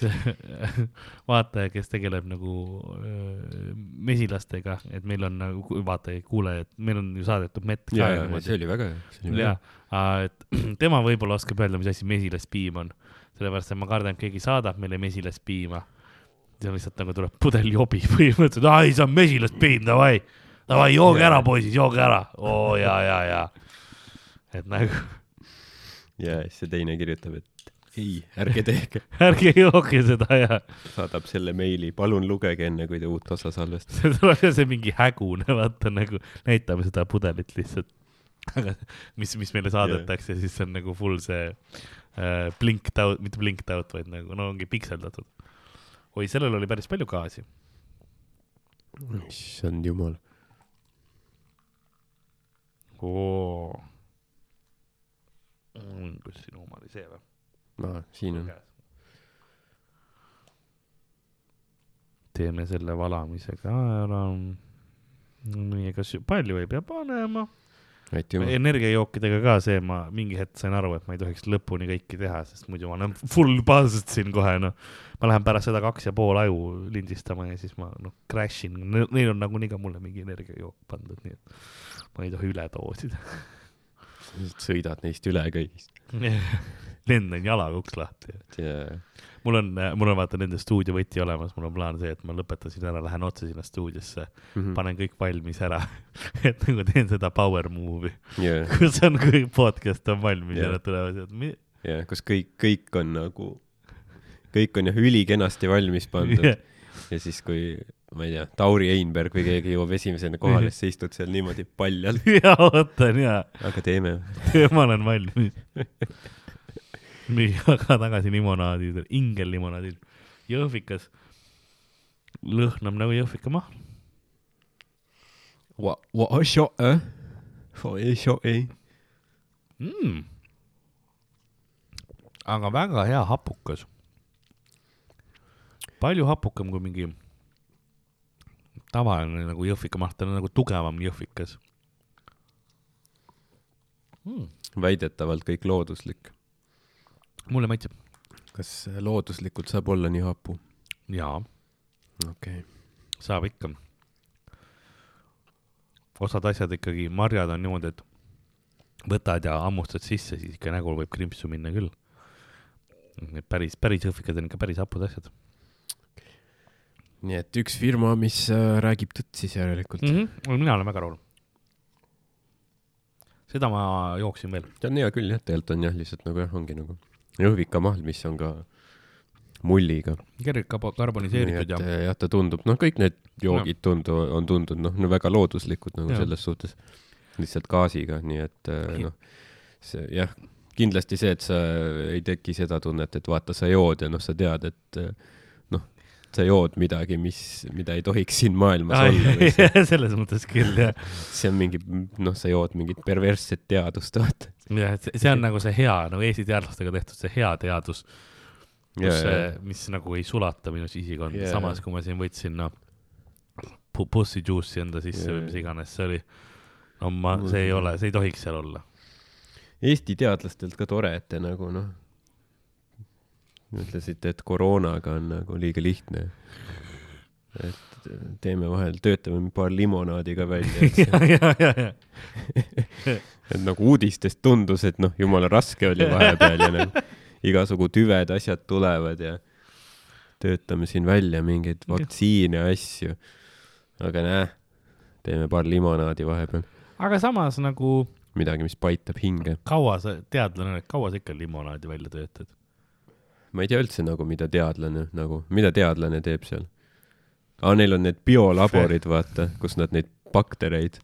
vaataja, kes tegeleb nagu öö, mesilastega, et meil on nagu vaatajaid, kuulajaid, meil on ju saadetud mett ka see oli väga hea, ja et tema võib-olla oskab öelda, mis asi mesilaspiim on, sellepärast et ma kardan, et keegi saadab meile mesilaspiima. see on lihtsalt nagu tuleb pudel jobi põhimõtteliselt, ai, see on mesilaspiim, davai, davai, jooge ära, poisid, jooge ära, oo ja, ja, ja. et nagu ja siis see teine kirjutab, et ei, ärge tehke, ärge jooge seda ja saadab selle meili, palun lugege enne, kui te uut osa salvestate. see tuleb see mingi hägune, vaata nagu näitame seda pudelit lihtsalt. aga mis, mis meile saadetakse yeah., siis see on nagu full see äh, blinked out, mitte blinked out, vaid nagu no ongi pikseldatud. oi, sellel oli päris palju gaasi. issand jumal. oo. kus sinu oma oli see või? aa, siin on. teeme selle valamise ka ära. nii, kas palju ei pea panema? Energiajookidega ka see, ma mingi hetk sain aru, et ma ei tohiks lõpuni kõiki teha, sest muidu ma olen full buzzed siin kohe noh. ma lähen pärast seda kaks ja pool aju lindistama ja siis ma noh crash in, neil on nagunii ka mulle mingi energiajook pandud, nii et ma ei tohi üle doosida. sõidad neist üle kõigist. lendan jalaga uks lahti. Mul on, mul on vaata nende stuudiovõti olemas, mul on plaan see, et ma lõpetasin ära, lähen otse sinna stuudiosse, Mhm. panen kõik valmis ära, et nagu teen seda power move'i, ja, kus on kõik podcast on valmis ja Jah. nad tulevad sealt mi- ja kus kõik, kõik on nagu, kõik on jah ülikenasti valmis pandud Yeah. ja siis, kui ma ei tea, Tauri Einberg või keegi jõuab esimesena kohale, siis sa istud seal niimoodi paljalt, ja ootan ja, aga teeme. ma olen valmis. nii, aga tagasi limonaadi, ingellimonaadi. Jõhvikas lõhnab nagu jõhvika mahl. What, what a shot, eh? Shot, eh? mm.. aga väga hea hapukas. palju hapukam kui mingi tavaline nagu jõhvikamaht, ta on nagu tugevam jõhvikas mm.. väidetavalt kõik looduslik. Mulle maitseb. kas looduslikult saab olla nii hapu? jaa, okei okay.. saab ikka. osad asjad ikkagi, marjad on niimoodi, et võtad ja hammustad sisse, siis ikka nägul võib krimpsu minna küll. Need päris, päris jõhvikad on ikka päris hapud asjad nii et üks firma, mis äh, räägib tõtt siis järelikult mm. -hmm. mina olen väga rahul. seda ma jooksin veel. see on hea küll jah, tegelikult on jah, lihtsalt nagu jah, ongi nagu jõhvikamahl, mis on ka mulliga. kergelt karboniseeritud ja jah, ta tundub, noh, kõik need joogid tundu-, on tundunud noh, no väga looduslikud nagu Jah. selles suhtes. lihtsalt gaasiga, nii et äh, noh, see jah, kindlasti see, et sa ei teki seda tunnet, et vaata, sa jood ja noh, sa tead, et äh, sa jood midagi, mis, mida ei tohiks siin maailmas olla või see, selles mõttes küll jah. see on mingi, noh, sa jood mingit perversset teadust, vaata. jah, et see, on nagu see hea, nagu Eesti teadlastega tehtud see hea teadus, kus mis nagu ei sulata minu sisikonda Jaa. yeah., samas kui ma siin võtsin noh, pussi juice'i enda sisse Jaa. või mis iganes see oli. no ma, see ei ole, see ei tohiks seal olla. Eesti teadlastelt ka tore, et te nagu noh, ütlesite, et koroonaga on nagu liiga lihtne. et teeme vahel, töötame paar limonaadi ka välja, et, ja, ja, ja, ja. et nagu uudistest tundus, et noh, jumala raske oli vahepeal ja nagu igasugu tüved, asjad tulevad ja töötame siin välja mingeid vaktsiine, asju. aga näe, teeme paar limonaadi vahepeal, aga samas nagu midagi, mis paitab hinge. kaua sa, teadlane, kaua sa ikka limonaadi välja töötad? Ma ei tea üldse nagu, mida teadlane nagu, mida teadlane teeb seal. aa, neil on need biolaborid, vaata, kus nad neid baktereid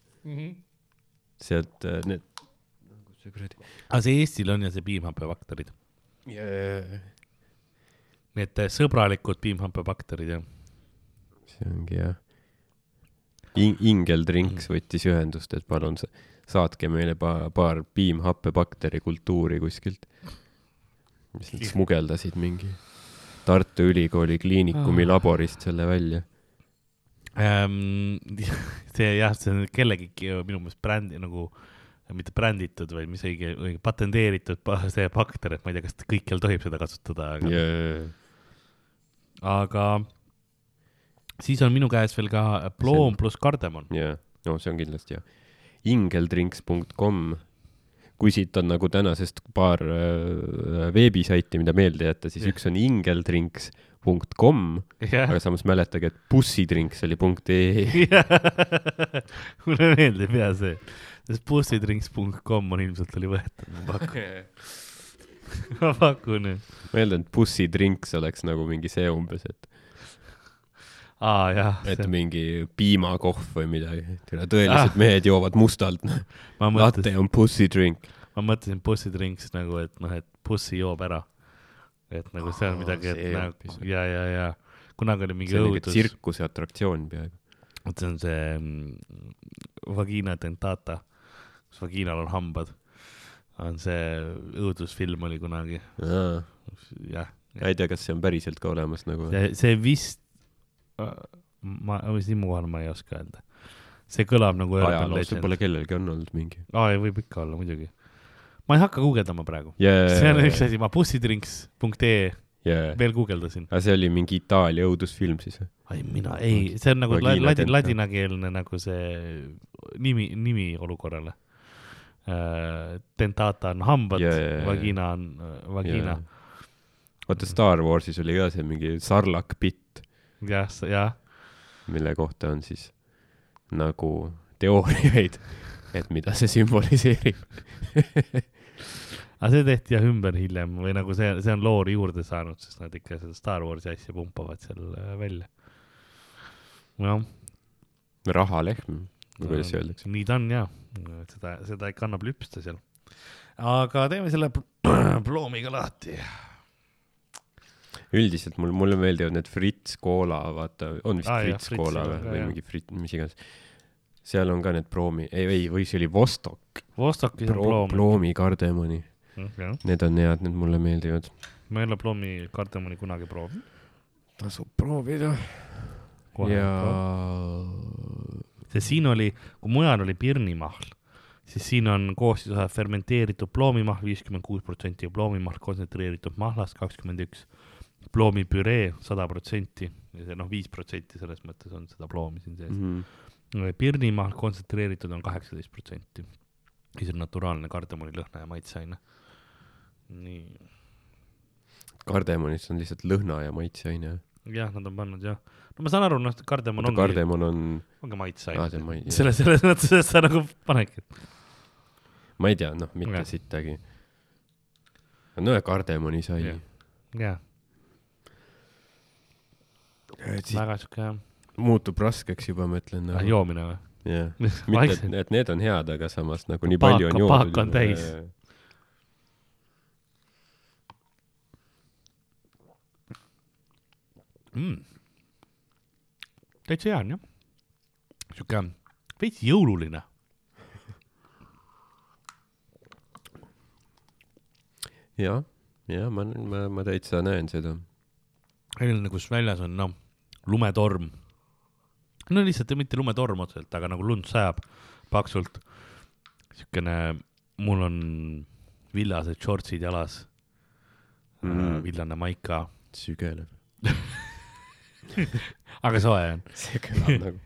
sealt, need, kus see kuradi aga see Eestil on ja see piimhappebakterid, yeah.. need äh, sõbralikud piimhappebakterid jah. see ongi jah In. Ingel Drinks võttis ühendust, et palun sa- saatke meile pa-, paar piimhappebakteri kultuuri kuskilt. Mis nad smugeldasid mingi Tartu Ülikooli Kliinikumi laborist selle välja. Ähm, see jah, see on kellegi minu meelest brändi nagu, mitte bränditud, vaid mis õige, õige patenteeritud pa- see bakter, et ma ei tea, kas kõikjal tohib seda kasutada, aga yeah., Yeah. aga siis on minu käes veel ka ploom pluss kardemon. jaa, no see on kindlasti hea. ingeldrinks.com, kui siit on nagu tänasest paar äh, veebisaiti, mida meelde jätta, siis Jah. üks on ingeldrinks.com, jah aga, samas mäletage, et bussidrinks oli punkt ee. mulle meeldib ja see, sest bussidrinks.com on ilmselt oli võetud, ma pakun, ma pakun. ma eeldan, et bussidrinks oleks nagu mingi see umbes, et, jah, et mingi piimakohv või midagi. tõelised mehed joovad mustalt, ma latte mõtlesin, on bussidrink. ma mõtlesin bussidrinks nagu, et noh, et bussi joob ära. et nagu see on midagi, et see nagu ja, ja, ja kunagi oli mingi see õudus, tsirkuse atraktsioon peaaegu. vot see on see mm, vagina dentata, kus vagiinal on hambad. on see õudusfilm oli kunagi, jah. ma ei tea, kas see on päriselt ka olemas nagu. see, see vist, ma, siinkohal ma ei oska öelda. see kõlab nagu urban legend. võib-olla kellelgi on olnud mingi aa, võib ikka olla muidugi. ma ei hakka guugeldama praegu. yeah.. see on üks asi, ma bussidrinks.ee yeah.. veel guugeldasin. aga see oli mingi Itaalia õudusfilm siis või? ei, mina ei, see on nagu Vagina ladi, ladinakeelne nagu see nimi, nimi olukorrale uh,. Dentata on hambad yeah, jaa. vagina on uh, vagina. vaata Star Warsis oli ka see mingi sarlak bitt, jah, jah, mille kohta on siis nagu teooriaid, et mida see sümboliseerib. aga see tehti jah ümber hiljem või nagu see, see on loori juurde saanud, sest nad ikka seda Star Warsi asja pumpavad seal äh, välja. noh, rahalehm, või kuidas see öeldakse. nii ta on ja, seda, seda ikka annab lüpsta seal. aga teeme selle pl- ploomiga lahti. Üldiselt mul, mulle meeldivad need Fritz Cola, vaata, on vist ah, jah, Fritz Fritz Cola on või, või jah. mingi Frit-, mis iganes. seal on ka need proomi, ei, ei, või see oli Vostok Vostokis on Pro,, ploom. ploomi kardemoni, jah, need on head, need mulle meeldivad. ma ei ole ploomi kardemoni kunagi proovinud. tasub proovida. ja sest siin oli, kui mujal oli pirnimahl, siis siin on koostisosa fermenteeritud ploomimahl viiskümmend kuus protsenti ja ploomimahl kontsentreeritud mahlast kakskümmend üks. Ploomipüree sada protsenti ja see noh, viis protsenti selles mõttes on seda ploomi siin sees mm. mm.. pirnimahl kontsentreeritud on kaheksateist protsenti. ja see on naturaalne kardemoni lõhna ja maitseaine. nii, kardemonist on lihtsalt lõhna ja maitseaine. jah, nad on pannud jah. no ma saan aru, noh, kardemon ongi, kardemon on, ongi aa, maitseaine on mai-, selles, selles mõttes, et sa nagu panedki. ma ei tea, noh, mitte sittagi. no ja kardemoni sai Jah.. jaa, väga siuke jah muutub raskeks juba, ma ütlen ah, nagu.. joomine või? jah, mitte, et et need on head, aga samas nagu nii palju on joodud. paak on täis. mm.. täitsa hea on jah. siuke veits jõululine. jah, ja ma, ma, ma täitsa näen seda. selline, kus väljas on noh, lumetorm. no lihtsalt mitte lumetorm otseselt, aga nagu lund sajab paksult. siukene, mul on villased shortsid jalas mm. Villane maika, sügeleb. aga soe on. see kõlab nagu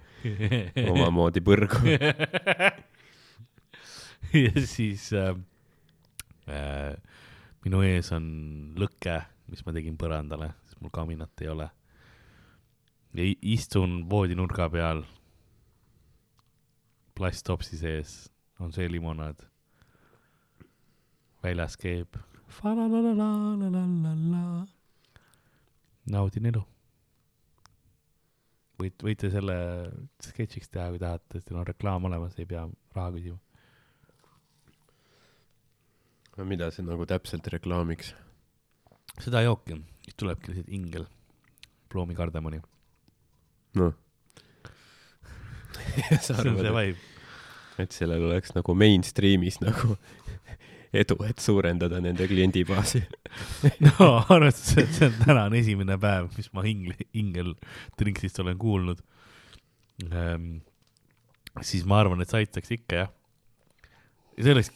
omamoodi põrgu. ja siis äh, äh, minu ees on lõke, mis ma tegin põrandale, sest mul kaminat ei ole. Ja istun voodinurga peal. plasttopsi sees on see limonaad. väljas keeb. naudin elu. võite, võite selle sketšiks teha, kui tahate, teil on reklaam olemas, ei pea raha küsima. mida see nagu täpselt reklaamiks? seda jooki, tulebki lihtsalt ingel, ploomi kardemoni. Noh. see on see vibe. et sellel oleks nagu mainstream'is nagu edu, et suurendada nende kliendibaasi? no arvestades, et see on tänane esimene päev, mis ma ingel, ingel Trinksist olen kuulnud ähm,. siis ma arvan, et see aitaks ikka jah. ja see oleks,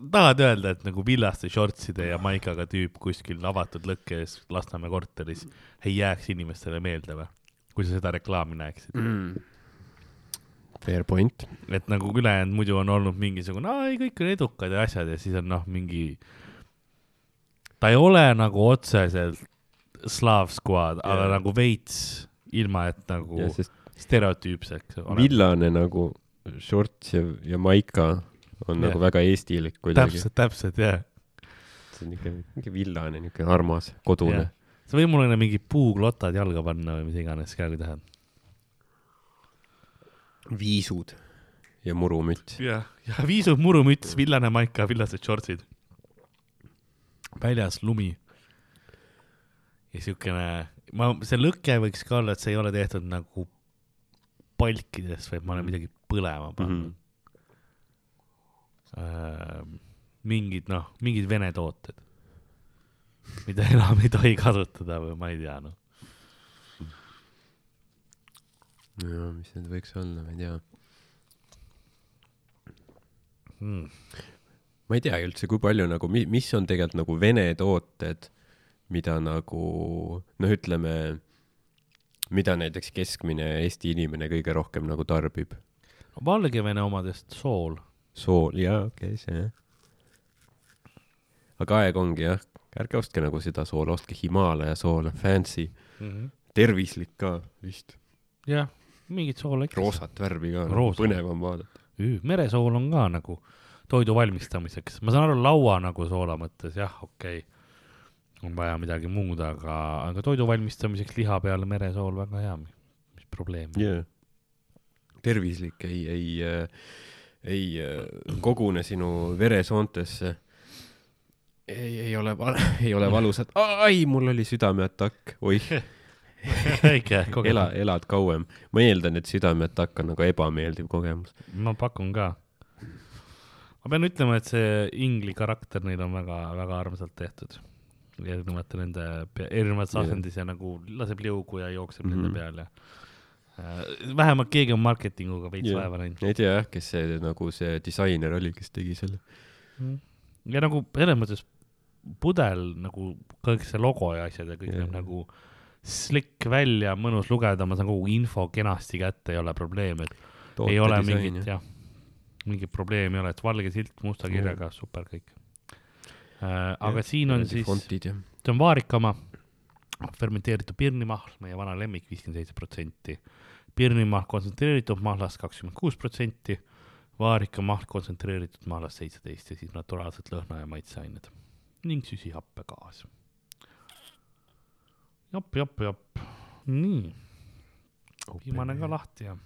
tahad öelda, et nagu villaste shortside ja maikaga tüüp kuskil avatud lõkke ees Lasnamäe korteris ei jääks inimestele meelde või? Kui sa seda reklaami näeksid. Mm. Fair point. et nagu ülejäänud muidu on olnud mingisugune, aa ei, kõik on edukad ja asjad ja siis on noh, mingi, ta ei ole nagu otseselt Slav Squad, aga Jaa. nagu veits, ilma et nagu sest stereotüüpseks. villane nagu shorts ja, ja maika on Jah. nagu väga eestilik kuidagi. täpselt, täpselt jah. see on niuke, niuke villane, niuke armas, kodune Jah.. Sa võid mulle mingi puuklotad jalga panna või mis iganes ka, kui tahad. viisud ja murumüts. jah, ja viisud, murumüts, villane maika, villased shortsid. väljas lumi. ja siukene, ma, see lõke võiks ka olla, et see ei ole tehtud nagu palkidest, vaid ma olen midagi põlema pannud mm. -hmm. mingid noh, mingid vene tooted, mida enam ei tohi kasutada või ma ei tea noh. ja mis need võiks olla, ma ei tea. Mm. ma ei tea üldse, kui palju nagu, mis on tegelikult nagu vene tooted, mida nagu noh, ütleme, mida näiteks keskmine Eesti inimene kõige rohkem nagu tarbib. Valgevene omadest sool. sool, jaa, okei okay,, see aga aeg ongi jah, ärge ostke nagu seda soola, ostke Himalaia soola, fancy, Mm -hmm. tervislik ka vist, jah, mingit soola ikka. roosat värvi ka, Roosa. põnev on vaadata. meresool on ka nagu toidu valmistamiseks, ma saan aru laua nagu soola mõttes jah, okei okay.. on vaja midagi muud, aga, aga toidu valmistamiseks liha peale meresool väga hea, mis probleem. jaa. tervislik ei, ei, ei äh, kogune sinu veresoontesse. ei, ei ole, ei ole valusad, ai, mul oli südameatakk, oih, väike kogemus ela, elad kauem. ma eeldan, et südameatakk on nagu ebameeldiv kogemus. ma pakun ka. ma pean ütlema, et see Ingli karakter neil on väga-väga armsalt tehtud. erinevate nende, erinevates asendis ja nagu laseb liugu ja jookseb mm -hmm. Mhm. nende peal ja äh, vähemalt keegi on marketinguga veits vaeva näinud. ei tea jah, kes see nagu see disainer oli, kes tegi selle. ja nagu selles mõttes pudel nagu kõik see logo ja asjad ja kõik Jah. näeb nagu slick välja, mõnus lugeda, ma saan kogu info kenasti kätte, ei ole probleem, et ei ole mingit jah, mingit probleemi ei ole, et valge silt musta kirjaga, super kõik. aga siin on siis, ja. see on vaarika oma, fermenteeritud pirnimahl, meie vana lemmik, viiskümmend seitse protsenti. pirnimahl kontsentreeritud mahlast kakskümmend kuus protsenti, vaarika maht kontsentreeritud maalast seitseteist ja siis naturaalselt lõhna ja maitseained ning süsihappegaas. japp, japp, japp, nii, viimane ka lahti ja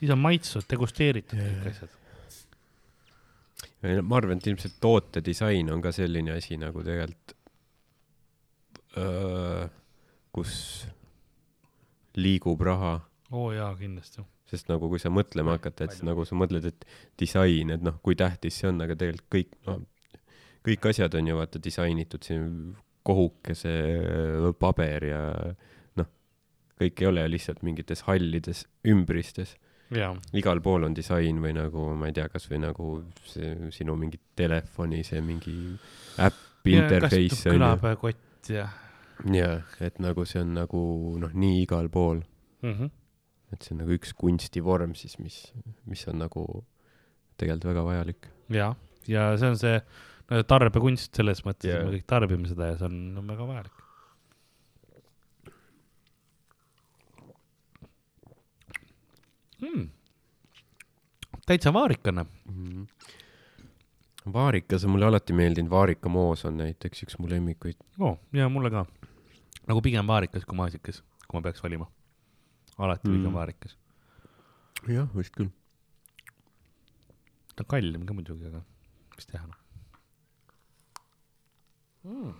siis on maitsud, degusteeritud kõik asjad. ma arvan, et ilmselt toote disain on ka selline asi nagu tegelikult, kus liigub raha, oo jaa, kindlasti. sest nagu kui sa mõtlema hakata, et nagu sa mõtled, et disain, et noh, kui tähtis see on, aga tegelikult kõik, noh, kõik asjad on ju vaata disainitud, see kohukese paber ja noh, kõik ei ole lihtsalt mingites hallides ümbristes igal pool on disain või nagu ma ei tea, kasvõi nagu see sinu mingi telefoni see mingi äpp interface külapäevakott ja jaa, et nagu see on nagu noh, nii igal pool, mm. -hmm. et see on nagu üks kunstivorm siis, mis, mis on nagu tegelikult väga vajalik. ja, ja see on see tarbekunst selles mõttes yeah., et me kõik tarbime seda ja see on, on väga vajalik mm.. täitsa vaarikane. Mhm. vaarikas on mulle alati meeldinud, vaarikamoos on näiteks üks mu lemmikuid. oo, ja mulle ka. nagu pigem vaarikas kui maasikas, kui ma peaks valima. alati mm. Mm. pigem vaarikas. jah, vist küll. ta on kallim ka muidugi, aga mis teha noh mm..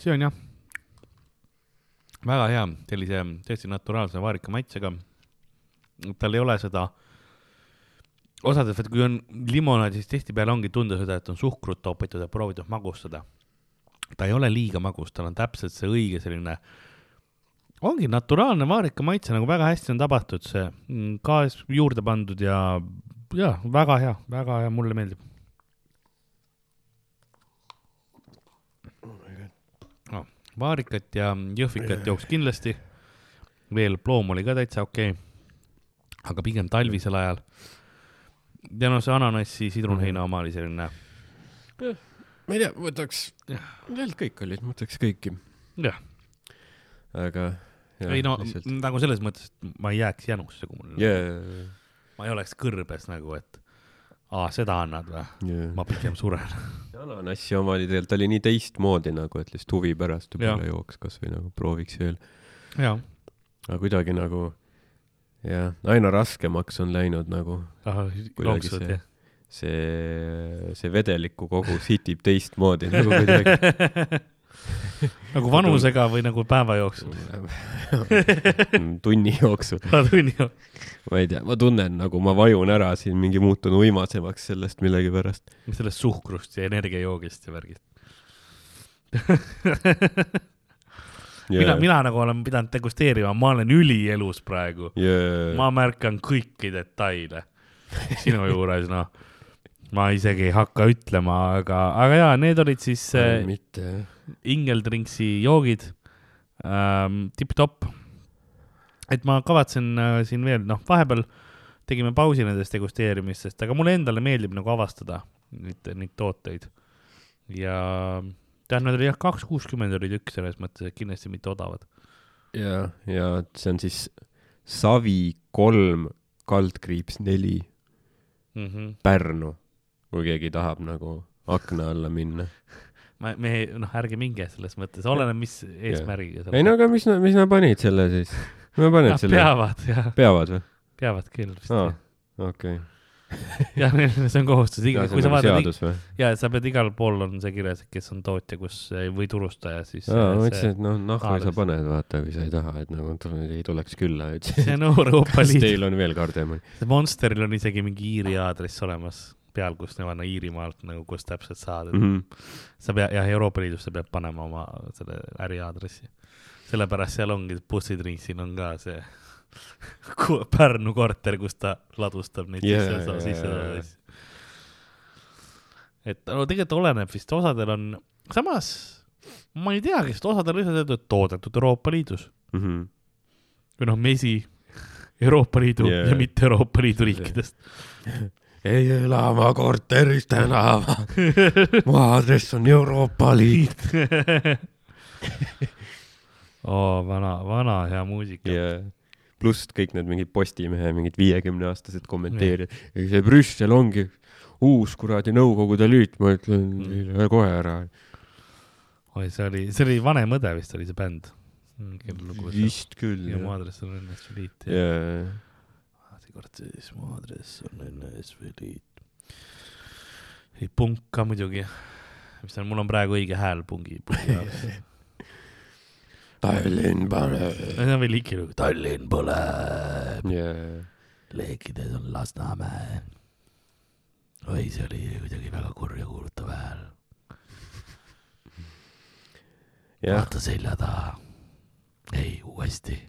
see on jah, väga hea, sellise tõesti naturaalse vaarika maitsega. tal ei ole seda, osades, et kui on limonaad, siis tihtipeale ongi tunda seda, et on suhkrut topitud ja proovitud magustada. ta ei ole liiga magus, tal on täpselt see õige selline, ongi naturaalne vaarika maitse nagu väga hästi on tabatud see mm, gaas juurde pandud ja, ja väga hea, väga hea, mulle meeldib no,. Vaarikat ja jõhvikat jooks kindlasti. veel ploom oli ka täitsa okei okay.. aga pigem talvisel ajal. ja noh, see ananassi sidrunheina oma oli selline, ma ei tea, võtaks, tegelikult kõik olid, ma võtaks kõiki, jah, aga. ei no nagu selles mõttes, et ma ei jääks jänusse, kui mul yeah,, ma ei oleks kõrbes nagu, et aa, seda annad või, yeah. ma pigem suren. ananassi oma oli tegelikult, ta oli nii teistmoodi nagu, et lihtsalt huvi pärast võib-olla jooks kasvõi nagu prooviks veel. aga kuidagi nagu jah, aina raskemaks on läinud nagu Kuidagi see- jah. see, see vedeliku kogus hitib teistmoodi nagu kuidagi nagu vanusega või nagu päeva jooksul? tunni jooksul, tunni jooksul. ma ei tea, ma tunnen nagu ma vajun ära siin mingi muutun uimasemaks sellest millegipärast. sellest suhkrust ja energiajoogist ja värgist. mina, mina nagu olen pidanud degusteerima, ma olen ülielus praegu. yeah. ma märkan kõiki detaile sinu juures, noh. ma isegi ei hakka ütlema, aga, aga jaa, need olid siis äh, mitte jah. Ingeldringsi joogid ähm,, tipp-topp. et ma kavatsen äh, siin veel, noh, vahepeal tegime pausi nendest degusteerimistest, aga mulle endale meeldib nagu avastada neid, neid tooteid. ja tähendab, need oli jah, kaks kuuskümmend oli tükk selles mõttes, et kindlasti mitte odavad. ja, ja see on siis Savi kolm kaldkriips neli Mm -hmm. Pärnu, kui keegi tahab nagu akna alla minna. ma, me, noh, ärge minge selles mõttes, oleneb, mis eesmärgiga. ei no aga mis, mis nad panid selle siis? Nad panid Nad selle, peavad jah, peavad või? peavad küll vist jah., okei. jah, see on kohustus, iga, kui sa vaatad, ja sa pead igal pool on see kirjas, et kes on tootja, kus või turustaja, siis aa, ma see, ütlesin, et noh, nahku sa paned, vaata, kui sa ei taha, et nagu ei tuleks külla, see on Euroopa Liit, teil on veel kardemoni? Monsteril on isegi mingi Iiri aadress olemas peal, kus nemad on Iirimaalt nagu, kus täpselt saad, et Mhm. sa pead, jah, Euroopa Liidus sa pead panema oma selle äriaadressi. sellepärast seal ongi bussitriisil on ka see Pärnu korter, kus ta ladustab neid Jaa, sisse jaa, sisse jaa. asju. et no tegelikult oleneb vist, osadel on, samas ma ei teagi, sest osadel on lihtsalt öeldud toodetud Euroopa Liidus Mhm. või noh, mesi Euroopa Liidu yeah. ja mitte Euroopa Liidu riikidest. ei ela ma korteris tänaval, mu aadress on Euroopa Liit. oo, vana, vana hea muusika. ja pluss kõik need mingid Postimehe mingid viiekümneaastased kommenteerijad, ei see Brüssel ongi uus kuradi Nõukogude Liit, ma ütlen teile kohe ära. oi, see oli, see oli Vanem Õde vist oli see bänd. vist küll ja mu aadress on NSV Liit. jaa, seekord siis mu aadress on NSV Liit. ei, punk ka muidugi. mis on, mul on praegu õige hääl pungi, pungi jaoks. Tallinn paneb. see on veel ikilugu. Tallinn põleb, jaa, leekides on Lasnamäe. oi, see oli kuidagi väga kurja kuulutav hääl. jah, vaata selja taha. ei, uuesti.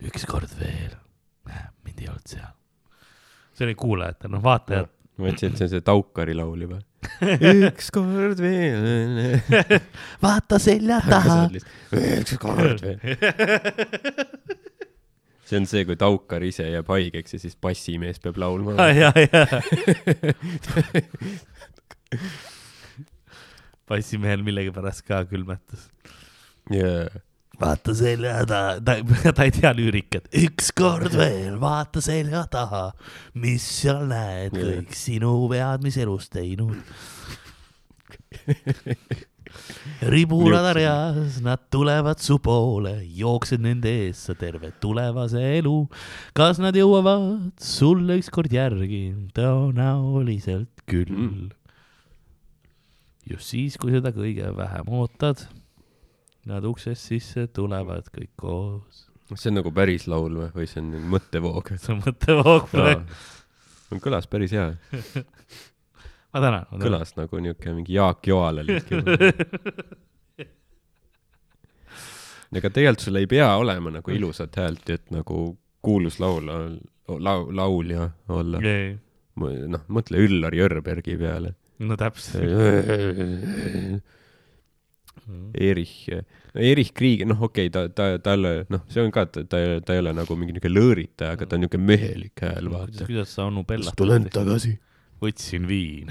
ükskord veel. Mind ei olnud seal. see oli kuulajatel, noh vaatajad. ma mõtlesin, et see on see Taukari laul juba. ükskord veel. vaata selja taha. ükskord veel. see on see, kui Taukar ise jääb haigeks ja siis bassimees peab laulma. ja, ja. bassimehel millegipärast ka külmetas. jaa, vaata selja taha, ta, ta ei tea lüürikat. ükskord veel, vaata selja taha, mis seal näed, kõik sinu vead, mis elus teinud. riburad harjas, nad tulevad su poole, jooksed nende ees sa terve tulevase elu. kas nad jõuavad sulle ükskord järgi? tõenäoliselt küll Mm. just siis, kui seda kõige vähem ootad, nad uksest sisse tulevad kõik koos. see on nagu päris laul või, või see on mõttevoog? see on mõttevoog praegu. kõlas päris hea, ma tänan. kõlas nagu niuke mingi Jaak Joale. ega tegelikult sul ei pea olema nagu ilusat häält, et nagu kuulus laul, lau-, laulja olla. noh, mõtle Üllar Jörbergi peale. no täpselt. Erich, Erich Krieg, noh, okei okay,, ta, ta, talle, noh, see on ka, ta, ta, ta ei ole nagu mingi niuke lõõritaja, aga ta on niuke mehelik hääl, vaata. kuidas sa onu Bellat tagasi võtsin viin.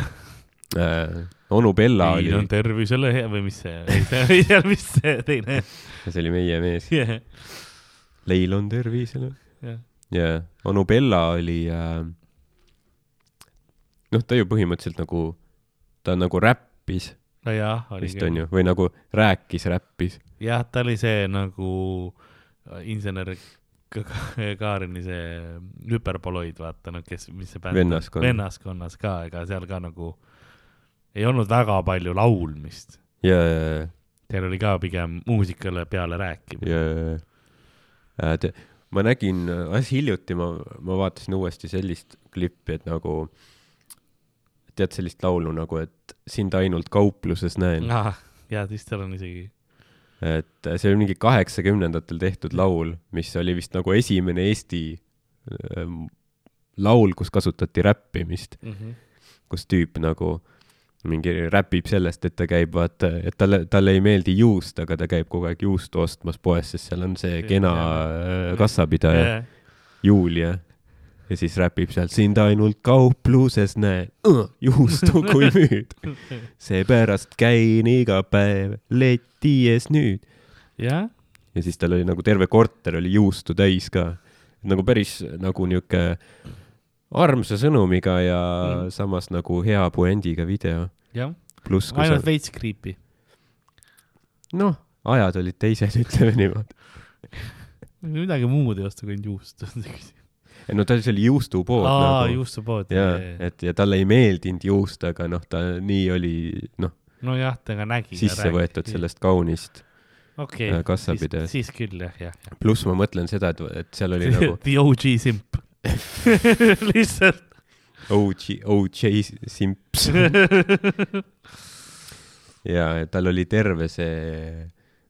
äh,. onu Bella viin oli on, tervisele hea või mis see, ei tea, mis see teine. see oli meie mees, jah, Leil on tervisele. jah, jaa, onu Bella oli äh,, noh, ta ju põhimõtteliselt nagu, ta nagu räppis no jah, vist onju, või nagu rääkis, räppis. jah, ta oli see nagu insener Ka- Ka- Kaarini see hüperboloid, vaata noh, kes, mis see bänd on. Vennaskond. vennaskonnas ka, ega seal ka nagu ei olnud väga palju laulmist. ja, ja, ja seal oli ka pigem muusikale peale rääkimine. ja, ja te, ma nägin, alles hiljuti ma, ma vaatasin uuesti sellist klippi, et nagu tead sellist laulu nagu, et sind ainult kaupluses näen, ah,. ja siis seal on isegi, et see oli mingi kaheksakümnendatel tehtud laul, mis oli vist nagu esimene Eesti ähm, laul, kus kasutati räppimist, mm -hmm. kus tüüp nagu mingi räpib sellest, et ta käib, vaata, et talle, talle ei meeldi juust, aga ta käib kogu aeg juustu ostmas poes, sest seal on see kena äh, kassapidaja. Julia ja siis räpib sealt sind ainult kaupluses näen juustu kui müüd. seepärast käin iga päev leti ees nüüd. jah, ja siis tal oli nagu terve korter oli juustu täis ka. nagu päris nagu niuke armsa sõnumiga ja Mm. samas nagu hea puendiga video. jah, ainult sa, veits creepy. noh, ajad olid teised, ütleme niimoodi. midagi muud ei osta kui ainult juust. ei no tal oli juustupood nagu. juustupood. ja, et ja talle ei meeldinud juust, aga noh, ta nii oli, noh, nojah, ta ka nägi. sisse võetud. sellest kaunist. okei äh, kassapidajast. siis, siis küll jah, jah, jah. pluss ma mõtlen seda, et, et seal oli nagu The OG simp. lihtsalt. OG, OJ Simps ja tal oli terve see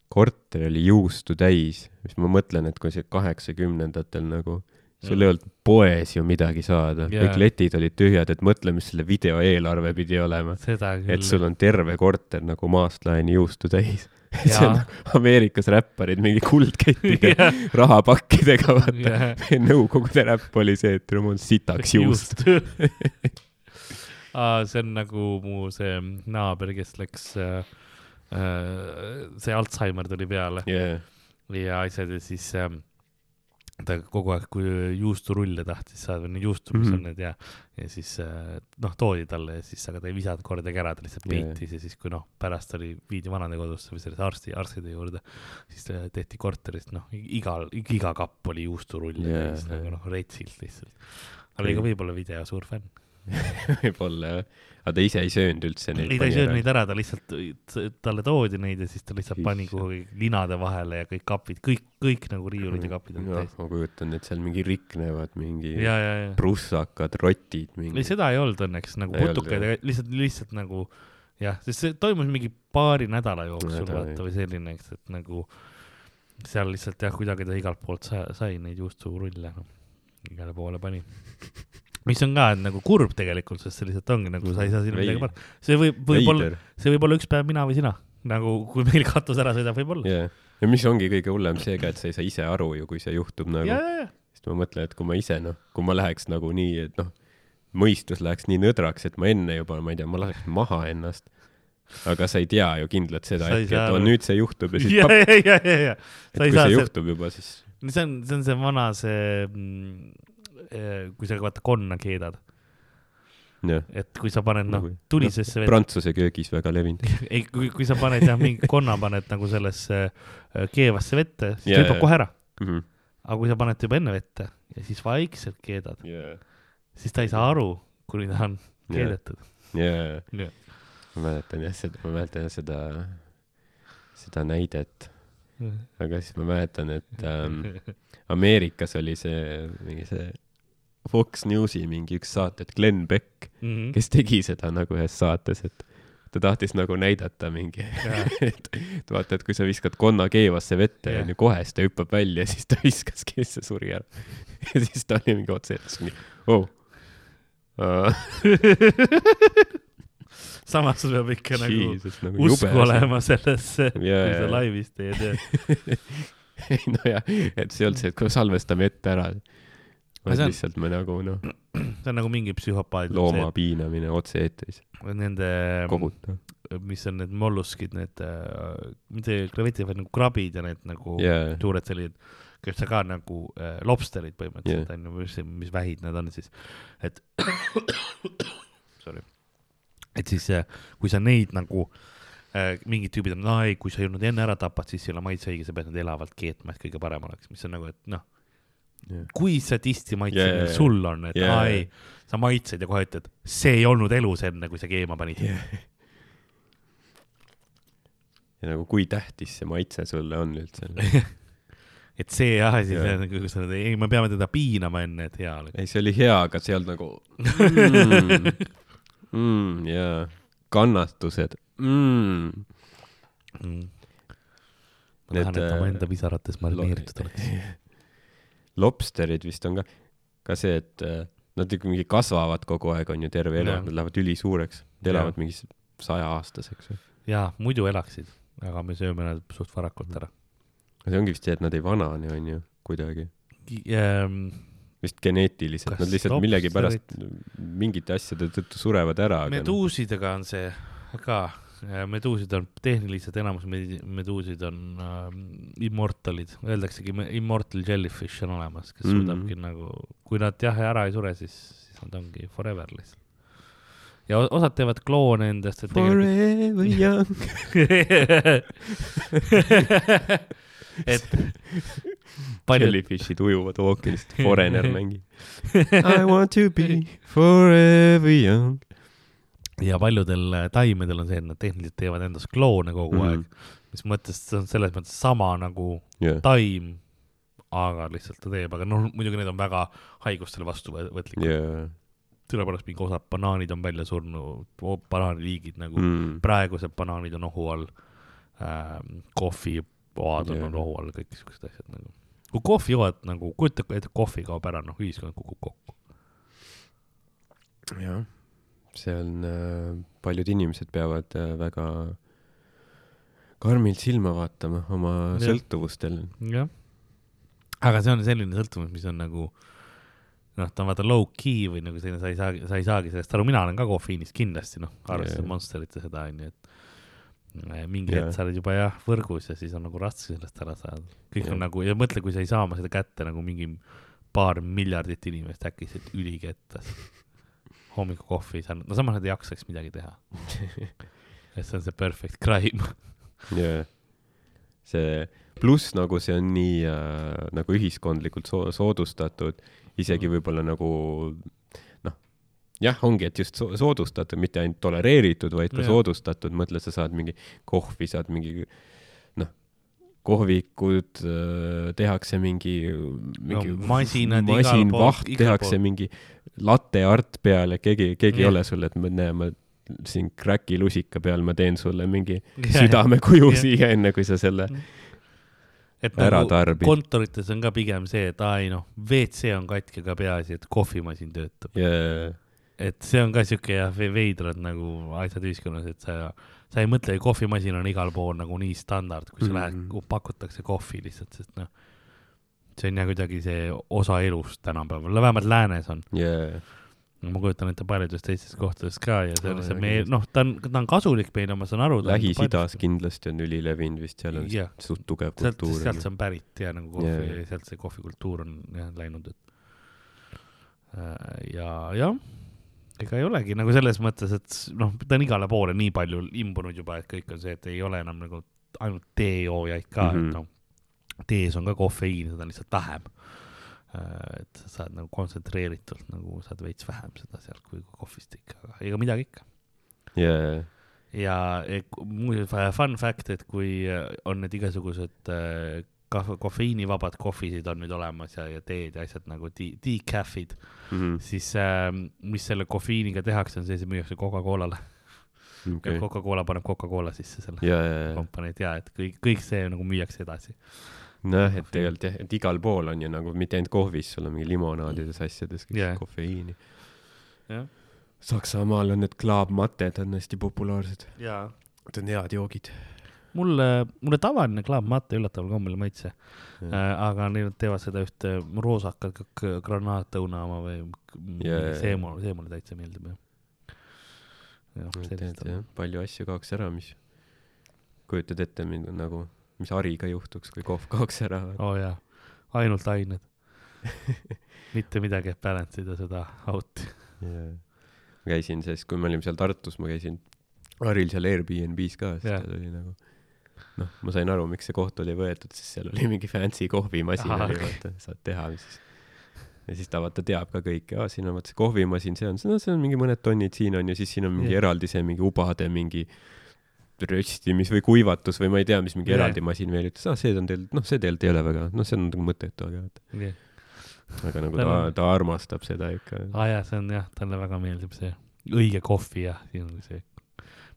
korter oli juustu täis, mis ma mõtlen, et kui see kaheksakümnendatel nagu, sul ei olnud poes ju midagi saada Jaa. kõik letid olid tühjad, et mõtle, mis selle video eelarve pidi olema. et sul on terve korter nagu maast laeni juustu täis. see on nagu Ameerikas räpparid mingi kuldkettide Jah. rahapakkidega, vaata Jah. Nõukogude räpp oli see, et mul on sitaks juust. aa, see on nagu mu see naaber, kes läks äh,, äh, see Alžeimer tuli peale Yeah. ja asjad ja siis äh, ta kogu aeg, kui juusturulle tahtis saada või need juustud, mis Mhm. on need ja, ja siis äh, noh, toodi talle ja siis, aga ta ei visanud kordagi ära, ta lihtsalt peitis ja siis, kui noh, pärast oli, viidi vanadekodusse või sellise arsti, arstide juurde, siis tehti korterist noh, igal, iga kapp oli juusturull yeah, jaa. nagu noh, retsilt lihtsalt. oli ka võib-olla video suur fänn. võib-olla jah. aga ta ise ei söönud üldse neid. ei, ta ei söönud neid ära, ta lihtsalt, talle toodi neid ja siis ta lihtsalt pani kuhugi linade vahele ja kõik kapid, kõik, kõik nagu riiulid ja kapid olid täis. ma kujutan, et seal mingi riknevad mingi ja, ja, ja. prussakad, rotid, ei, mingi. seda ei olnud õnneks nagu Ei putukaid, lihtsalt, lihtsalt nagu jah, sest see toimus mingi paari nädala jooksul vaata või selline, eks, et nagu seal lihtsalt jah, kuidagi ta igalt poolt sai, sai neid juusturulle no., igale poole pani. mis on ka et nagu kurb tegelikult, sest see lihtsalt ongi nagu sa ei saa sinna midagi panna. see võib, võib-olla, see võib olla üks päev mina või sina, nagu kui meil katus ära sõidab, võib-olla. jah, ja mis ongi kõige hullem see ka, et sa ei saa ise aru ju, kui see juhtub nagu ja, siis ma mõtlen, et kui ma ise noh, kui ma läheks nagu nii, et noh, mõistus läheks nii nõdraks, et ma enne juba, ma ei tea, ma laseks maha ennast. aga sa ei tea ju kindlalt seda et oo aru. nüüd see juhtub ja siis ja, pap, ja, ja, ja, ja, et kui see see- juhtub juba, siis see on, see on see vana see, kui sa vaata konna keedad, et kui sa paned noh Nagu- tulisesse vette, Prantsuse köögis väga levinud. ei, kui, kui sa paned jah, mingi konna paned nagu sellesse äh, keevasse vette, siis Jaa, ta hüppab kohe ära. Mhm. aga kui sa paned ta juba enne vette ja siis vaikselt keedad, jaa, siis ta ei saa aru, kuni ta on keedetud. jaa, ma mäletan jah seda, ma mäletan jah seda, seda näidet, aga siis ma mäletan, et ähm, Ameerikas oli see mingi see Fox Newsi mingi üks saate, et Glen Beck, Mhm. kes tegi seda nagu ühes saates, et ta tahtis nagu näidata mingi, et, et vaata, et kui sa viskad konna keevasse vette Jah. onju, kohe siis ta hüppab välja, siis ta viskaski ja siis see suri ära. ja siis ta oli mingi otse eetris mingi, oh uh,. samas sul peab ikka nagu Jesus, nagu usku jube asi. olema sellesse, kui sa laivis teed ja ei nojah, et see ei olnud see, et kui salvestame ette ära, vaid see on- lihtsalt me nagu noh, see on nagu mingi psühhopaat. looma piinamine otse-eetris, Nende, kohutav. mis on need molluskid, need äh,, mitte kravitid, vaid nagu krabid ja need nagu jaa, suured sellised, kes ka nagu äh, lobsterid põhimõtteliselt Jah. on ju, mis, mis vähid need on siis, et sorry, et siis äh, kui sa neid nagu äh, mingid tüübid on, aa ei, kui sa nüüd enne ära tapad, siis ei ole maitseõige, sa pead need elavalt keetma, et kõige parem oleks, mis on nagu, et noh, kui sadisti maitsemine Jaa, yeah, jaa, sul on, et jaa, aa ei, sa maitsed ja kohe ütled, see ei olnud elus enne, kui sa keema panid. ja nagu kui tähtis see maitse sulle on üldse. et see asi, Jaa. see on nagu, kui sa, ei, me peame teda piinama enne, et hea oleks. ei, see oli hea, aga see ei olnud nagu mm, mm, jaa, kannatused mm.. Mm. ma Need, tahan, et äh, oma enda pisarates marineeritud oleks. lobsterid vist on ka, ka see, et äh, nad ikka mingi kasvavad kogu aeg, on ju, terve elu nad lähevad ülisuureks, nad elavad mingi sajaaastaseks või. jaa, muidu elaksid, aga me sööme nad suht varakult ära. see ongi vist see, et nad ei vanane, on ju, kuidagi. Ähm, vist geneetiliselt, nad lihtsalt lobsterid- millegipärast mingite asjade tõttu surevad ära, meduusidega on see ka, meduusid on tehniliselt enamus med- meduusid on äh, immortalid, öeldaksegi immortal jellyfish on olemas, kes Mhm. suudabki nagu, kui nad jah ära ei sure, siis, siis nad ongi forever lihtsalt. ja osad teevad kloone endast, forever young. et paljud, Jellyfishid ujuvad ookeanist, Foreigner mängib. I want to be forever young. Ja paljudel äh, taimedel on see, et nad tehniliselt teevad endast kloone kogu mm. -hmm. aeg, mis mõttes see on selles mõttes sama nagu jah, taim, aga lihtsalt ta teeb, aga noh, muidugi need on väga haigustele vastuvõtlikud yeah.. sellepärast mingi osad banaanid on välja surnud, banaaniliigid nagu mm., praegused banaanid on ohu all ähm,, kohvipoad on yeah. ohu all, kõik siuksed asjad nagu. kui kohvijood nagu, kujuta ette, kohvi kaob ära, noh, ühiskond kukub kokku. jah, see on äh,, paljud inimesed peavad äh, väga karmilt silma vaatama oma Jah. sõltuvustel. jah. aga see on selline sõltuvus, mis on nagu noh, ta on vaata low-key või nagu selline, sa ei saagi, sa ei saagi sellest aru, mina olen ka kofeiinist kindlasti noh, arvestades. Monsterit ja seda onju, et mingi Jaa. hetk sa oled juba jah võrgus ja siis on nagu raske sellest ära saada. kõik Jah. on nagu ja mõtle, kui sa ei saa oma seda kätte nagu mingi paar miljardit inimest äkki siit ülikettas. Hommikukohvi sa, no samas nad ei jaksaks midagi teha. et see on see perfect crime. jaa. see, pluss nagu see on nii äh, nagu ühiskondlikult so soodustatud, isegi Mhm. võib-olla nagu noh, jah, ongi, et just so soodustatud, mitte ainult tolereeritud, vaid ka Jaa. soodustatud, mõtle, sa saad mingi kohvi, saad mingi noh, kohvikud äh, tehakse mingi, mingi No masinad igal masin, pool- vaht igal tehakse mingi latte art peal ja keegi, keegi ei Jah. ole sulle, et ma näe, ma siin crack'i lusika peal ma teen sulle mingi Jah. südamekuju Jah. siia, enne kui sa selle et ära nagu tarbid. kontorites on ka pigem see, et aa ei noh, WC on katki, aga peaasi, et kohvimasin töötab. yeah.. et see on ka siuke jah, veidrad nagu asjad ühiskonnas, et sa, sa ei mõtle, kohvimasin on igal pool nagu nii standard, kui sa mm. -hmm. lähed, pakutakse kohvi lihtsalt, sest noh, see on jah kuidagi see osa elust tänapäeval, vähemalt läänes on. Yeah. ma kujutan ette paljudes teistes kohtades ka ja see on lihtsalt meie, noh, ta on, ta on kasulik meile, ma saan aru. Lähis-Idas kindlasti on ülilevinud vist, seal on Jah. suht tugev kultuur sealt. see on pärit ja nagu kohvi yeah., sealt see kohvikultuur on jah läinud, et Äh, ja jah, ega ei olegi nagu selles mõttes, et noh, ta on igale poole nii palju imbunud juba, et kõik on see, et ei ole enam nagu ainult teejoojaid ka mm, Mhm. -hmm. et noh, tees on ka kofeiini, seda on lihtsalt vähem. et sa saad nagu kontsentreeritult nagu saad veits vähem seda sealt kui kohvist ikka, aga ega midagi ikka Yeah. ja muuseas fun fact, et kui eh, on need igasugused eh, kahv-, kofeiinivabad kohvisid on nüüd olemas ja, ja teed ja asjad nagu de- decaf'id, Mm -hmm. siis äh, mis selle kofeiiniga tehakse, on see, see müüakse Coca-Colale okay.. Coca-Cola paneb Coca-Cola sisse selle ja, ja, ja, komponent ja et kõik, kõik see nagu müüakse edasi. nojah, et tegelikult jah, et igal pool on ju nagu mitte ainult kohvis, sul on mingi limonaadides, asjades kõik Jaa. yeah. kofeiini. jah, Saksamaal on need klaabmatted on hästi populaarsed. Need on head joogid. mulle, mulle tavaline Club Mate üllataval kombel ei maitse äh,, aga neil teevad seda ühte roosakat granaatõuna oma või yeah, see mulle, see mulle täitsa meeldib jah. jah, sellist jah, palju asju kaoks ära, mis kujutad ette mind nagu, mis hariga juhtuks, kui kohv kaoks ära. oo oh, jaa, ainult ained. mitte midagi, et balance ida seda out'i. yeah.. ma käisin siis, kui me olime seal Tartus, ma käisin Haril seal Airbnb-s ka, siis Jah. tal oli nagu noh, ma sain aru, miks see koht oli võetud, sest seal oli mingi fancy kohvimasin oli okei. vaata, saad teha, mis siis ja siis ta vaata teab ka kõike, aa siin on vaata see kohvimasin, see on, no see on mingi mõned tonnid siin on ja siis siin on mingi Jah. eraldi see mingi ubade mingi röstimis või kuivatus või ma ei tea, mis mingi Jah. eraldi masin veel ütles, aa see on teil, noh, see tegelikult ei ole väga, noh, see on nagu mõttetu, aga vaata, aga nagu ta ta armastab seda ikka. aa jaa, see on jah, talle väga meeldib see õige kohvi ja siin on see.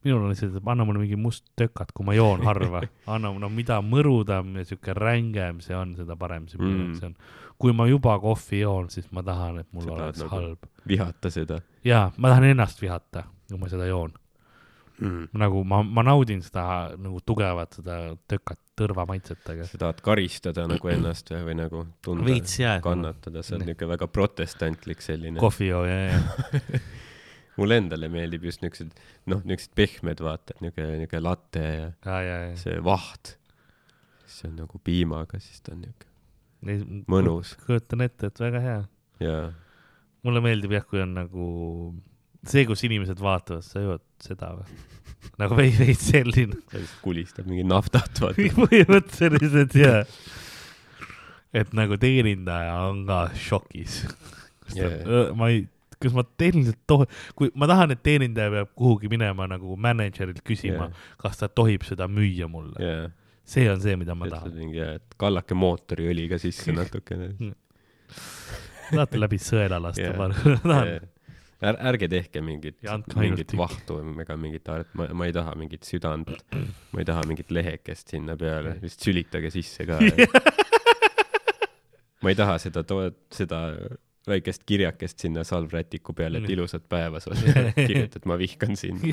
minul on lihtsalt, anna mulle mingi must tökat, kui ma joon harva, anna, no mida mõrudam ja siuke rängem see on, seda parem see minu Mm. jaoks on. kui ma juba kohvi joon, siis ma tahan, et mul Sa oleks nagu- halb. vihata seda jaa, ma tahan ennast vihata, kui ma seda joon. mm.. nagu ma, ma naudin seda nagu tugevat seda tökat tõrva maitset, aga sa tahad karistada nagu ennast või, või nagu tunda, veits jaa. kannatada, see on Nii. niisugune väga protestantlik selline. kohvijooja, jaa, mulle endale meeldib just niisugused, noh, niisugused pehmed, vaata, niisugune, niisugune latte ja jaa, jaa, jaa. see vaht. see on nagu piimaga, siis ta on niisugune Mõnus. mõnus kujutan ette, et väga hea. ja mulle meeldib jah, kui on nagu see, kus inimesed vaatavad, sa jood seda või? nagu veits, veits selline. ta lihtsalt kulistab mingi naftat, vaata. põhimõtteliselt jaa. et nagu teenindaja on ka šokis. Jaa. ma ei, kas ma tehniliselt tohin, kui ma tahan, et teenindaja peab kuhugi minema nagu mänedžerilt küsima Jaa. kas ta tohib seda müüa mulle. jaa, see on see, mida ma ütled tahan. mingi, et kallake mootoriõliga sisse natukene. tahate läbi sõela lasta yeah., tahan. Är, ärge tehke mingit Ja, mingit vahtu ega mingit art, ma, ma ei taha mingit südant, ma ei taha mingit lehekest sinna peale, lihtsalt sülitage sisse ka. ma ei taha seda, seda väikest kirjakest sinna salvrätiku peale, et ilusat päeva sulle kirjutada, ma vihkan sind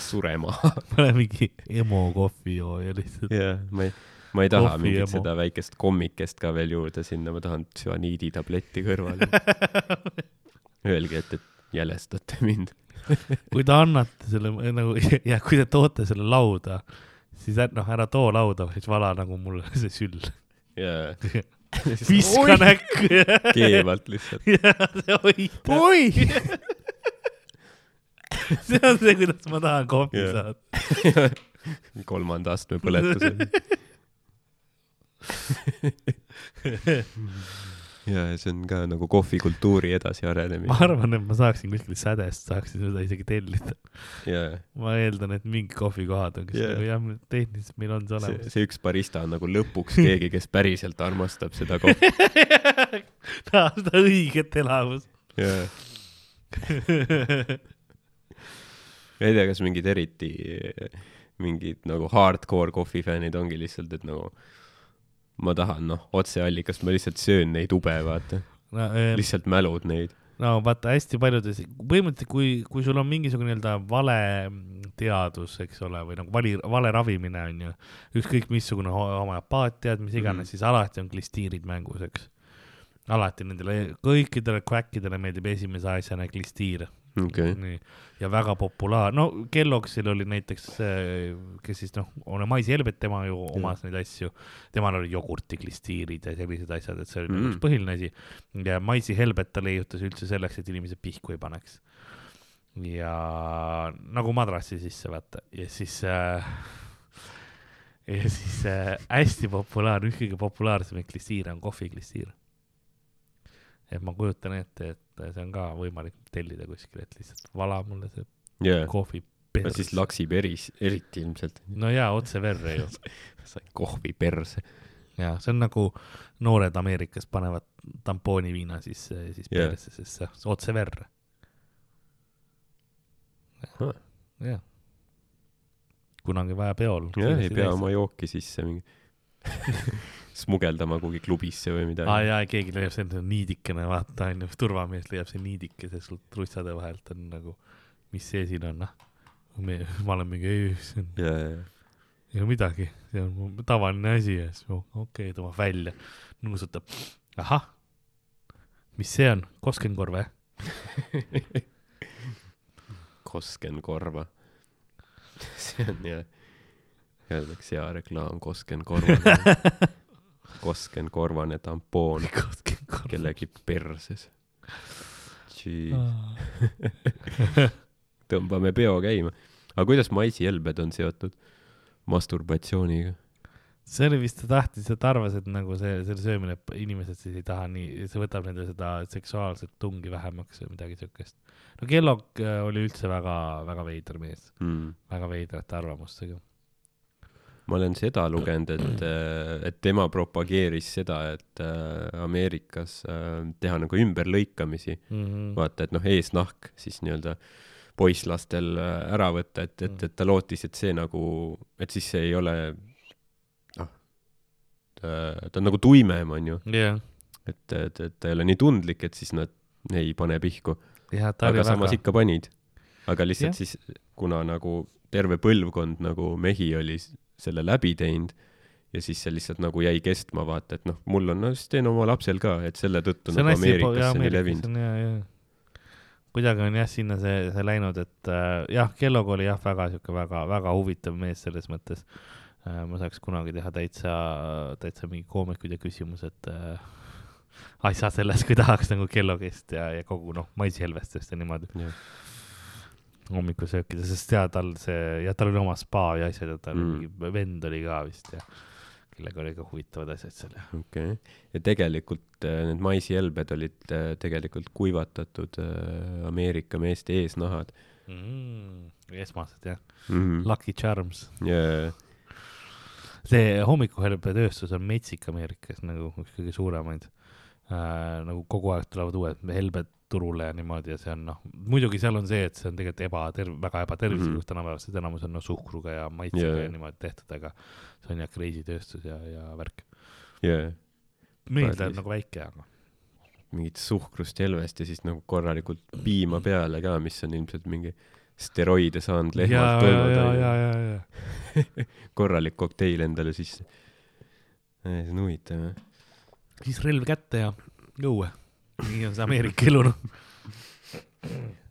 surema. pane mingi emo kohvijooja lihtsalt. jah, ma ei, ma ei taha Kohvi mingit emo. seda väikest kommikest ka veel juurde sinna, ma tahan tsüaniiditabletti kõrvale. Öelge, et, et jälestate mind. kui te annate selle nagu ja kui te toote selle lauda, siis är- noh, ära too lauda, vaid vala nagu mulle see süll. jaa. viska näkku keevalt lihtsalt. hoida. oi. see on see, kuidas ma tahan kohvi Jah. saada. kolmanda astme põletusel. Ja see on ka nagu kohvikultuuri edasiarenemine ma. arvan, et ma saaksin kuskil sädest, saaksin seda isegi tellida. ja ma eeldan, et mingi kohvikohad on, kes yeah. nagu jah, tehniliselt meil on see olemas. see üks barista on nagu lõpuks keegi, kes päriselt armastab seda kohvi. tahab seda õiget elamust. jaa. ma ei tea, kas mingid eriti mingid nagu hardcore kohvifännid ongi lihtsalt, et nagu ma tahan noh, otseallikast, ma lihtsalt söön neid ube, vaata. no, eh, lihtsalt mälud neid. no vaata hästi paljudes, põhimõtteliselt kui, kui sul on mingisugune nii-öelda vale teadus, eks ole, või nagu vali, vale ravimine on ju, ükskõik missugune ho- homöopaatiad, mis iganes mm. -hmm. siis alati on klistiirid mängus, eks. alati nendele, kõikidele kväkkidele meeldib esimese asjana klistiir okei. nii, ja väga populaar, no Kelloggsil oli näiteks, kes siis noh, on maisi helbet, tema ju omas neid asju, temal oli jogurtiklistiirid ja sellised asjad, et see oli mm. Mm. üks põhiline asi. ja maisi helbet ta leiutas üldse selleks, et inimesed pihku ei paneks. ja nagu madrassi sisse vaata ja siis äh, ja siis äh, hästi populaarne, üks kõige populaarsemaid klistiire on kohviklistiir. et ma kujutan ette, et see on ka võimalik tellida kuskil, et lihtsalt vala mulle see jaa. kohvi no siis laksiperis, eriti ilmselt. no jaa, otse verre ju. sain kohvi perse. jaa, see on nagu noored Ameerikas panevad tampooniviina sisse, siis Jah. persse, sest see see otse verre. jah. kunagi vaja peol. jah, ei pea oma jooki sisse mingi smugeldama kuhugi klubisse või aa midagi. jaa, keegi leiab selle niidikene, vaata onju, turvamees leiab selle niidikese sealt russade vahelt on nagu, mis see siin on, noh. me, ma olen mingi, ei, see on, ja, ja, ei ole midagi, see on tavaline asi ja siis okei okay,, tõmbab välja, nuusutab, ahah, mis see on, koskenkorv või? Kosken korva. see on jah, öeldakse hea reklaam, Kosken korvane. Kosken korvane tampoon kellegi perses. Tõmbame peo käima. aga kuidas maisihelbed on seotud masturbatsiooniga? see oli vist, ta tahtis, et arvas, et nagu see, selle söömine, inimesed siis ei taha nii, see võtab nende seda seksuaalset tungi vähemaks või midagi siukest. no Kellogg äh, oli üldse väga, väga veider mees, Hmm. väga veidrate arvamustega. Ma olen seda lugenud, et, et tema propageeris seda, et äh, Ameerikas äh, teha nagu ümberlõikamisi, Mm -hmm. vaata, et noh, eesnahk siis nii-öelda poisslastel äh, ära võtta, et, et, et ta lootis, et see nagu, et siis see ei ole noh, ta on nagu tuimem, onju, jah, et, et, et ta ei ole nii tundlik, et siis nad ei pane pihku, aga samas väga, ikka panid. aga lihtsalt Jah. siis, kuna nagu terve põlvkond nagu mehi oli selle läbi teinud ja siis see lihtsalt nagu jäi kestma, vaata, et noh, mul on, no siis teen oma lapsel ka, et selle tõttu see nagu hästi, jaa, Ameerikas see nii levinud. kuidagi on jah, sinna see, see läinud, et äh, jah, Kellogg oli jah, väga sihuke väga, väga huvitav mees selles mõttes äh,. ma saaks kunagi teha täitsa, täitsa mingi koomikud ja küsimused äh, asja sellest, kui tahaks nagu Kelloggist ja, ja kogu noh, maisihelvestest ja niimoodi. hommikusöökida, sest ja tal see, ja tal oli oma spa ja asjad ja tal Mm. mingi vend oli ka vist ja kellega oli ka huvitavad asjad seal ja okei okay., ja tegelikult äh, need maisihelbed olid äh, tegelikult kuivatatud äh, Ameerika meeste eesnahad mm,. esmased jah mm. -hmm. Lucky Charms. ja, see hommikuhelbetööstus on metsik Ameerikas nagu üks kõige suuremaid äh,. nagu kogu aeg tulevad uued helbed turule ja niimoodi ja see on noh, muidugi seal on see, et see on tegelikult ebaterv-, väga ebatervislik mm -hmm. tänapäeval, sest enamus on no suhkruga ja maitsega yeah. ja niimoodi tehtud, aga see on jah crazy tööstus ja, ja värk. ja meil Päris. läheb nagu väike, aga mingit suhkrust helvest ja siis nagu korralikult piima peale ka, mis on ilmselt mingi steroide saanud lehmalt ja korralik kokteil endale sisse. see on huvitav jah. siis relv kätte ja õue. Nii on see Ameerika elu noh.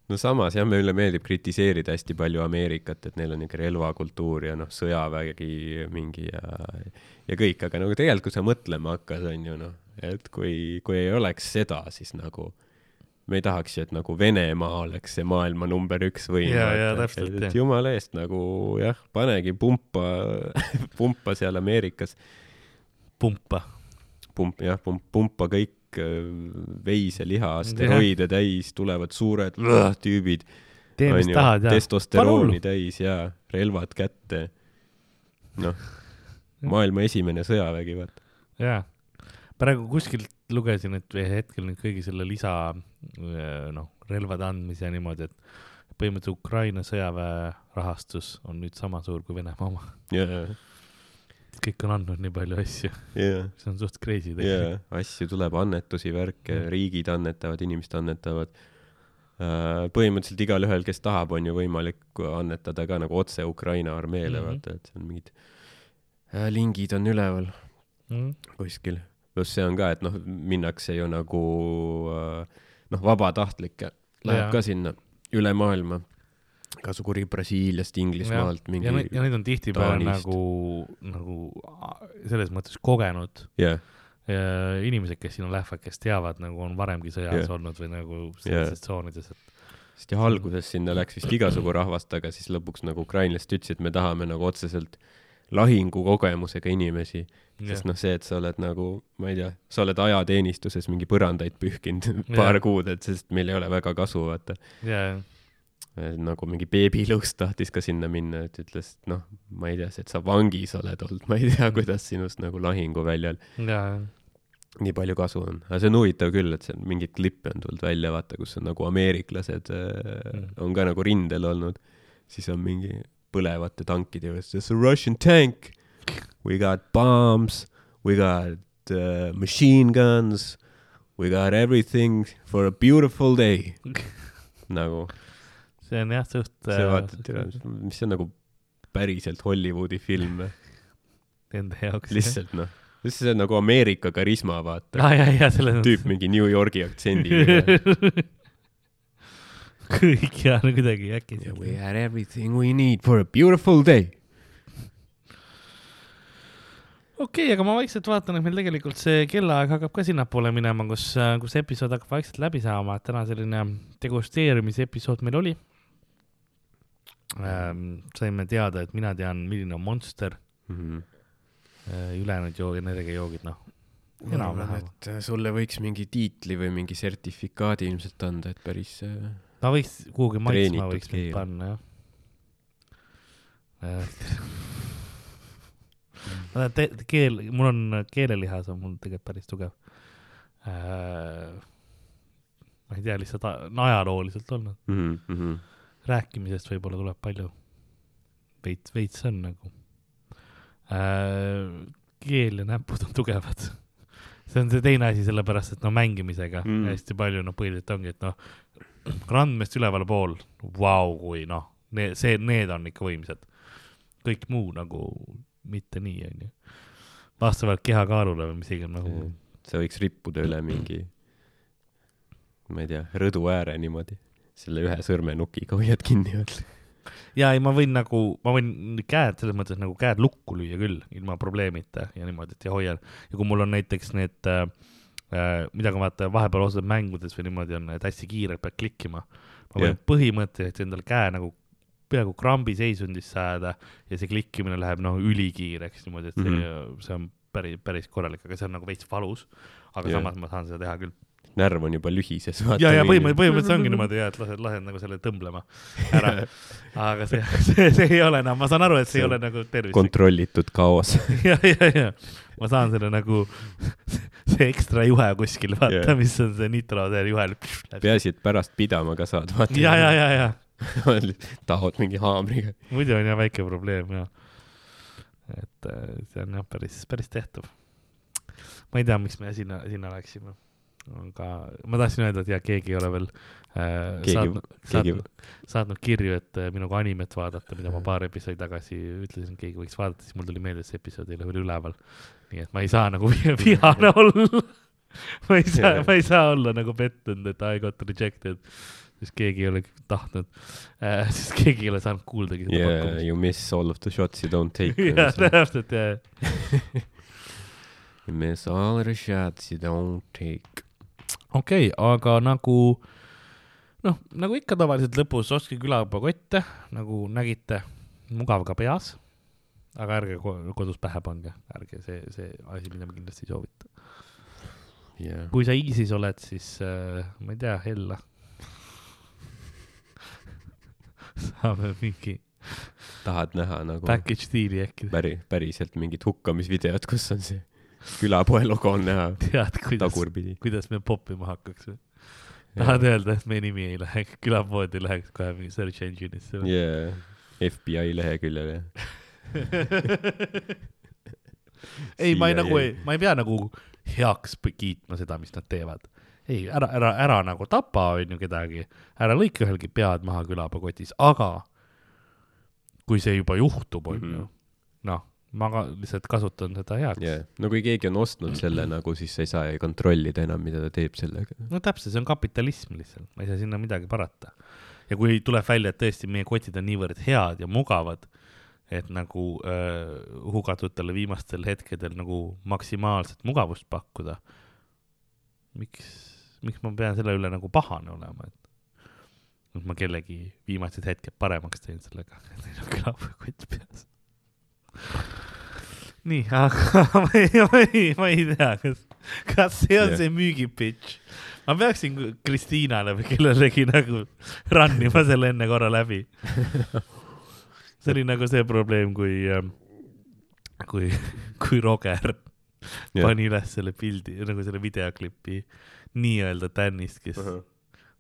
no samas jah, meile meeldib kritiseerida hästi palju Ameerikat, et neil on niisugune relvakultuur ja noh, sõjavägi mingi ja, ja kõik, aga nagu tegelikult, kui sa mõtlema hakkad, on ju noh, et kui, kui ei oleks seda, siis nagu me ei tahaks ju, et nagu Venemaa oleks see maailma number üks võim. Jaa, jaa, täpselt, jah. et jumala eest nagu jah, panegi pumpa, pumpa seal Ameerikas, pumpa. pump, jah, pump, pumpa kõik äh, veiseliha, steroide täis, tulevad suured tüübid tee, mis onju, tahad ja. testosterooni täis ja relvad kätte. noh, maailma esimene sõjavägi, vaata. jaa, praegu kuskilt lugesin, et hetkel nüüd kõigi selle lisa noh, relvade andmise ja niimoodi, et põhimõtteliselt Ukraina sõjaväe rahastus on nüüd sama suur kui Venemaa oma. ja, kõik on andnud nii palju asju, ja, see on suht crazy tegelikult. asju tuleb, annetusi, värke Mm., riigid annetavad, inimesed annetavad. põhimõtteliselt igalühel, kes tahab, on ju võimalik annetada ka nagu otse Ukraina armeele mm, -hmm. vaata, et see on mingid äh, lingid on üleval Mm. kuskil. pluss see on ka, et noh, minnakse ju nagu äh, noh, vabatahtlikke läheb Jaa. ka sinna üle maailma. Kasukuri Brasiiliast, Inglismaalt, mingi ja neid, ja on tihtipeale nagu, nagu selles mõttes kogenud jah, ja inimesed, kes sinna lähevad, kes teavad nagu on varemgi sõjas Jah. yeah. olnud või nagu sellistes tsoonides, et sest ja alguses sinna läks vist igasugu rahvast, aga siis lõpuks nagu ukrainlased ütlesid, et me tahame nagu otseselt lahingukogemusega inimesi, sest noh, see, et sa oled nagu, ma ei tea, sa oled ajateenistuses mingi põrandaid pühkinud paar Jah. kuud, et sest meil ei ole väga kasu, vaata. ja, nagu mingi beebilõust tahtis ka sinna minna, et ütles, et noh, ma ei tea, et sa vangis oled olnud, ma ei tea, kuidas sinust nagu lahinguväljal ja, nii palju kasu on. aga see on huvitav küll, et see on mingeid klippe on tulnud välja, vaata, kus on nagu ameeriklased äh, Mm. on ka nagu rindel olnud, siis on mingi põlevate tankide juures, there's a Russian tank, we got bombs, we got uh, machine guns, we got everything for a beautiful day. nagu see on jah suht. see vaatad, mis see on nagu päriselt Hollywoodi film? Enda jaoks. lihtsalt noh, see on nagu Ameerika karisma, vaata. selles tüüp mingi New Yorgi aktsendiga. kõik ja no kuidagi äkki. We had everything we need for a beautiful day. okei okay,, aga ma vaikselt vaatan, et meil tegelikult see kellaaeg hakkab ka sinnapoole minema, kus, kus episood hakkab vaikselt läbi saama, et täna selline degusteerimise episood meil oli ähm,. saime teada, et mina tean, milline on Monster Mhm. äh,, ülejäänud joogid, energiajoogid, noh. enam-vähem. et äh, sulle võiks mingi tiitli või mingi sertifikaadi ilmselt anda, et päris äh, ma võiks kuhugi maitsma võiks mind panna, jah äh. ma tean, te-, keel, mul on keelelihas on mul tegelikult päris tugev äh,. ma ei tea, lihtsalt on ajalooliselt olnud, mm. -hmm. Rääkimisest võib-olla tuleb palju. veits, veits on nagu äh,. keel ja näpud on tugevad. see on see teine asi, sellepärast et no mängimisega Mm. hästi palju, noh, põhiliselt ongi, et noh, randmest ülevalpool, vau, kui noh, see, need on ikka võimsad. kõik muu nagu mitte nii, onju. vastavalt kehakaalule või mis iganes nagu. sa võiks rippuda üle mingi, ma ei tea, rõdu ääre niimoodi, selle ühe sõrmenukiga hoiad kinni veel. ja ei, ma võin nagu, ma võin käed selles mõttes nagu käed lukku lüüa küll ilma probleemita ja niimoodi, et ja hoian. ja kui mul on näiteks need äh,, äh, mida ka vaata vahepeal osades mängudes või niimoodi on, et hästi kiirelt pead klikkima. ma võin yeah. põhimõtteliselt endale käe nagu peaaegu krambi seisundisse ajada ja see klikkimine läheb noh ülikiireks niimoodi, et see mm. -hmm. see on päris, päris korralik, aga see on nagu veits valus. aga yeah. samas ma saan seda teha küll. Närv on juba lühises. ja, ja põhimõtteliselt, põhimõtteliselt ongi niimoodi ja, et lased, lased nagu selle tõmblema ära. aga see, see, see ei ole enam, ma saan aru, et see ei See on ole nagu tervislik. kontrollitud kaos. ja, ja, ja ma saan selle nagu, see ekstra juhe kuskil, vaata yeah., mis on see nitro, see juhe. peaasi, et pärast pidama ka saad, vaata. ja, ja, ja, ja tahad mingi haamriga. muidu on jah väike probleem ja. et äh, see on jah päris, päris tehtav. ma ei tea, miks me sinna, sinna läksime, aga ma tahtsin öelda, et ja keegi ei ole veel äh, Keegi- saatnud, keegi- saatnud, saatnud kirju, et äh, minuga animet vaadata, mida ma paar episoodi tagasi ütlesin, et keegi võiks vaadata, siis mul tuli meelde, et see episood ei ole veel üleval. nii et ma ei saa nagu vi- vihane olla. ma ei saa, ma ei saa olla nagu pettunud, et I got rejected. sest keegi ei ole tahtnud äh, sest keegi ei ole saanud kuuldagi seda Yeah, pakkumist. you miss all of the shots you don't take. jah, täpselt jah. You miss all the shots you don't take. Okei okay,, aga nagu noh, nagu ikka tavaliselt lõpus ostke külaõppe kotte, nagu nägite, mugav ka peas. aga ärge ko- kodus pähe pange, ärge see, see asi, mida me kindlasti ei soovita. jah, kui sa ISIS oled, siis äh, ma ei tea, Hella. saame mingi tahad näha nagu package deal'i äkki, päri, päriselt mingit hukkamisvideot, kus on see külapoe logo on näha tead, kuidas, kuidas me poppima hakkaks või? tahad öelda, et meie nimi ei lähe, külapoodi läheks kohe mingi search engine'isse või? jaa, FBI leheküljele. ei, ma ei nagu ei, ma ei pea nagu heaks kiitma seda, mis nad teevad. ei, ära, ära, ära nagu tapa, onju, kedagi, ära lõika ühelgi pead maha külapakotis, aga kui see juba juhtub, onju Mhm., noh, ma ka lihtsalt kasutan seda heaks jah, no kui keegi on ostnud selle nagu, siis sa ei saa ju kontrollida enam, mida ta teeb sellega. no täpselt, see on kapitalism lihtsalt, ma ei saa sinna midagi parata. ja kui tuleb välja, et tõesti meie kotid on niivõrd head ja mugavad, et nagu äh, hugatutele viimastel hetkedel nagu maksimaalset mugavust pakkuda, miks, miks ma pean selle üle nagu pahane olema, et ma kellegi viimased hetked paremaks teen sellega, et neil on külapõekott peas. nii, aga ma ei, ma ei, ma ei tea, kas, kas see on Jah. see müügipitch. ma peaksin Kristiinale või kellelegi nagu run ima selle enne korra läbi. see oli nagu see probleem, kui, kui, kui Roger Jah. pani üles selle pildi, nagu selle videoklipi nii-öelda Danist, kes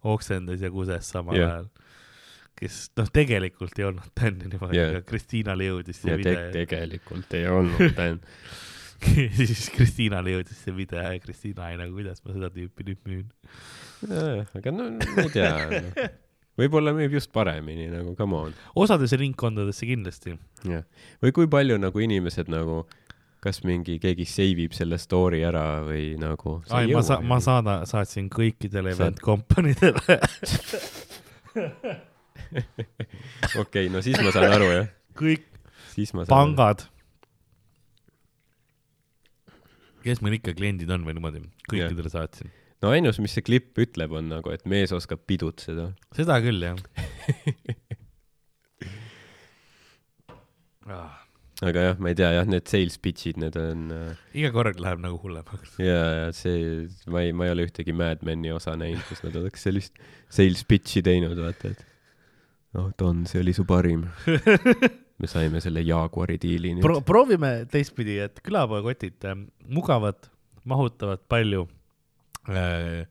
oksendas ja kuses samal Jah. ajal. Kes noh, tegelikult ei olnud Dan niimoodi Jah. aga Kristiinale jõudis see ja te video. tegelikult ei olnud, Dan. siis Kristiinale jõudis see video ja Kristiina oli nagu, kuidas ma seda tüüpi nüüd müün. aga no ma ei tea no.. võib-olla müüb just paremini nagu, come on. osades ringkondades see kindlasti. jah, või kui palju nagu inimesed nagu, kas mingi keegi save ib selle story ära või nagu. ai, ma sa-, ma saada-, saatsin kõikidele Saad- event kompaniidele okei, no siis ma saan aru jah, kõik siis ma saan aru. pangad. kes meil ikka kliendid on või niimoodi, kõikidele saatsin. no ainus, mis see klipp ütleb, on nagu, et mees oskab pidutseda. seda küll, jah ah,. aga jah, ma ei tea jah, need sales pitch'id, need on äh, iga kord läheb nagu hullemaks. ja, ja see, ma ei, ma ei ole ühtegi Mad Meni osa näinud, kus nad oleks sellist sales pitch'i teinud, vaata, et noh, Don, see oli su parim. me saime selle Jaguari diili nüüd Pro-, proovime teistpidi, et külapoekotid äh, mugavad, mahutavad palju äh,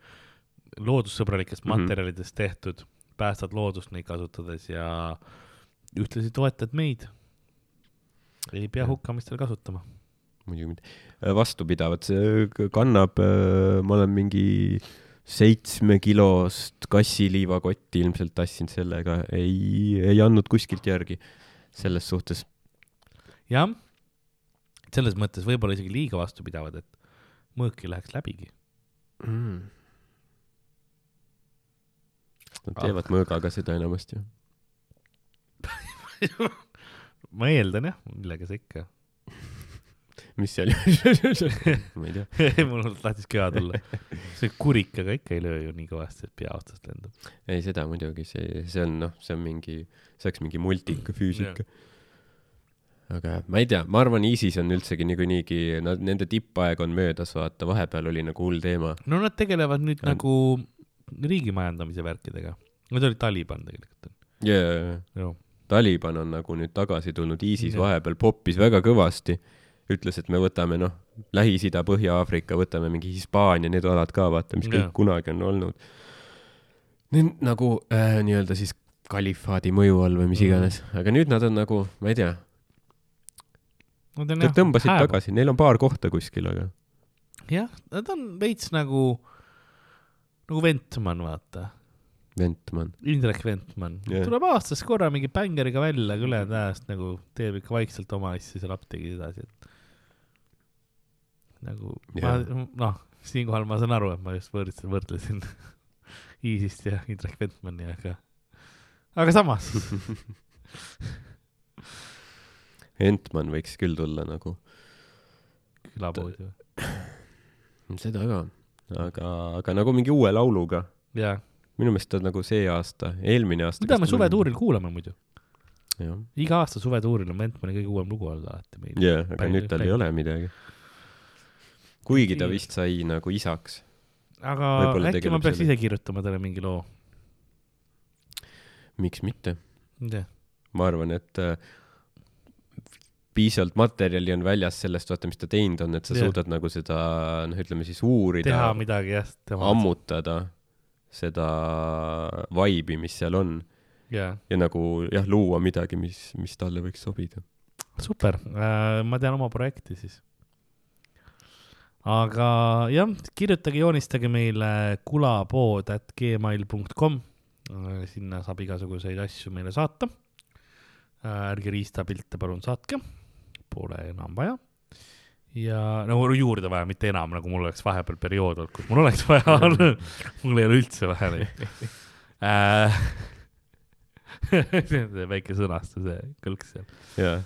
loodussõbralikest Mhm. materjalidest tehtud, päästad loodust neid kasutades ja ühtlasi toetad meid. ei pea hukkamistel kasutama. muidugi mitte. vastupidavad, see kannab, ma olen mingi seitsmekilost kassiliivakotti ilmselt tassinud sellega, ei, ei andnud kuskilt järgi selles suhtes. jah, selles mõttes võib-olla isegi liiga vastupidavad, et mõõk ei läheks läbigi. mm.. Nad Ah. teevad mõõgaga seda enamasti. ma eeldan jah, millega sa ikka. Mis seal ma ei tea. mul tahtis köha tulla. see kurikaga ikka ei löö ju nii kõvasti, et pea otsast lendab. ei, seda muidugi, see, see on noh, see on mingi, see oleks mingi multika, füüsika. aga ma ei tea, ma arvan, ISIS on üldsegi niikuinii, nad, nende tippaeg on möödas, vaata, vahepeal oli nagu hull teema. no nad tegelevad nüüd On. nagu riigi majandamise värkidega. Nad olid Taliban tegelikult. jaa, ju. Taliban on nagu nüüd tagasi tulnud, ISIS Jah. vahepeal poppis väga kõvasti, ütles, et me võtame noh, Lähis-Ida, Põhja-Aafrika, võtame mingi Hispaania, need alad ka, vaata, mis Jah. kõik kunagi on olnud. Need nagu äh, nii-öelda siis kalifaadi mõju all või mis Mhm. iganes, aga nüüd nad on nagu, ma ei tea, Nad on nad tõmbasid hääb- tagasi, neil on paar kohta kuskil, aga jah, nad on veits nagu, nagu Ventman, vaata. Ventman. Indrek Ventman Jah. tuleb aastas korra mingi bängeriga välja, aga ülejäänud ajast nagu teeb ikka vaikselt oma asju seal apteegis edasi, et nagu ma Jah., noh, siinkohal ma saan aru, et ma just võrdlesin, võrdlesin Iisist ja Indrek Ventmani, aga, aga samas Entman võiks küll tulla nagu, külapoodi või? seda ka, aga, aga nagu mingi uue lauluga. jaa, minu meelest ta nagu see aasta, eelmine aasta. mida me suvetuuril kuulame muidu? iga aasta suvetuuril on Ventmani kõige uuem lugu olnud alati meil. jaa, aga nüüd tal ei ole midagi. Kuigi ta vist sai nagu isaks. aga äkki ma peaks sellega. ise kirjutama talle mingi loo. miks mitte? tea, ma arvan, et äh, piisavalt materjali on väljas sellest, vaata, mis ta teinud on, et sa Jah. suudad nagu seda, noh, ütleme siis uurida teha, midagi jah, ammutada seda vibe'i, mis seal on jaa, ja nagu jah, luua midagi, mis, mis talle võiks sobida. super, ma tean oma projekti siis. Aga jah, kirjutage, joonistage meile kulapood at gmail.com. sinna saab igasuguseid asju meile saata. ärge riistapilte palun saatke, pole enam vaja. ja nagu juurde vaja, mitte enam, nagu mul oleks vahepeal periood olnud, kus mul oleks vaja olnud. mul ei ole üldse vaja neid. see väike sõnastuse kõlks seal. jaa.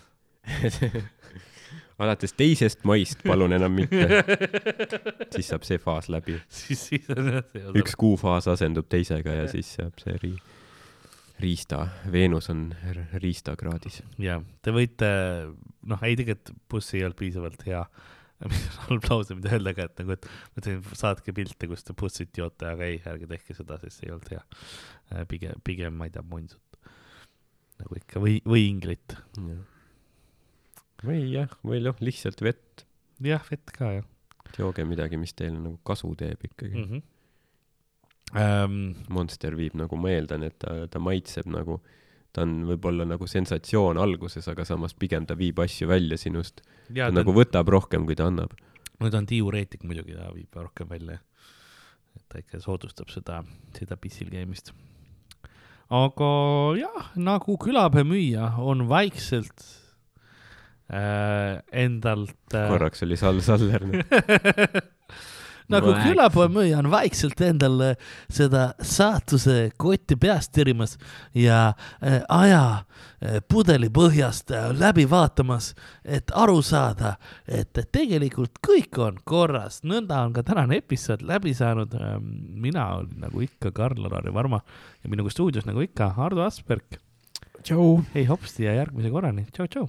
Alates teisest maist palun enam mitte, siis saab see faas läbi. siis, siis on jah see üks kuufaas asendub teisega ja siis saab see ri-, riista, Veenus on riistakraadis. jah, te võite, noh, ei tegelikult buss ei olnud piisavalt hea, mis on halb lause, mida öelda, aga et nagu, et ma ütlesin, saatke pilte, kus te bussit joote, aga ei, ärge tehke seda, sest see ei olnud hea. pigem, pigem ma ei tea, munsut. nagu ikka või, või inglit. Või jah, või noh, lihtsalt vett, jah, vett ka jah jooge midagi, mis teile nagu kasu teeb ikkagi mm.. mm. -hmm. Monster viib nagu, ma eeldan, et ta, ta maitseb nagu, ta on võib-olla nagu sensatsioon alguses, aga samas pigem ta viib asju välja sinust. ta ta nagu on, võtab rohkem, kui ta annab. no ta on diureetik muidugi, ta viib rohkem välja. et ta ikka soodustab seda, seda pissil käimist. aga jah, nagu külapäevamüüja on vaikselt endalt äh, korraks oli Sall Saller. nagu külapoemüüja on vaikselt endale seda saatuse kotti peast tirimas ja äh, aja äh, pudeli põhjast äh, läbi vaatamas, et aru saada, et tegelikult kõik on korras. nõnda on ka tänane episood läbi saanud. mina olin nagu ikka Karl-Lari Varma ja minuga stuudios nagu ikka Ardo Asperg. tšau. ei hopsti ja järgmise korrani, tšau-tšau.